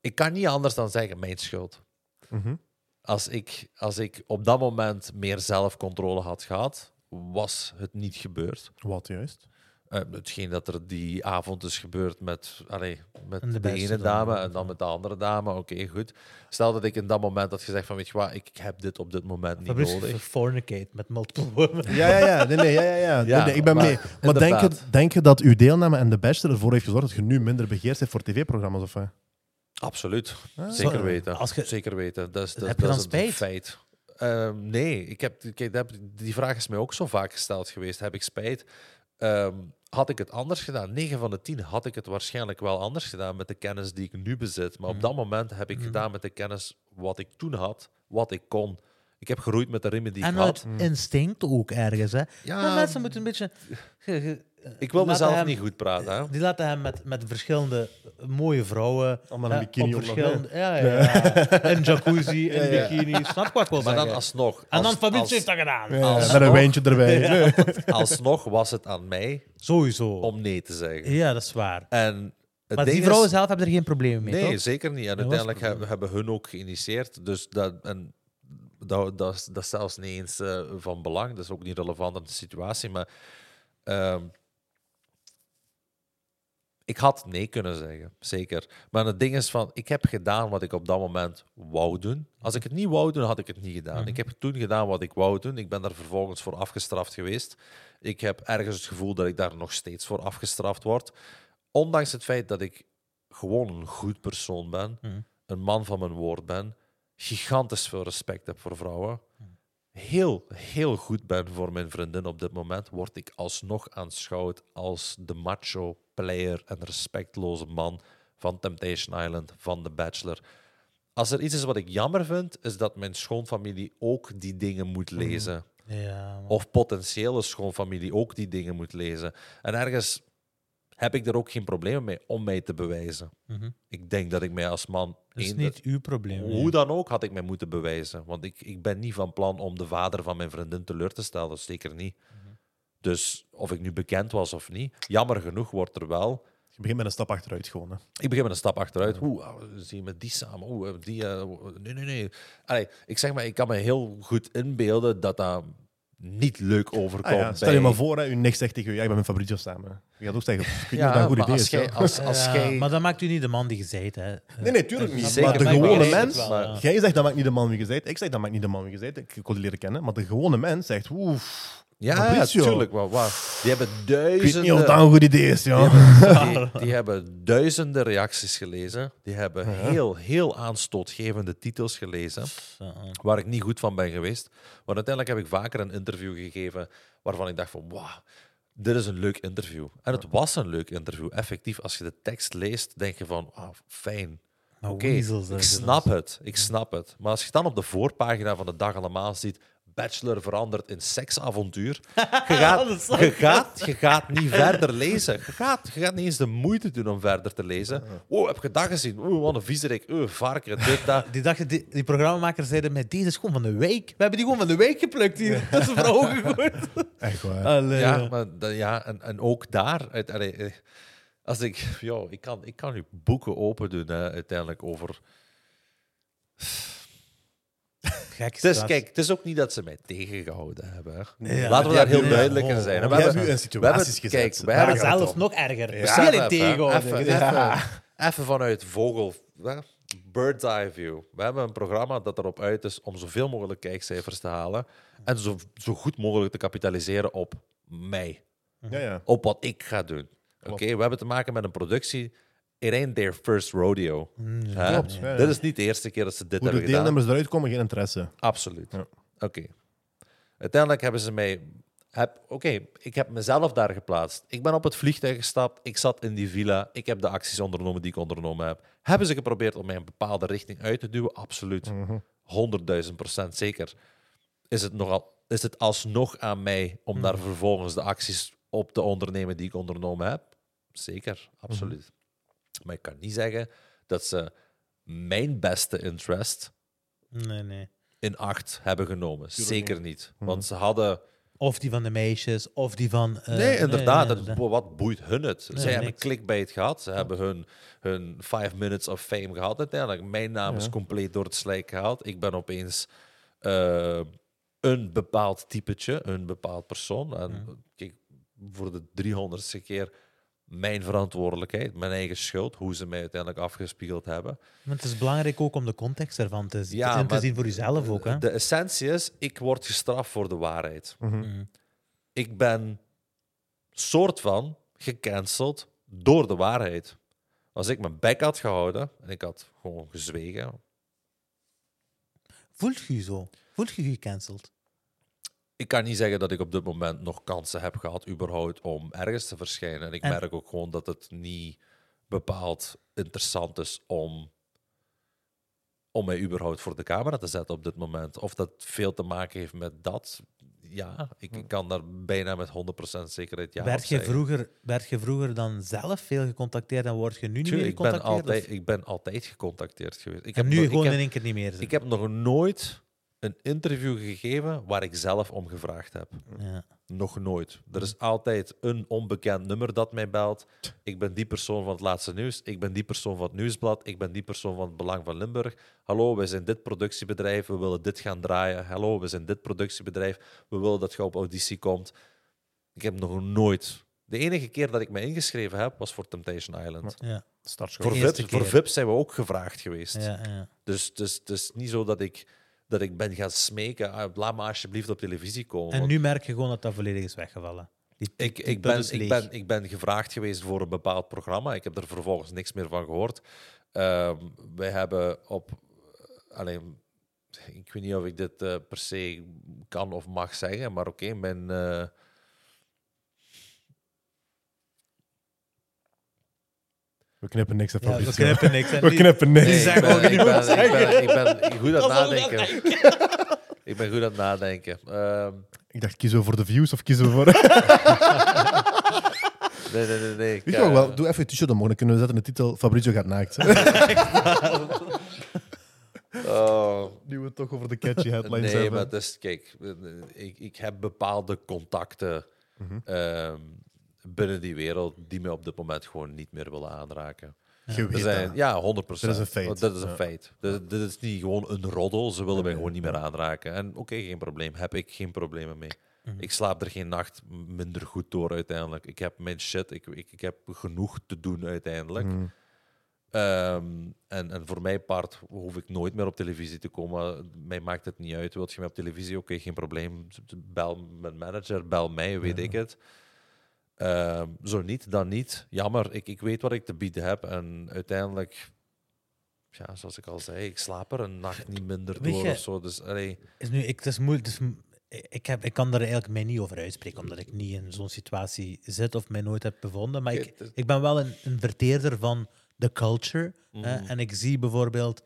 Ik kan niet anders dan zeggen, mijn schuld.
Mhm.
Als ik, als ik op dat moment meer zelfcontrole had gehad, was het niet gebeurd.
Wat juist?
Eh, hetgeen dat er die avond is gebeurd met, allee, met
En de
de,
beste
ene dame en dan met de andere dame. Oké, goed. Stel dat ik in dat moment had gezegd van, weet je wat, ik heb dit op dit moment niet
Fabrice
nodig.
fornicate met multiple women.
Ja, ja, ja. Nee, nee, ja, ja, ja. (laughs) Nee,
Ja,
nee, ik ben
maar
mee. Maar denk je, denk je dat uw deelname en de bachelor ervoor heeft gezorgd dat je nu minder begeerd bent voor tv-programma's? Of, wat?
Absoluut.
Ah.
Zeker weten.
als je-
Zeker weten. Dat is, dat,
Heb je
dat
dan
is een
spijt?
feit. Ehm, nee, ik heb, kijk, die vraag is mij ook zo vaak gesteld geweest. Heb ik spijt? Ehm, had ik het anders gedaan? 9 van de 10 had ik het waarschijnlijk wel anders gedaan met de kennis die ik nu bezit. Maar op
Mhm.
dat moment heb ik
Mhm.
gedaan met de kennis wat ik toen had, wat ik kon. Ik heb geroeid met de riemen die
En
ik had.
uit instinct ook ergens. Hè.
Ja,
Maar mensen moeten een beetje... ge- ge-
ik wil mezelf
hem-
niet goed praten. Hè?
Die laten hem met, met verschillende mooie vrouwen...
Allemaal een bikini
op verschillende, ja, ja, ja. In jacuzzi, (laughs)
ja.
bikini. Snap je wat ik wil
Maar dan alsnog.
En dan
als-
heeft dat gedaan.
Ja,
Als-
met een wijntje erbij. (laughs) (laughs)
alsnog was het aan mij
Sowieso.
om nee te zeggen.
Ja, dat is waar.
En het
Maar die vrouwen
is-
zelf hebben er geen problemen mee,
Nee,
toch?
zeker niet. En
Dat
uiteindelijk hebben, hebben hun ook geïnitieerd. Dus dat, en dat, dat, is, dat is zelfs niet eens eh, van belang. Dat is ook niet relevant in de situatie. Maar ehm, ik had nee kunnen zeggen, zeker. Maar het ding is van, ik heb gedaan wat ik op dat moment wou doen. Als ik het niet wou doen, had ik het niet gedaan.
Mhm.
Ik heb toen gedaan wat ik wou doen. Ik ben daar vervolgens voor afgestraft geweest. Ik heb ergens het gevoel dat ik daar nog steeds voor afgestraft word. Ondanks het feit dat ik gewoon een goed persoon ben,
Mhm.
een man van mijn woord ben, gigantisch veel respect heb voor vrouwen, heel, heel goed ben voor mijn vriendin op dit moment, word ik alsnog aanschouwd als de macho player en respectloze man van Temptation Island, van The Bachelor. Als er iets is wat ik jammer vind, is dat mijn schoonfamilie ook die dingen moet lezen.
Ja.
Of potentiële schoonfamilie ook die dingen moet lezen. En ergens heb ik er ook geen problemen mee om mij te bewijzen.
Mhm.
Ik denk dat ik mij als man.
Dat is niet uw probleem.
hoe dan ook had ik mij moeten bewijzen. Want ik, ik ben niet van plan om de vader van mijn vriendin teleur te stellen. Zeker niet. Dus of ik nu bekend was of niet, jammer genoeg wordt er wel.
Je begint met een stap achteruit gewoon. Hè.
Ik begin met een stap achteruit. Oeh, ah, zie je met die samen? Oeh, eh, die. eh, nee, nee, nee. Allee, ik zeg maar, ik kan me heel goed inbeelden dat dat niet leuk overkomt.
Ah, ja. Stel je
bij-
maar voor, hè, uw nicht zegt tegen je, ja, ik ben met Fabrizio samen. Je gaat ook zeggen, ik weet niet
Ja,
dat een goed
maar
idee
als als- als
Ja,
jij-
Maar dat maakt u niet de man die je zijt, hè.
Nee, nee, tuurlijk niet.
Zeker,
maar de gewone mens,
het ja.
jij zegt dat maakt niet de man wie je bent. Ik zeg dat maakt niet de man wie je bent. Ik kon die leren kennen. Maar de gewone mens zegt, oef,
Ja, natuurlijk. Waar. Die hebben
ik weet
duizenden...
niet of dat een goed idee is. Ja. (laughs)
Die, die hebben duizenden reacties gelezen. Die hebben heel, heel aanstootgevende titels gelezen. Waar ik niet goed van ben geweest. Maar uiteindelijk heb ik vaker een interview gegeven waarvan ik dacht van wauw, dit is een leuk interview. En het was een leuk interview. Effectief, als je de tekst leest, denk je van fijn.
Maar
Oké, ik
hè,
snap het. Ik snap het. Maar als je dan op de voorpagina van de Dag allemaal ziet Bachelor verandert in seksavontuur. (laughs) Je gaat, je, gaat, je gaat niet verder lezen. Je gaat, je gaat niet eens de moeite doen om verder te lezen. Oh, heb je dat gezien? Oeh, wat een viezerik. Oeh, varken, dit, dat. (laughs)
Die, dachten, die, die programmamakers zeiden met deze is gewoon van de week. We hebben die gewoon van de week geplukt hier. (laughs) Dat is voor ogen gegooid.
Echt waar.
Allee,
Ja, maar ja en, en ook daar... uit- allee, eh, als ik... Yo, ik, kan, ik kan nu boeken open doen, hè, uiteindelijk, over...
Gek
Het is,
straat.
kijk, het is ook niet dat ze mij tegengehouden hebben. Laten we daar heel duidelijk in
oh,
zijn. We hebben-
hebt u in situaties gezet.
Kijk, we hebben
om.
nog erger.
Ja.
Even,
tegenhouden.
even, vanuit vogel... Bird's eye view. We hebben een programma dat erop uit is om zoveel mogelijk kijkcijfers te halen en zo, zo goed mogelijk te kapitaliseren op mij.
Ja, ja.
Op wat ik ga doen. Oké, we hebben te maken met een productie. It ain't their first rodeo. Hè?
Klopt, ja, ja.
Dit is niet de eerste keer dat ze dit
Hoe de
hebben gedaan.
deelnemers eruit komen, geen interesse.
Absoluut.
Ja.
Oké. Uiteindelijk hebben ze mij. Heb, Oké, ik heb mezelf daar geplaatst. Ik ben op het vliegtuig gestapt. Ik zat in die villa. Ik heb de acties ondernomen die ik ondernomen heb. Hebben ze geprobeerd om mij een bepaalde richting uit te duwen? Absoluut.
Mhm.
100.000 procent zeker. Is het, nogal, is het alsnog aan mij om daar vervolgens de acties op te ondernemen die ik ondernomen heb? Zeker, absoluut. Maar ik kan niet zeggen dat ze mijn beste interest
Nee, nee.
in acht hebben genomen. Zeker niet.
Mhm.
Want ze hadden...
Of die van de meisjes, of die van... eh,
nee, inderdaad.
nee,
het-
nee.
wat boeit hun het?
Nee,
Zij hebben
niks.
clickbait gehad. Ze hebben hun, hun five minutes of fame gehad uiteindelijk. Mijn naam is compleet door het slijk gehaald. Ik ben opeens eh, een bepaald typetje, een bepaald persoon. En kijk, voor de 300ste keer mijn verantwoordelijkheid, mijn eigen schuld, hoe ze mij uiteindelijk afgespiegeld hebben.
Maar het is belangrijk ook om de context ervan te zien.
Ja,
en te zien voor jezelf ook. Hè?
De essentie is, ik word gestraft voor de waarheid.
Mhm.
Mhm.
ik ben soort van gecanceld door de waarheid. Als ik mijn bek had gehouden en ik had gewoon gezwegen.
Voelt je je zo? Voelt je je gecanceld?
Ik kan niet zeggen dat ik op dit moment nog kansen heb gehad, überhaupt, om ergens te verschijnen. En ik
En-
merk ook gewoon dat het niet bepaald interessant is om om mij überhaupt voor de camera te zetten op dit moment. Of dat veel te maken heeft met dat, ja, ik, ik kan daar bijna met 100% zekerheid ja
werd, je vroeger, werd je vroeger dan zelf veel gecontacteerd en word je nu niet meer
ik ben,
gecontacteerd?
altijd,
of-
ik ben altijd gecontacteerd geweest. Ik
en
heb
nu
nog-
gewoon
heb,
in één keer niet meer.
ik heb nog nooit een interview gegeven waar ik zelf om gevraagd heb.
ja.
Nog nooit. Er is altijd een onbekend nummer dat mij belt. Ik ben die persoon van het laatste nieuws. Ik ben die persoon van het nieuwsblad. Ik ben die persoon van het Belang van Limburg. Hallo, wij zijn dit productiebedrijf. We willen dit gaan draaien. Hallo, we zijn dit productiebedrijf. We willen dat je op auditie komt. Ik heb nog nooit. De enige keer dat ik me ingeschreven heb, was voor Temptation Island.
Ja.
Voor VIPs, voor. VIPs zijn we ook gevraagd geweest.
Ja, ja.
Dus het is, het is niet zo dat ik, dat ik ben gaan smeken. ah, laat me alsjeblieft op televisie komen.
En
want-
nu merk je gewoon dat dat volledig is weggevallen. Die,
ik,
die
ik, ben, ik, ben, ik ben gevraagd geweest voor een bepaald programma. Ik heb er vervolgens niks meer van gehoord. Ehm, wij hebben op. Alleen, ik weet niet of ik dit eh, per se kan of mag zeggen, maar oké, mijn. eh,
We knippen niks, hè,
Ja, we knippen niks. En
We
die-
knippen niks.
nee, ik
ook
ben,
niet
ik,
wat
ben, ik, ben, ik ben goed (laughs) aan nadenken. Ik ben goed aan het nadenken. Ehm,
Ik dacht, kiezen we voor de views of kiezen we voor... (laughs)
nee, nee, nee. nee. Ik,
Weet je wat,
eh,
wel, doe even je t-shirt omhoog, dan kunnen we zetten de titel Fabrizio gaat naakt. (laughs)
oh,
Nu we het toch over de catchy headlines
Nee,
hebben.
maar het is, kijk, ik, ik heb bepaalde contacten
Mhm.
ehm, binnen die wereld die me op dit moment gewoon niet meer willen aanraken.
Je
Er
weet
zijn,
dat.
ja, 100 procent.
Dat is een feit.
Dat is een
Ja.
feit. Dit, dit is niet gewoon een roddel. Ze willen mij gewoon niet meer aanraken. En oké, geen probleem. Heb ik geen problemen mee.
Mhm.
Ik slaap er geen nacht minder goed door uiteindelijk. Ik heb mijn shit. Ik, ik, ik heb genoeg te doen uiteindelijk.
Mhm.
Ehm, en, en voor mijn part hoef ik nooit meer op televisie te komen. Mij maakt het niet uit. Wilt je mij op televisie? Oké, geen probleem. Bel mijn manager, bel mij, weet
Ja.
ik het. Ehm, zo niet, dan niet. Jammer, ik, ik weet wat ik te bieden heb. En uiteindelijk, ja, zoals ik al zei, ik slaap er een nacht niet minder
Weet
door
je-
of zo. Dus, allee,
Is nu, ik, het is moeilijk, m- ik, heb, ik kan er eigenlijk mij niet over uitspreken, omdat ik niet in zo'n situatie zit of mij nooit heb bevonden. Maar ik,
is-
ik ben wel een, een verteerder van de culture. hè,
Mhm.
en ik zie bijvoorbeeld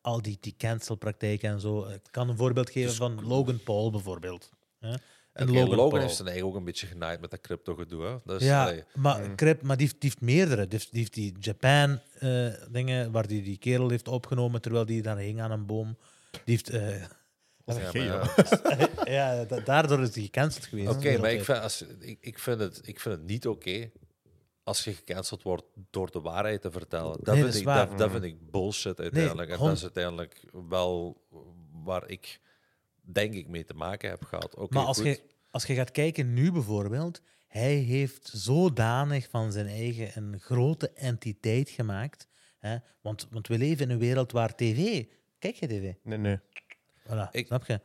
al die, die cancelpraktijken en zo. Ik kan een voorbeeld geven
Dus-
van Logan Paul bijvoorbeeld. Hè. En Logan,
Logan
Paul.
heeft zijn eigen ook een beetje genaaid met dat crypto gedoe. Hè? Dus,
ja,
allee,
maar,
Mm.
Crip, maar die, heeft, die heeft meerdere. Die heeft die, heeft die Japan eh, dingen waar die, die kerel heeft opgenomen terwijl die daar hing aan een boom. Die heeft... eh,
Dat is
ja, maar ja, (laughs)
ja, da- daardoor is hij gecanceld geweest.
Oké, maar ik vind, als, ik, ik, vind het, ik vind het niet oké als je gecanceld wordt door de waarheid te vertellen. Dat,
Nee,
vind,
dat
ik, dat, dat vind ik bullshit uiteindelijk. en dat is uiteindelijk wel waar ik denk ik mee te maken heb gehad. Oké,
Maar als
goed.
je, als je gaat kijken nu bijvoorbeeld, hij heeft zodanig van zijn eigen een grote entiteit gemaakt. Hè? Want, want we leven in een wereld waar tv... Kijk je tv?
Nee, nee.
Voilà,
Ik-
snap je?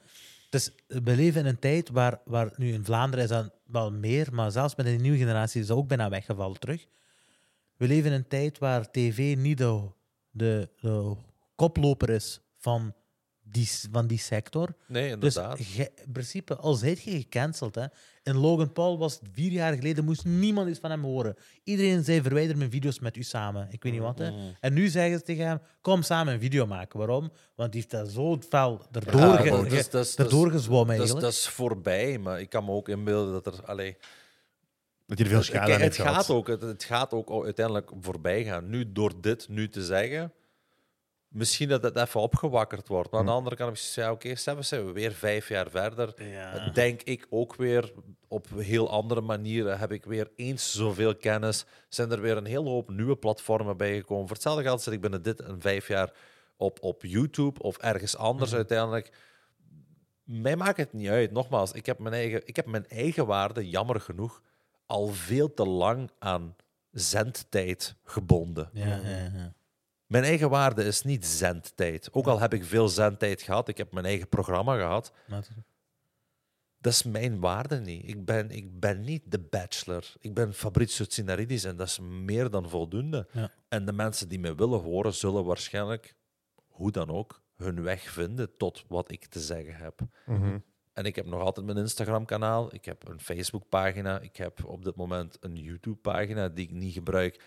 Dus we leven in een tijd waar, waar nu in Vlaanderen is dat wel meer, maar zelfs met de nieuwe generatie is dat ook bijna weggevallen terug. We leven in een tijd waar tv niet de, de, de koploper is van die, van die sector.
Nee,
Dus
inderdaad.
ge- in principe, al zijt je gecanceld, hè. En Logan Paul was vier jaar geleden, moest niemand iets van hem horen. Iedereen zei, verwijder mijn video's met u samen. Ik weet niet wat, hè.
Mm.
En nu zeggen ze tegen hem, kom samen een video maken. Waarom? Want die heeft dat zo fel erdoor,
Ja,
ge-
dat is-
ge-
dat is- dat is-
erdoor gezwommen,
Dat is,
eigenlijk.
dat is voorbij, maar ik kan me ook inbeelden dat er... Allee,
Dat je er veel
het,
schade aan
het,
hebt
gaat ook, het, het gaat ook uiteindelijk voorbij gaan. Nu, door dit nu te zeggen, misschien dat het even opgewakkerd wordt. Maar aan de
Hm.
andere kant heb ik gezegd, ja, oké, Sebbe, zijn we weer vijf jaar verder.
Ja.
Denk ik ook weer op heel andere manieren. Heb ik weer eens zoveel kennis. Zijn er weer een hele hoop nieuwe platformen bijgekomen. Voor hetzelfde geld zit ik binnen dit en vijf jaar op, op YouTube of ergens anders
Mhm.
uiteindelijk. Mij maakt het niet uit. Nogmaals, ik heb, mijn eigen, ik heb mijn eigen waarde, jammer genoeg, al veel te lang aan zendtijd gebonden.
Ja, ja, ja.
Mijn eigen waarde is niet zendtijd. Ook al heb ik veel zendtijd gehad, ik heb mijn eigen programma gehad.
Natuurlijk.
Dat is mijn waarde niet. Ik ben, ik ben niet de bachelor. Ik ben Fabrizio Tsinaridis en dat is meer dan voldoende.
Ja.
En de mensen die mij willen horen, zullen waarschijnlijk, hoe dan ook, hun weg vinden tot wat ik te zeggen heb.
Mhm.
En ik heb nog altijd mijn Instagram-kanaal. Ik heb een Facebook-pagina. Ik heb op dit moment een YouTube-pagina die ik niet gebruik.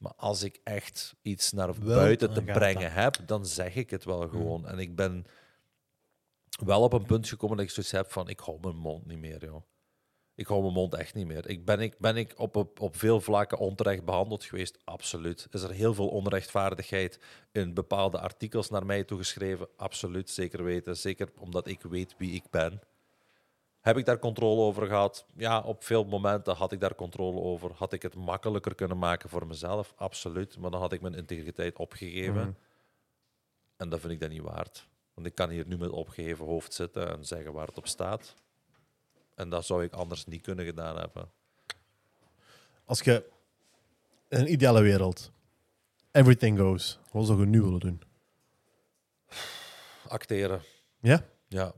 Maar als ik echt iets naar buiten te brengen
dat.
heb, dan zeg ik het wel gewoon. En ik ben wel op een punt gekomen dat ik zoiets heb van, ik hou mijn mond niet meer, joh. Ik hou mijn mond echt niet meer. Ik ben ik, ben ik op, op, op veel vlakken onterecht behandeld geweest? Absoluut. Is er heel veel onrechtvaardigheid in bepaalde artikels naar mij toegeschreven? Absoluut, zeker weten. Zeker omdat ik weet wie ik ben. Heb ik daar controle over gehad? Ja, op veel momenten had ik daar controle over. Had ik het makkelijker kunnen maken voor mezelf? Absoluut. Maar dan had ik mijn integriteit opgegeven.
Mhm.
En dat vind ik dan niet waard. Want ik kan hier nu met opgeheven hoofd zitten en zeggen waar het op staat. En dat zou ik anders niet kunnen gedaan hebben.
Als je in een ideale wereld, everything goes, wat zou je nu willen doen?
Acteren,
Ja?
ja.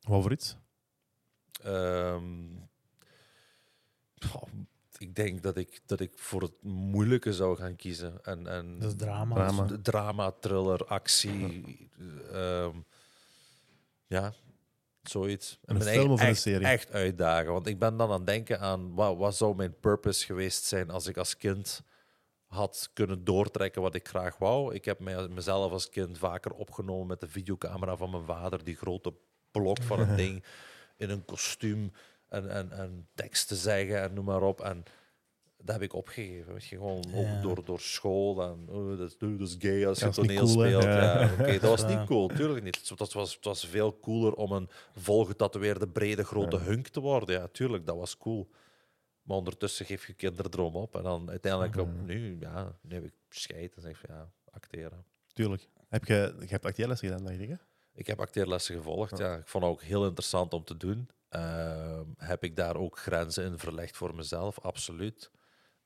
Wat voor iets?
Ehm, goh, ik denk dat ik, dat ik voor het moeilijke zou gaan kiezen. En, en
Dat is drama.
Drama.
d- drama, thriller, actie. ehm, ja, zoiets.
En een film of een
echt,
serie?
Echt uitdagen. Want ik ben dan aan het denken aan wat, wat zou mijn purpose geweest zijn als ik als kind had kunnen doortrekken wat ik graag wou. Ik heb mij, mezelf als kind vaker opgenomen met de videocamera van mijn vader, die grote blok van een (laughs) ding in een kostuum en, en, en teksten zeggen en noem maar op. En dat heb ik opgegeven. Weet je, gewoon
Ja.
door, door school. En, oh, dat, is, dat is gay als je
Dat niet
toneel
cool,
speelt.
Ja.
Ja. oké, dat was (laughs)
Ja.
niet cool, tuurlijk niet. Het was, het was veel cooler om een volgetatoeëerde, brede, grote
Ja.
hunk te worden. Ja, tuurlijk, dat was cool. Maar ondertussen geef je kinderdroom op. En dan uiteindelijk op nu, ja, nu heb ik scheid. En zeg van, ja, acteren.
Tuurlijk. Heb je, je hebt acteerlessen gedaan, dacht ik, hè?
Ik heb acteerlessen gevolgd. Ja. Ik vond het ook heel interessant om te doen. Ehm, heb ik daar ook grenzen in verlegd voor mezelf? Absoluut.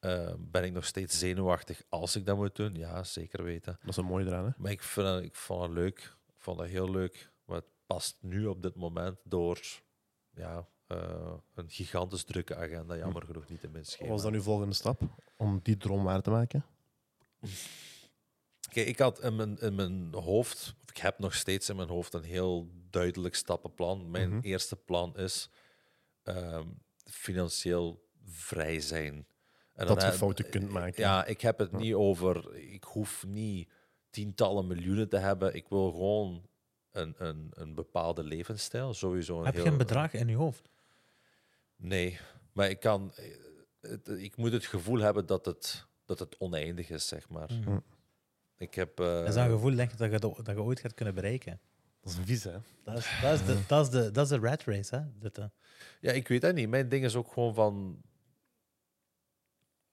Ehm, ben ik nog steeds zenuwachtig als ik dat moet doen? Ja, zeker weten.
Dat is een mooie eraan, hè?
Maar ik, vind, ik vond het leuk. Ik vond het heel leuk. Maar het past nu op dit moment door ja, eh, een gigantisch drukke agenda. Jammer genoeg niet in mijn
Wat
schema.
was dan uw volgende stap om die droom waar te maken?
Kijk, ik had in mijn, in mijn hoofd, of ik heb nog steeds in mijn hoofd een heel duidelijk stappenplan. Mijn
Mhm.
eerste plan is ehm, financieel vrij zijn. En
Dat je fouten kunt maken.
Ja, ik heb het
Ja.
niet over, ik hoef niet tientallen miljoenen te hebben. Ik wil gewoon een, een, een bepaalde levensstijl. Sowieso een
Heb je een bedrag in je hoofd?
Nee, maar ik kan. eh, Het, ik moet het gevoel hebben dat het, dat het oneindig is, zeg maar.
Mhm.
Ik heb. eh,
is dat een gevoel denk je, dat, je, dat je ooit gaat kunnen bereiken?
Dat is een vies, hè?
Dat is, dat is, de, dat is, de, dat is de rat race, hè? Dit.
Ja, ik weet dat niet. Mijn ding is ook gewoon van.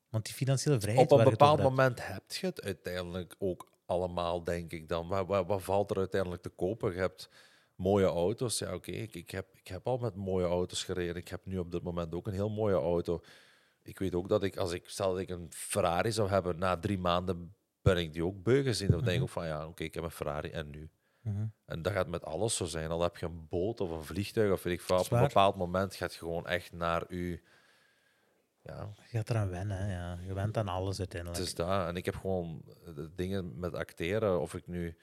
Want die financiële vrijheid.
Op een
waar je het
bepaald moment heb je het uiteindelijk ook allemaal, denk ik dan. Wat, wat, wat valt er uiteindelijk te kopen? Je hebt mooie auto's. Ja, oké. Ik, ik, heb, ik heb al met mooie auto's gereden. Ik heb nu op dit moment ook een heel mooie auto. Ik weet ook dat ik, als ik stel dat ik een Ferrari zou hebben, na drie maanden ben ik die ook beu gezien. Dan denk ik
Mhm.
ook van, ja, oké, ik heb een Ferrari en nu?
Mhm.
En dat gaat met alles zo zijn. Al heb je een boot of een vliegtuig of weet ik veel. Op een bepaald moment gaat je gewoon echt naar je... Ja,
Je gaat eraan wennen, hè, ja. Je went aan alles uiteindelijk.
het is dat. En ik heb gewoon de dingen met acteren. Of ik nu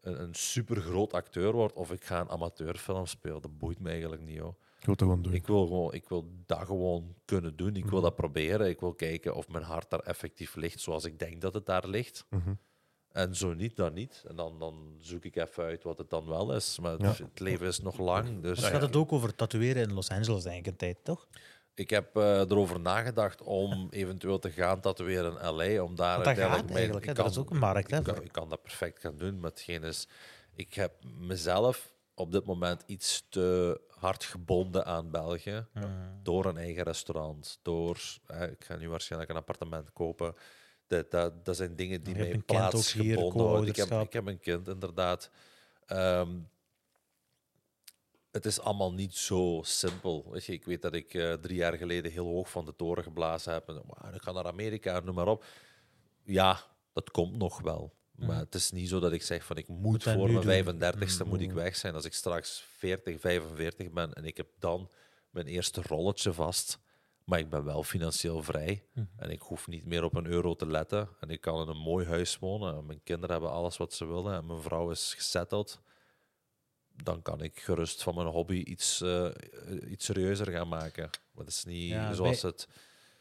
een, een super groot acteur word of ik ga een amateurfilm spelen. Dat boeit me eigenlijk niet, hoor.
Ik wil het gewoon doen.
Ik wil, gewoon, ik wil dat gewoon kunnen doen. Ik wil
Mhm.
dat proberen. Ik wil kijken of mijn hart daar effectief ligt zoals ik denk dat het daar ligt.
Mhm.
En zo niet, dan niet. En dan, dan zoek ik even uit wat het dan wel is. Maar het,
Ja.
het leven is nog lang. Dus
Maar gaat het ook over tatoeëren in Los Angeles, denk ik, een tijd, toch?
ik heb eh, erover nagedacht om eventueel te gaan tatoeëren in LA. Om daar
dat gaat
mijn-
eigenlijk, Dat
kan-
is ook een markt, hè,
Ik kan,
voor-
ik kan dat perfect gaan doen. Maar hetgeen is, ik heb mezelf op dit moment iets te hard gebonden aan België. Door een eigen restaurant, door... Ik ga nu waarschijnlijk een appartement kopen. Dat, dat, dat zijn dingen die mij plaatsgebonden houden. Ik heb, ik heb een kind, inderdaad. Ehm, het is allemaal niet zo simpel. Weet je, ik weet dat ik eh, drie jaar geleden heel hoog van de toren geblazen heb. En, "Maar ik ga naar Amerika, noem maar op. Ja, dat komt nog wel. Maar
Mhm.
het is niet zo dat ik zeg van ik moet,
dat
voor mijn
doen.
35ste moet ik
Mhm.
weg zijn. Als ik straks 40, 45 ben en ik heb dan mijn eerste rolletje vast, maar ik ben wel financieel vrij
Mhm.
en ik hoef niet meer op een euro te letten en ik kan in een mooi huis wonen en mijn kinderen hebben alles wat ze willen en mijn vrouw is gesetteld, dan kan ik gerust van mijn hobby iets, eh, iets serieuzer gaan maken. Maar dat is niet
Ja,
zoals het...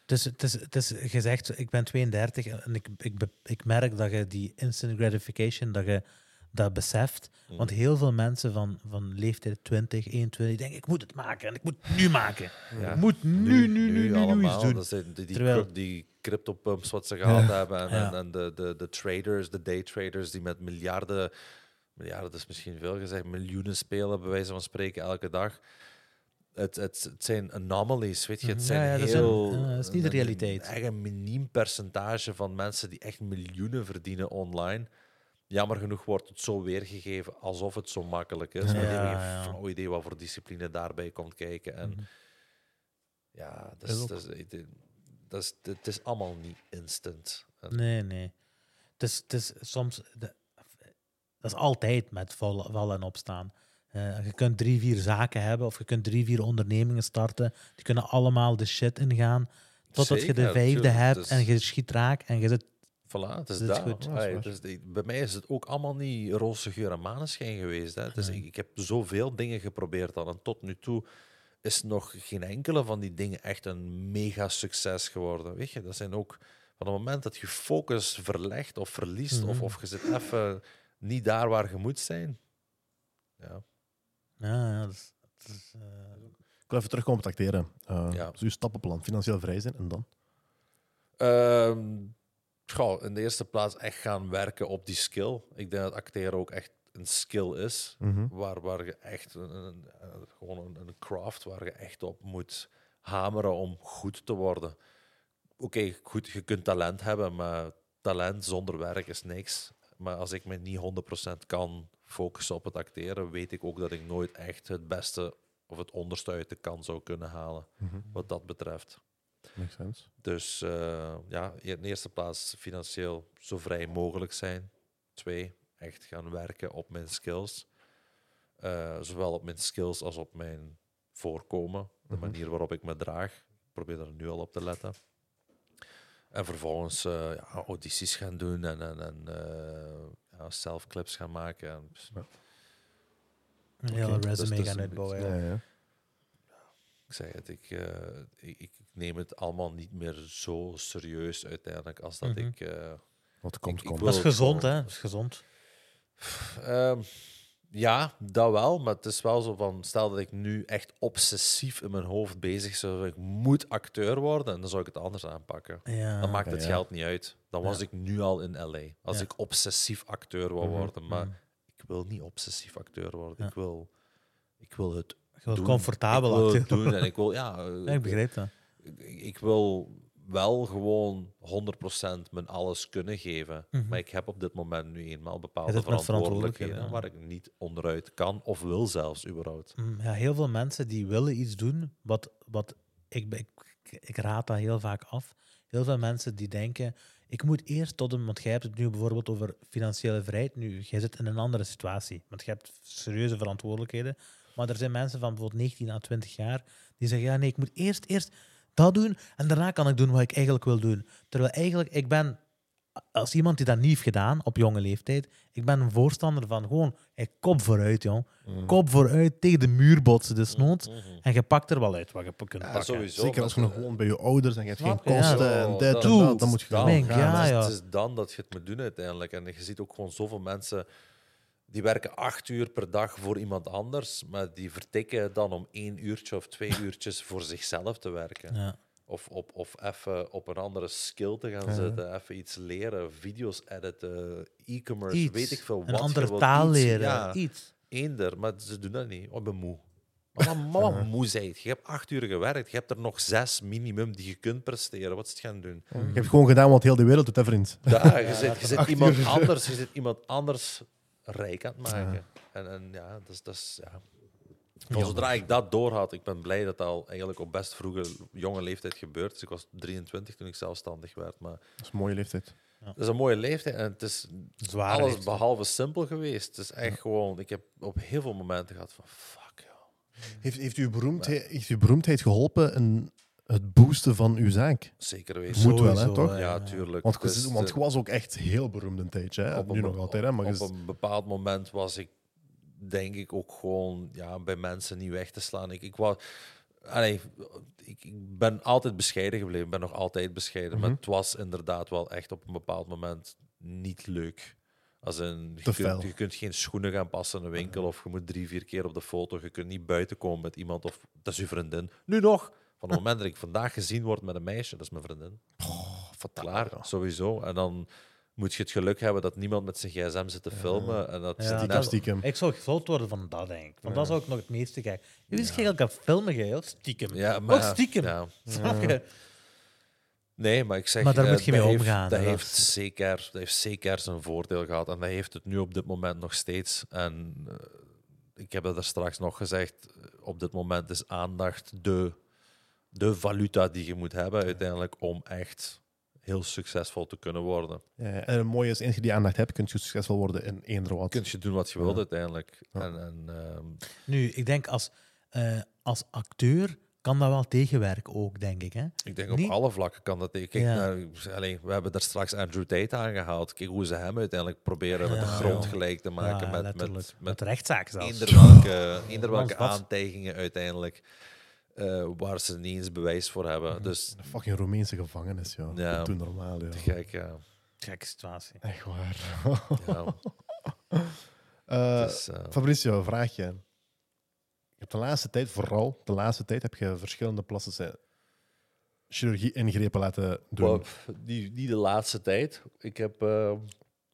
Dus het is, het is gezegd, ik ben 32 en ik, ik, ik merk dat je die instant gratification, dat je dat beseft.
Mm.
Want heel veel mensen van, van leeftijd 20, 21 denken, ik moet het maken en ik moet het nu maken.
Ja.
Ik moet nu, nu, nu, nu, nu, iets doen.
Dat zijn die, die,
Terwijl-
die crypto pumps wat ze gehad hebben. En,
Ja.
en, en de, de, de traders, de daytraders die met miljarden, miljarden is misschien veel gezegd, miljoenen spelen, bij wijze van spreken, elke dag. Het, het, het zijn anomalies, weet je. Het
Mhm.
zijn
Ja, ja, dat zijn-
heel...
dat is niet de realiteit.
Een miniem percentage van mensen die echt miljoenen verdienen online. Jammer genoeg wordt het zo weergegeven alsof het zo makkelijk is. Maar
Ja,
hebben geen flauw idee wat voor discipline daarbij komt kijken. En
Mhm.
ja, dat
Is
dat is, dat is, het is allemaal niet instant. En-
Nee, nee. Het is, het is soms... de- dat is altijd met vallen, vallen en opstaan. Eh, je kunt drie, vier zaken hebben of je kunt drie, vier ondernemingen starten. Die kunnen allemaal de shit ingaan. Totdat je de vijfde
tuurlijk.
hebt
Dus-
en je schiet raak en je zit...
Voilà, het is
Dat is
dat.
goed.
Dat is
bij mij is het ook allemaal niet roze geur en maneschijn geweest. Hè. Dus
Nee.
ik, ik heb zoveel dingen geprobeerd al. En tot nu toe is nog geen enkele van die dingen echt een mega succes geworden. Weet je, dat zijn ook van het moment dat je focus verlegt of verliest, of,
Mhm.
of je zit even niet daar waar je moet zijn. Ja,
Ja, ja, dat is, dat is, eh,
Ik wil even terugkomen op het acteren. Uh,
Ja.
Dus uw stappenplan, financieel vrij zijn en dan?
Ehm, goh, in de eerste plaats echt gaan werken op die skill. Ik denk dat acteren ook echt een skill is.
Mhm.
Waar, waar je echt een, een- een- gewoon een, een craft waar je echt op moet hameren om goed te worden. Oké, goed, je kunt talent hebben, maar talent zonder werk is niks. Maar als ik me niet 100% kan focussen op het acteren, weet ik ook dat ik nooit echt het beste of het onderste uit de kan zou kunnen halen,
Mhm.
wat dat betreft.
Makes sense.
Dus eh, ja, in eerste plaats financieel zo vrij mogelijk zijn. Twee, echt gaan werken op mijn skills. Eh, zowel op mijn skills als op mijn voorkomen. De
Mhm.
manier waarop ik me draag. Ik probeer er nu al op te letten. En vervolgens eh ja, audities gaan doen en, en, en ja, self-clips gaan maken. En,
een hele
dus-
resume
dus
gaan
een
uitbouwen.
Ja,
Ja.
ja.
ik zeg het, ik, eh, ik, ik neem het allemaal niet meer zo serieus uiteindelijk als dat
Mhm.
ik... eh,
Wat komt,
Ik-
komt.
Dat is gezond, hè? Dat is gezond.
Ehm, ja, dat wel. Maar het is wel zo van, stel dat ik nu echt obsessief in mijn hoofd bezig zou zijn, ik moet acteur worden, dan zou ik het anders aanpakken.
Ja.
Dan maakt het
ja.
geld niet uit. Dan was
Ja.
ik nu al in LA. Als
Ja.
ik obsessief acteur wou
Mhm.
worden. Maar
Mm.
ik wil niet obsessief acteur worden.
Ja.
Ik, wil, ik wil het
wilt
doen.
comfortabel
ik wil doen en ik wil, ja,
Ja, ik begrijp dat.
ik, ik wil wel gewoon 100% mijn alles kunnen geven.
Mhm.
Maar ik heb op dit moment nu eenmaal bepaalde verantwoordelijkheden
verantwoordelijkheden,
waar ik niet onderuit kan of wil zelfs überhaupt.
Mm, Ja, heel veel mensen die willen iets doen, wat, wat ik, ik, ik raad dat heel vaak af. Heel veel mensen die denken, ik moet eerst tot een, want jij hebt het nu bijvoorbeeld over financiële vrijheid. Nu, jij zit in een andere situatie, want je hebt serieuze verantwoordelijkheden. Maar er zijn mensen van bijvoorbeeld 19 à 20 jaar die zeggen, ja nee, ik moet eerst, eerst dat doen en daarna kan ik doen wat ik eigenlijk wil doen. Terwijl eigenlijk, ik ben, als iemand die dat niet heeft gedaan op jonge leeftijd, ik ben een voorstander van gewoon, hey, kop vooruit, jong.
Mm.
Kop vooruit, tegen de muur botsen, dus noods.
Mhm.
En je pakt er wel uit wat je kunt
Ja,
pakken.
sowieso.
Zeker als je nog gewoon bij je ouders en je hebt geen?
Ja.
kosten en dit en
dat-
dan moet je gaan.
ja, ja.
Het is dan dat je het moet doen uiteindelijk. En je ziet ook gewoon zoveel mensen die werken acht uur per dag voor iemand anders, maar die vertikken dan om één uurtje of twee (laughs) uurtjes voor zichzelf te werken.
Ja.
Of, op, of even op een andere skill te gaan zitten, even iets leren, video's editen, e-commerce, weet ik veel wat.
Een andere taal
iets.
leren.
Ja,
Iets.
eender, maar ze doen dat niet. Oh, ik ben moe. Mama, mama moe zijt. Je hebt acht uur gewerkt, je hebt er nog zes minimum die je kunt presteren. Wat is het gaan doen?
Je hebt gewoon gedaan wat heel de wereld doet, hè, vriend.
Ja, je (laughs) zit, je zit
acht
iemand
uur.
anders, je zit iemand anders rijk aan het maken. En, en ja, dat is, dat is ja. Van zodra ik dat doorhad, ik ben blij dat dat al eigenlijk op best vroege, jonge leeftijd gebeurt. Dus ik was 23 toen ik zelfstandig werd. Maar
Dat is een mooie leeftijd.
het is een mooie leeftijd en het is
Zwaar.
alles behalve simpel geweest. Het is echt gewoon, ik heb op heel veel momenten gehad van fuck joh.
Heeft, heeft, uw beroemdheid, heeft uw beroemdheid geholpen het boosten van uw zaak?
Zeker wezen.
Moet wel, hè, toch?
ja.
Tuurlijk.
Want, je-
Dus,
want
eh,
je was ook echt heel beroemd een tijdje. Hè?
op
Nu
een,
nog altijd, hè? Maar je
op
is-
een bepaald moment was ik, denk ik, ook gewoon ja, bij mensen niet weg te slaan. Ik, ik was, allee, ik, ik ben altijd bescheiden gebleven. Ik ben nog altijd bescheiden. Maar
Mhm.
het was inderdaad wel echt op een bepaald moment niet leuk. Als een, je,
Te
kunt, je kunt geen schoenen gaan passen in een winkel. Of je moet drie, vier keer op de foto. Je kunt niet buiten komen met iemand. Of dat is uw vriendin. Nu nog. Van het moment dat ik vandaag gezien word met een meisje, dat is mijn vriendin. Klaar, sowieso. En dan moet je het geluk hebben dat niemand met zijn gsm zit te filmen. En dat
Ja,
stiekem.
Ik zou gefilmd worden van dat, denk ik. Van dat zou ik nog het meeste kijken. Jullie is eigenlijk aan filmen, jij, of stiekem?
Ja, maar
Ook stiekem.
Ja.
Snap je?
Nee, maar ik zeg...
Maar daar
eh,
moet je
dat
mee
heeft-
omgaan,
Dat heeft, zeker, dat heeft zeker zijn voordeel gehad. En dat heeft het nu op dit moment nog steeds. En eh, ik heb dat er straks nog gezegd. eh, Op dit moment is aandacht de, de valuta die je moet hebben uiteindelijk om echt heel succesvol te kunnen worden.
Ja, en het mooie is, eens je die aandacht hebt, kun je succesvol worden in eender wat.
Kun je doen wat je wilt
Ja.
uiteindelijk.
Ja.
En, en, ehm,
Nu, ik denk als, eh, als acteur kan dat wel tegenwerken ook, denk ik. Hè?
ik denk op
Niet-
alle vlakken kan dat. Kijk, alleen, we hebben daar straks Andrew Tate aangehaald. Kijk hoe ze hem uiteindelijk proberen met de grond
ja.
gelijk te maken.
Ja,
met, met,
Met,
met
rechtszaak zelfs.
eender welke, eender (laughs) welke aantijgingen uiteindelijk eh, waar ze niet eens bewijs voor hebben.
Mhm.
Dus
Een fucking Roemeense gevangenis, ja.
Ja.
Dat doet normaal, ja.
te gek, ja.
Gekke situatie.
Echt waar.
ja. (laughs)
Eh,
Dus,
Fabricio, vraag je. Je hebt de laatste tijd, vooral de laatste tijd, heb je verschillende plastische chirurgie-ingrepen laten doen.
maar niet, niet de laatste tijd. Ik heb...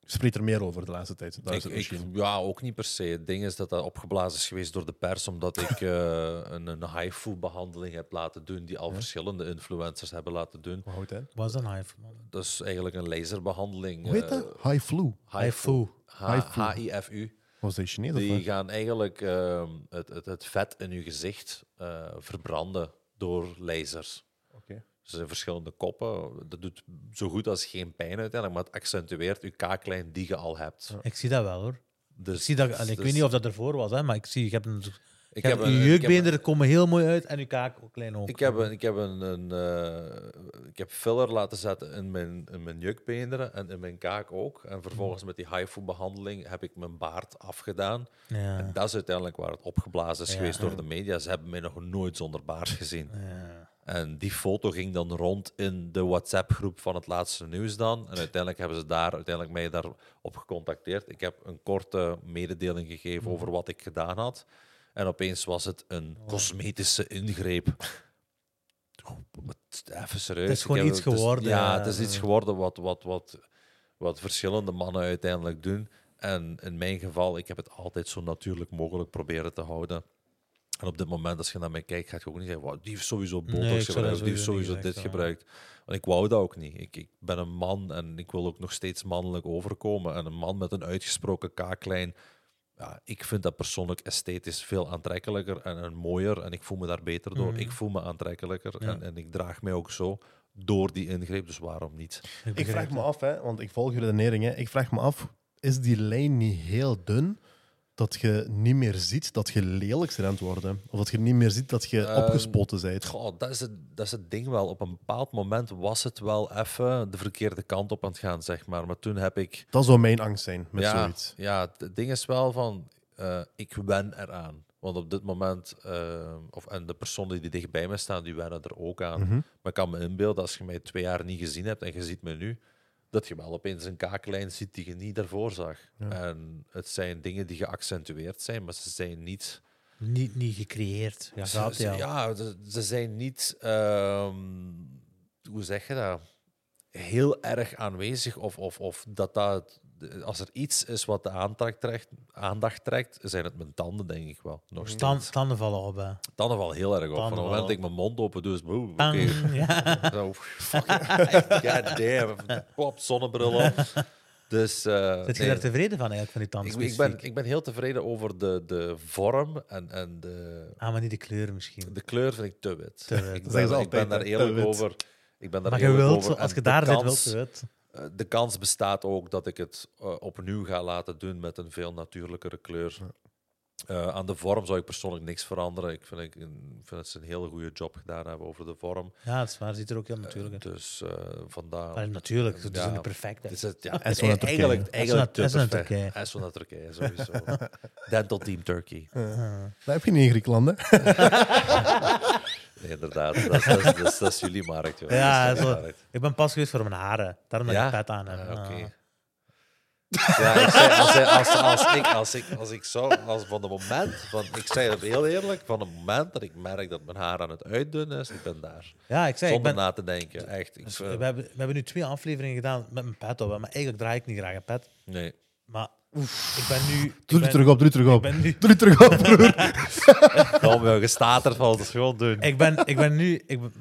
eh,
Spreek er meer over de laatste tijd. Dat is
ik,
het
ik,
misschien.
ja, ook niet per se. Het ding is dat dat opgeblazen is geweest door de pers, omdat ik (laughs) eh, een, een HIFU-behandeling heb laten doen, die al
Ja.
verschillende influencers hebben laten doen.
Hoe houdt het?
Was dat een hive?
Dat is eigenlijk een laserbehandeling.
Hoe heet
eh,
dat? High flu.
HIFU.
HIFU.
H-I-F-U.
Was dat Chinees of
Die
wat?
gaan eigenlijk ehm, het, het, het vet in je gezicht eh, verbranden door lasers. Er zijn verschillende koppen. Dat doet zo goed als geen pijn uiteindelijk, maar het accentueert je kaaklijn die je al hebt.
Ja.
Ik zie dat wel hoor.
Dus,
Ik, zie dat, allee, ik
dus
weet niet of dat ervoor was, hè, maar ik zie, je hebt een,
ik heb een-
jeukbeenderen komen heel mooi uit en je kaak ook klein.
Ik heb, een, ik, heb een, een, eh, ik heb filler laten zetten in mijn, in mijn jukbeenderen en in mijn kaak ook. En vervolgens met die HIFU-behandeling heb ik mijn baard afgedaan.
Ja.
En dat is uiteindelijk waar het opgeblazen is
Ja.
geweest door de media. Ze hebben mij nog nooit zonder baard gezien.
Ja.
En die foto ging dan rond in de WhatsApp-groep van het laatste nieuws dan. En uiteindelijk hebben ze daar uiteindelijk mij daarop gecontacteerd. Ik heb een korte mededeling gegeven over wat ik gedaan had. En opeens was het een cosmetische ingreep. Even serieus.
Het is gewoon
heb-
iets
is-
geworden,
Ja,
ja.
het is iets geworden wat, wat, wat, wat verschillende mannen uiteindelijk doen. En in mijn geval, ik heb het altijd zo natuurlijk mogelijk proberen te houden. En op dit moment, als je naar mij kijkt, gaat je ook niet zeggen, "Wow, die heeft sowieso
Nee,
botox
dat
gebruikt, die heeft
sowieso
dit gebruikt. Want ik wou dat ook niet. Ik, ik ben een man en ik wil ook nog steeds mannelijk overkomen. En een man met een uitgesproken kaaklijn, ja, ik vind dat persoonlijk esthetisch veel aantrekkelijker en, en mooier. En ik voel me daar beter door.
Mhm.
Ik voel me aantrekkelijker
Ja.
en, en ik draag mij ook zo door die ingreep. Dus waarom niet?
Ik vraag me af, hè, want ik volg je redenering. Hè. Ik vraag me af, is die lijn niet heel dun dat je niet meer ziet dat je lelijk bent aan het worden? Of dat je niet meer ziet dat je
Ehm,
opgespoten bent?
Goh, dat, is het, dat is het ding wel. Op een bepaald moment was het wel even de verkeerde kant op aan het gaan, zeg maar. Maar toen heb ik...
Dat zou mijn angst zijn met
ja,
zoiets.
Ja, het ding is wel van, eh, ik wen eraan. Want op dit moment, eh, of, en de personen die dichtbij me staan, die wennen er ook aan.
Mhm.
Maar ik kan me inbeelden, als je mij twee jaar niet gezien hebt en je ziet me nu, dat je wel opeens een kaaklijn ziet die je niet daarvoor zag.
Ja.
En het zijn dingen die geaccentueerd zijn, maar ze zijn niet...
Niet, niet gecreëerd. Ja,
Ze-
ja.
ze zijn niet, ehm, hoe zeg je dat, heel erg aanwezig. Of, of, of dat dat, als er iets is wat de aandacht trekt, aandacht trekt, zijn het mijn tanden, denk ik wel. Nog steeds.
Tan- tanden vallen op. Hè.
Tanden wel heel erg op. Van
Tanden
het moment dat
vallen
ik mijn mond open doe, is het, oeh, oké.
Bang. Ja.
Zo, fuck, (laughs) god damn, pop, zonnebril op. Dus, eh,
Zit je
nee,
daar tevreden van eigenlijk, van die tanden
ik, ik, ben, ik ben heel tevreden over de, de vorm en, en de,
Ah, maar niet de kleur misschien.
de kleur vind ik te wit.
Te wit.
Ik, ben, ik daar eerlijk over. Ik ben daar
Maar je wilt,
over.
als je daar zit, wilt je het.
Eh, De kans bestaat ook dat ik het eh, opnieuw ga laten doen met een veel natuurlijkere kleur. Eh, aan de vorm zou ik persoonlijk niks veranderen. Ik vind, ik, ik vind dat ze een hele goede job gedaan hebben over de vorm.
Ja, dat is waar. Ziet er ook heel natuurlijk uit.
Dus eh, vandaar.
Maar natuurlijk, ze
Ja.
zien er perfect
Het
uit.
is het, ja,
En zo naar Turkije.
eigenlijk,
En
eigenlijk
en zo naar. Turkije.
En zo naar Turkije, sowieso. (laughs) Dental Team Turkey.
Ah.
Dat heb je niet in Griekenland, hè? (laughs)
Inderdaad. Dat, is- dat, is- dat, is- dat is jullie markt, joh.
Ja, zo.
markt.
Ik ben pas geweest voor mijn haren. Daarom
Ja?
ik pet aan heb.
Ah, oké. Ja, ik zei, als, hij- als, als, ik, als, ik, als ik zou, als van het moment, van, ik zei het heel eerlijk, van het moment dat ik merk dat mijn haar aan het uitdunnen is, ik ben daar.
Ja, ik zei, ik
Zonder
ben,
na te denken, echt. Ik,
dus we, hebben, we hebben nu twee afleveringen gedaan met mijn pet op. Maar eigenlijk draai ik niet graag een pet.
nee.
Maar ik ben nu...
Doe
ben-
terug op, doe het terug
Ik
op.
ben nu...
Doe het terug op, (laughs) broer. (laughs)
Kom, joh, gestaterd van het gewoon doen.
Ik ben, ik ben nu... Ik ben,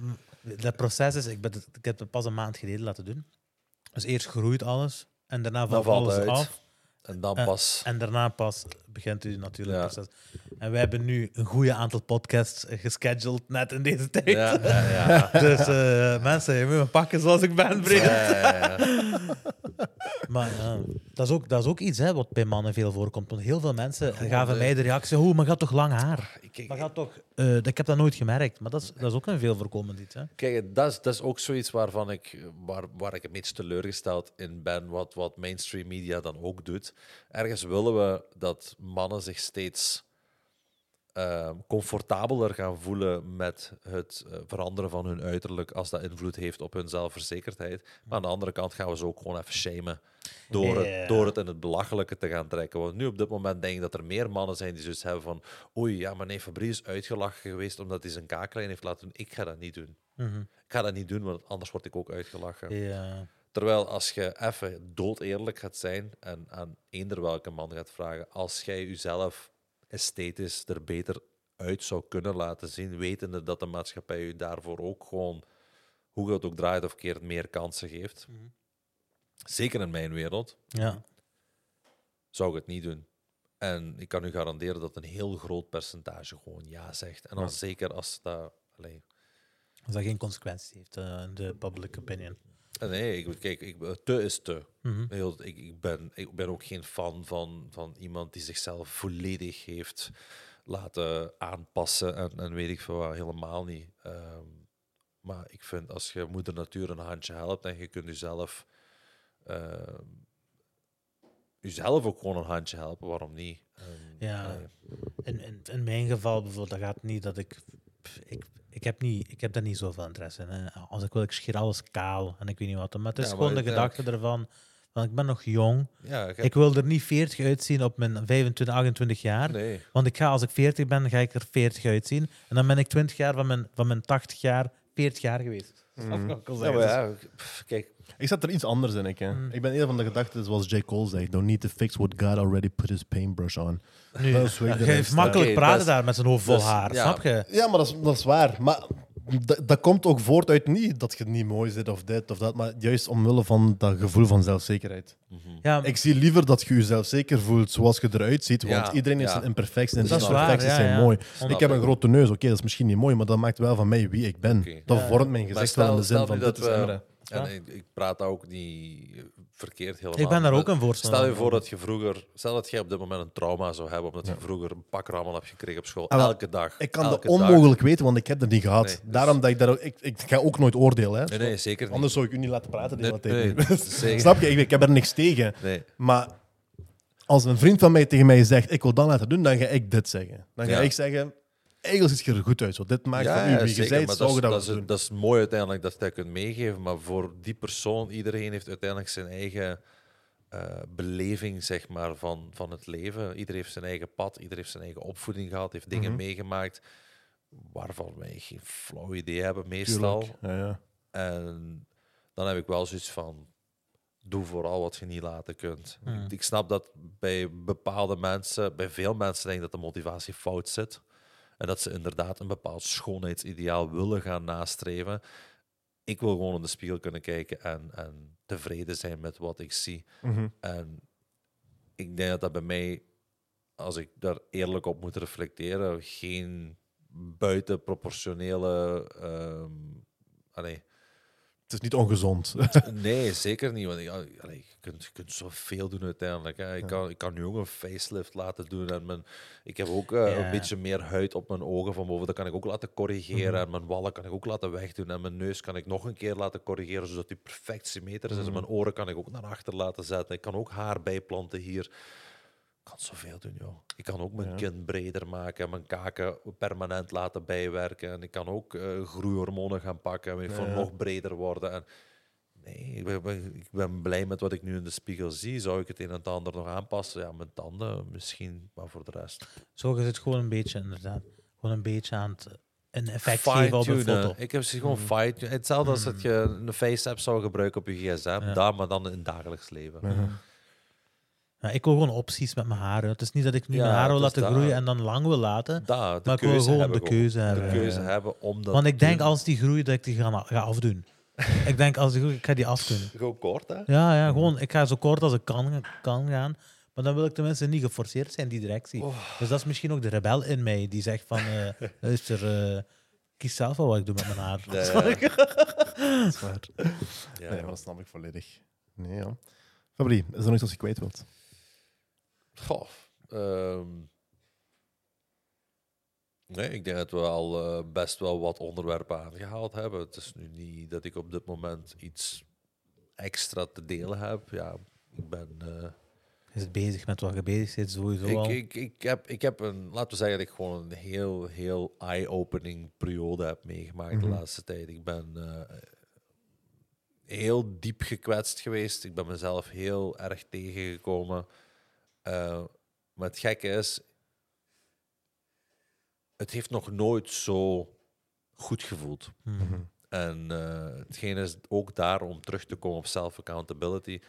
dat proces is... Ik, ben, ik heb het pas een maand geleden laten doen. Dus eerst groeit alles. En daarna valt
valt
alles
het uit.
af.
En dan pas.
En daarna pas begint u natuurlijk
Ja.
proces. En wij hebben nu een goede aantal podcasts eh, gescheduled net in deze tijd.
Ja, ja. (laughs)
Dus eh, mensen, je moet me pakken zoals ik ben, vriend.
Ja, ja, ja. (laughs)
Maar dat, is ook, dat is ook iets hè, wat bij mannen veel voorkomt. Want heel veel mensen gaven
eh,
mij de reactie: Oh, maar gaat toch lang haar? Maar gaat toch, ik heb dat nooit gemerkt. Maar dat is, dat is ook een veel voorkomend iets. Hè?
Kijk, dat is, dat is ook zoiets waarvan ik, waar, waar ik een beetje teleurgesteld in ben, wat, wat mainstream media dan ook doet. Ergens willen we dat mannen zich steeds ehm, comfortabeler gaan voelen met het eh, veranderen van hun uiterlijk als dat invloed heeft op hun zelfverzekerdheid. Maar aan de andere kant gaan we ze ook gewoon even shamen door, het, door het in het belachelijke te gaan trekken. Want nu op dit moment denk ik dat er meer mannen zijn die zoiets hebben van oei, ja, maar nee, Fabrice is uitgelachen geweest omdat hij zijn kaaklijn heeft laten doen. Ik ga dat niet doen.
Mhm.
Ik ga dat niet doen, want anders word ik ook uitgelachen.
Ja.
Terwijl als je even dood eerlijk gaat zijn en aan eender welke man gaat vragen, als jij jezelf esthetisch er beter uit zou kunnen laten zien, wetende dat de maatschappij je daarvoor ook gewoon, hoe je het ook draait of keert, meer kansen geeft. Zeker in mijn wereld
ja.
zou ik het niet doen. En ik kan u garanderen dat een heel groot percentage gewoon ja zegt. En dan
Ja.
zeker als dat. allee,
Als dat geen consequenties heeft in de public opinion.
Eh, Nee, ik, kijk, ik, te is te.
Mhm.
Ik, ik, ben, ik ben ook geen fan van, van iemand die zichzelf volledig heeft laten aanpassen en, en weet ik veel wat, helemaal niet. Ehm, maar ik vind als je moeder natuur een handje helpt en je kunt jezelf, ehm, jezelf ook gewoon een handje helpen, waarom niet?
Ja. In, in, in mijn geval bijvoorbeeld, dat gaat niet dat ik... Ik, ik, heb niet, ik heb daar niet zoveel interesse in. hè. Als ik wil, ik scheer alles kaal en ik weet niet wat. Maar het is
Ja,
gewoon de gedachte ervan... Want ik ben nog jong.
ja,
Ik wil er niet 40 uitzien op mijn 25, 28 jaar.
nee.
Want ik ga, als ik 40 ben, ga ik er 40 uitzien. En dan ben ik 20 jaar van mijn, van mijn 80 jaar 40 jaar geweest. Wil
Ja, maar kijk,
Ik zet er iets anders in. Ik, hè.
Mm.
ik ben een van de gedachten, zoals J. Cole zegt: Don't need to fix what God already put his paintbrush on.
Nu,
Dat is sta.
makkelijk praten daar met zijn hoofd vol haar,
ja.
snap je?
Ja, maar dat is, dat is waar. Maar dat, komt ook voort uit niet dat je niet mooi zit of dit of dat, maar juist omwille van dat gevoel van zelfzekerheid.
Ja,
Ik zie liever dat je jezelf zeker voelt zoals je eruit ziet, want
Ja,
iedereen heeft
ja.
zijn imperfecties en
Dat
die
is waar,
imperfecties
ja,
zijn
ja.
mooi. Ik heb een grote neus, oké, dat is misschien niet mooi, maar dat maakt wel van mij wie ik ben. Dat
Ja.
vormt mijn gezicht wel in de zin van
dat
is
En ik, ik praat daar ook niet verkeerd helemaal.
ik ben daar ook een voorstander
Stel je voor dat je vroeger, stel dat jij op dit moment een trauma zou hebben, omdat je vroeger een pakrammel hebt gekregen op school,
Ah,
elke dag.
Ik kan dat
dag.
onmogelijk weten, want ik heb dat niet gehad.
Nee, dus-
Daarom dat ik daar ik, ik ga ook nooit oordelen. Hè.
Nee, nee, zeker niet.
Anders zou ik u niet laten praten
Nee. (laughs)
Snap je? Ik, ik heb er niks tegen. Maar als een vriend van mij tegen mij zegt, ik wil dat laten doen, dan ga ik dit zeggen. Dan ga
Ja.
ik zeggen, eigenlijk ziet je er goed uit. Zo. Dit maakt
Ja,
van u wie je bent,
dat,
dat
dat, is,
doen.
dat is mooi uiteindelijk dat je dat kunt meegeven, maar voor die persoon, iedereen heeft uiteindelijk zijn eigen eh, beleving zeg maar, van, van het leven. Iedereen heeft zijn eigen pad, iedereen heeft zijn eigen opvoeding gehad, heeft dingen
Mhm.
meegemaakt waarvan wij geen flauw idee hebben meestal.
Ja, ja.
En dan heb ik wel zoiets van, doe vooral wat je niet laten kunt. Ik, ik snap dat bij bepaalde mensen, bij veel mensen denk ik dat de motivatie fout zit. En dat ze inderdaad een bepaald schoonheidsideaal willen gaan nastreven. Ik wil gewoon in de spiegel kunnen kijken en, en tevreden zijn met wat ik zie.
Mhm.
En ik denk dat dat bij mij, als ik daar eerlijk op moet reflecteren, geen buitenproportionele. allee,
Het is niet ongezond. (laughs)
nee, zeker niet. Want ik- allee, je, kunt, je kunt zoveel doen uiteindelijk. Hè. Ik, kan, ik kan nu ook een facelift laten doen. En mijn, ik heb ook eh,
Ja.
een beetje meer huid op mijn ogen van boven. Dat kan ik ook laten corrigeren.
Mhm.
En mijn wallen kan ik ook laten wegdoen. En mijn neus kan ik nog een keer laten corrigeren, zodat die perfect symmetrisch is. En
Mhm.
mijn oren kan ik ook naar achter laten zetten. Ik kan ook haar bijplanten hier. Ik kan zoveel doen, joh. Ik kan ook mijn
Ja.
kin breder maken, mijn kaken permanent laten bijwerken. En ik kan ook eh, groeihormonen gaan pakken en
Ja.
nog breder worden. En nee, ik ben, ik ben blij met wat ik nu in de spiegel zie. Zou ik het een en het ander nog aanpassen? Ja, mijn tanden misschien, maar voor de rest.
Zo is het gewoon een beetje, inderdaad. Gewoon een beetje aan het een effect geven op een foto.
Ik heb ze gewoon
Mhm.
fight. Hetzelfde als dat je een face-app zou gebruiken op je gsm.
Ja.
Daar, maar dan in het dagelijks leven.
Ja,
ik wil gewoon opties met mijn haren. Het is niet dat ik nu
Ja,
mijn haren wil laten
dat.
groeien en dan lang wil laten.
Daar, de
Maar ik wil
keuze
gewoon
hebben
de keuze
De
hebben.
keuze
Ja.
hebben om dat
Want ik denk
doen.
als die groeit, dat ik die ga, ga afdoen. (laughs) ik denk als die groeit, ik ga die afdoen.
Gewoon kort, hè?
Ja, ja, gewoon, ik ga zo kort als ik kan, kan gaan. Maar dan wil ik tenminste niet geforceerd zijn in die directie.
Oh.
Dus dat is misschien ook de rebel in mij die zegt van, eh (laughs) luister, eh, kies zelf wel wat ik doe met mijn haar.
Ja, ja. (laughs)
Dat is waar.
Ja.
Nee, dat snap ik volledig. Nee, ja. Fabrie, is er nog iets als je kwijt wilt?
Goh, ehm, nee, ik denk dat we al eh, best wel wat onderwerpen aangehaald hebben. Het is nu niet dat ik op dit moment iets extra te delen heb. Ja, ik ben... eh,
Je zit bezig met wat je bezig bent, sowieso al.
ik, ik, ik, heb, ik heb een, laten we zeggen dat ik gewoon een heel, heel eye-opening periode heb meegemaakt
Mhm.
de laatste tijd. Ik ben eh, heel diep gekwetst geweest. Ik ben mezelf heel erg tegengekomen. Eh, maar het gekke is, het heeft nog nooit zo goed gevoeld.
Mhm.
En eh hetgeen is ook daar om terug te komen op self-accountability.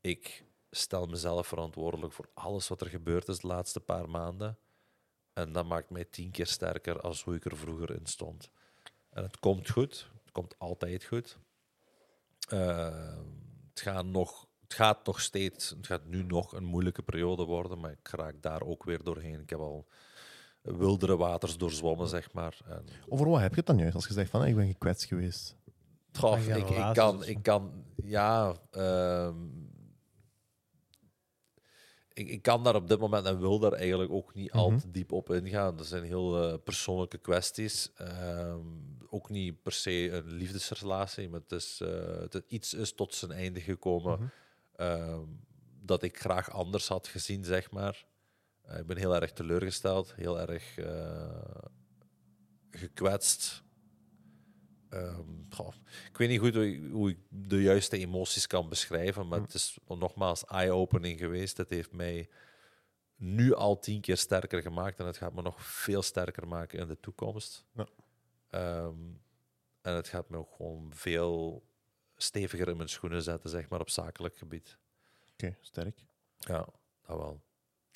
Ik stel mezelf verantwoordelijk voor alles wat er gebeurd is de laatste paar maanden. En dat maakt mij tien keer sterker als hoe ik er vroeger in stond. En het komt goed. Het komt altijd goed. Eh, het, gaat nog, het gaat nog steeds, het gaat nu nog een moeilijke periode worden, maar ik raak daar ook weer doorheen. Ik heb al wildere waters doorzwommen, zeg maar. En
Over wat heb je het dan juist als je zegt van, ah, ik ben gekwetst geweest?
Goh,
ja,
ik, kan, ik kan, ja, ehm, ik, ik kan daar op dit moment en wil daar eigenlijk ook niet al
Mhm.
te diep op ingaan. Dat zijn heel eh, persoonlijke kwesties. Ehm, ook niet per se een liefdesrelatie, maar het is, eh, het, iets is tot zijn einde gekomen
Mhm.
Ehm, dat ik graag anders had gezien, zeg maar. Eh, ik ben heel erg teleurgesteld, heel erg eh, gekwetst. Ehm, goh, ik weet niet goed hoe ik, hoe ik de juiste emoties kan beschrijven, maar
Hm.
het is nogmaals eye-opening geweest. Het heeft mij nu al tien keer sterker gemaakt en het gaat me nog veel sterker maken in de toekomst.
Ja.
Ehm, en het gaat me ook gewoon veel steviger in mijn schoenen zetten, zeg maar, op zakelijk gebied.
Oké, sterk.
Ja, dat wel.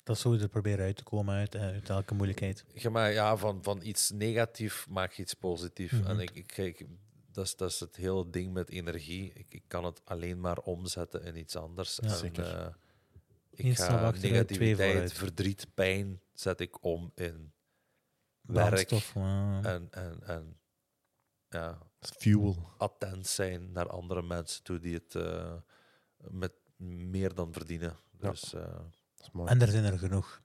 Dat is hoe je er proberen uit te komen uit, eh, uit elke moeilijkheid.
Ja, maar ja, van, van iets negatief maak je iets positief.
Mhm.
En ik, ik, kijk, dat is, dat is het hele ding met energie. Ik, ik kan het alleen maar omzetten in iets anders.
Ja.
en,
Zeker.
eh, ik ga
twee
negativiteit, verdriet, pijn zet ik om in werk.
Brandstof,
En, en, en ja,
fuel.
attent zijn naar andere mensen toe die het eh, met meer dan verdienen.
Ja.
Dus eh,
Dat is mooi.
En er zijn er genoeg.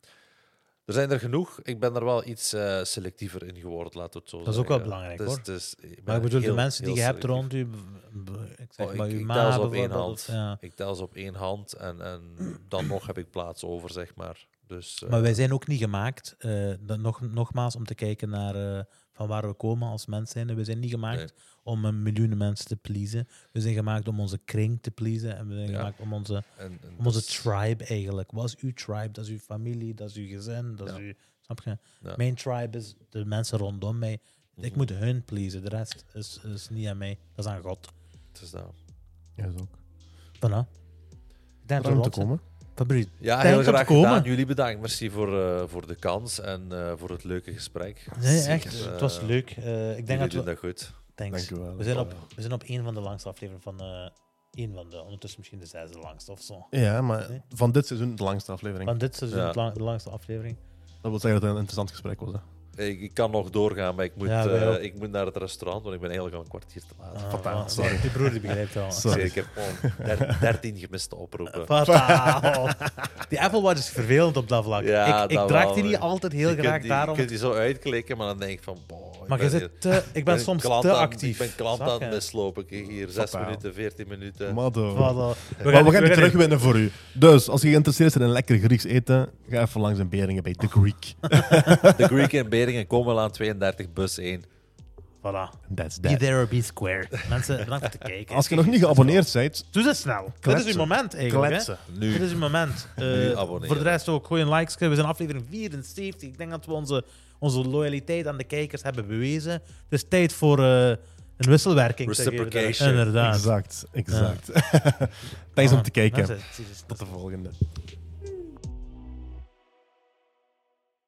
er zijn er genoeg. Ik ben er wel iets eh, selectiever in geworden, laat het zo
Dat is ook wel
zeggen.
belangrijk,
is-
hoor.
ik ben
Maar ik bedoel,
heel-
de mensen die je hebt rond u, ik zeg
Oh,
maar
ik- ik tel ze op één hand.
ja.
Ik tel ze op één hand en, en dan nog heb ik plaats over, zeg maar. Dus, eh,
Maar wij zijn ook niet gemaakt, eh, dat nog, nogmaals, om te kijken naar eh, van waar we komen als mens zijn. We zijn niet gemaakt
Nee.
om een miljoenen mensen te pleasen. We zijn gemaakt om onze kring te pleasen. En we zijn
Ja.
gemaakt om onze,
en, en
om onze
dat
tribe eigenlijk. Wat is uw tribe? Dat is uw familie, dat is uw gezin, dat is uw... Snap je?
Ja.
Mijn tribe is de mensen rondom mij. Ik
Mhm.
moet hun pleasen. De rest is, is niet aan mij. Dat is aan God.
Het is dat.
Ja, dat is ook.
Voilà. Ik denk dat we
te
zijn.
komen.
Fabrice,
Ja, heel graag
komen.
gedaan. Jullie bedankt. Merci voor, eh, voor de kans en eh, voor het leuke gesprek.
Nee,
Zeker,
echt. Het was
eh,
leuk. Eh, ik denk
Jullie
dat
doen
we...
dat goed.
Thanks.
Dank u wel.
We zijn, op, we zijn op een van de langste afleveringen van... eh één van de... Ondertussen misschien de zesde langste of zo.
Ja, maar
Nee.
van dit seizoen de langste aflevering.
Van dit seizoen
Ja.
de langste aflevering.
Dat wil zeggen dat het een interessant gesprek was. Hè?
Ik, ik kan nog doorgaan, maar ik moet,
Ja,
eh, ik moet naar het restaurant, want ik ben eigenlijk al een kwartier te laat.
Ah,
Fataal, sorry.
Die broer die begrijpt wel.
Sorry.
Ik heb gewoon der- 13 gemiste oproepen.
Fataal. Die Apple Watch is vervelend op dat vlak.
Ja,
ik ik draag die niet altijd heel
je
graag
die,
daarom.
Je kunt die zo uitklikken, maar dan denk ik van... Boah, ik
Maar je
ben
zit
hier-
te, ik ben soms te
aan-
actief.
Ik ben klant aan
je?
het mislopen. Kijk hier, 6
Fataal.
minuten, 14 minuten.
Maddo.
We
Maar we gaan die terugwinnen voor u. Dus als je geïnteresseerd bent in lekker Grieks eten, ga even langs in Beringen bij The Greek. (laughs)
De Greek in Beringen, Komelaan 32, bus 1.
Voilà.
That's
Be
that.
there or be square. Mensen, bedankt voor het kijken.
Als je nog niet geabonneerd bent,
Doe ze snel. Dit is uw moment eigenlijk. hè.
kletsen.
Nu.
Dit is uw moment. Eh, voor de rest ook gooi een like. We zijn aflevering 74. Ik denk dat we onze, onze loyaliteit aan de kijkers hebben bewezen. Het is tijd voor eh, een wisselwerking.
Reciprocation.
Inderdaad.
Exact, exact. Thanks (laughs) om te kijken. Tot de volgende.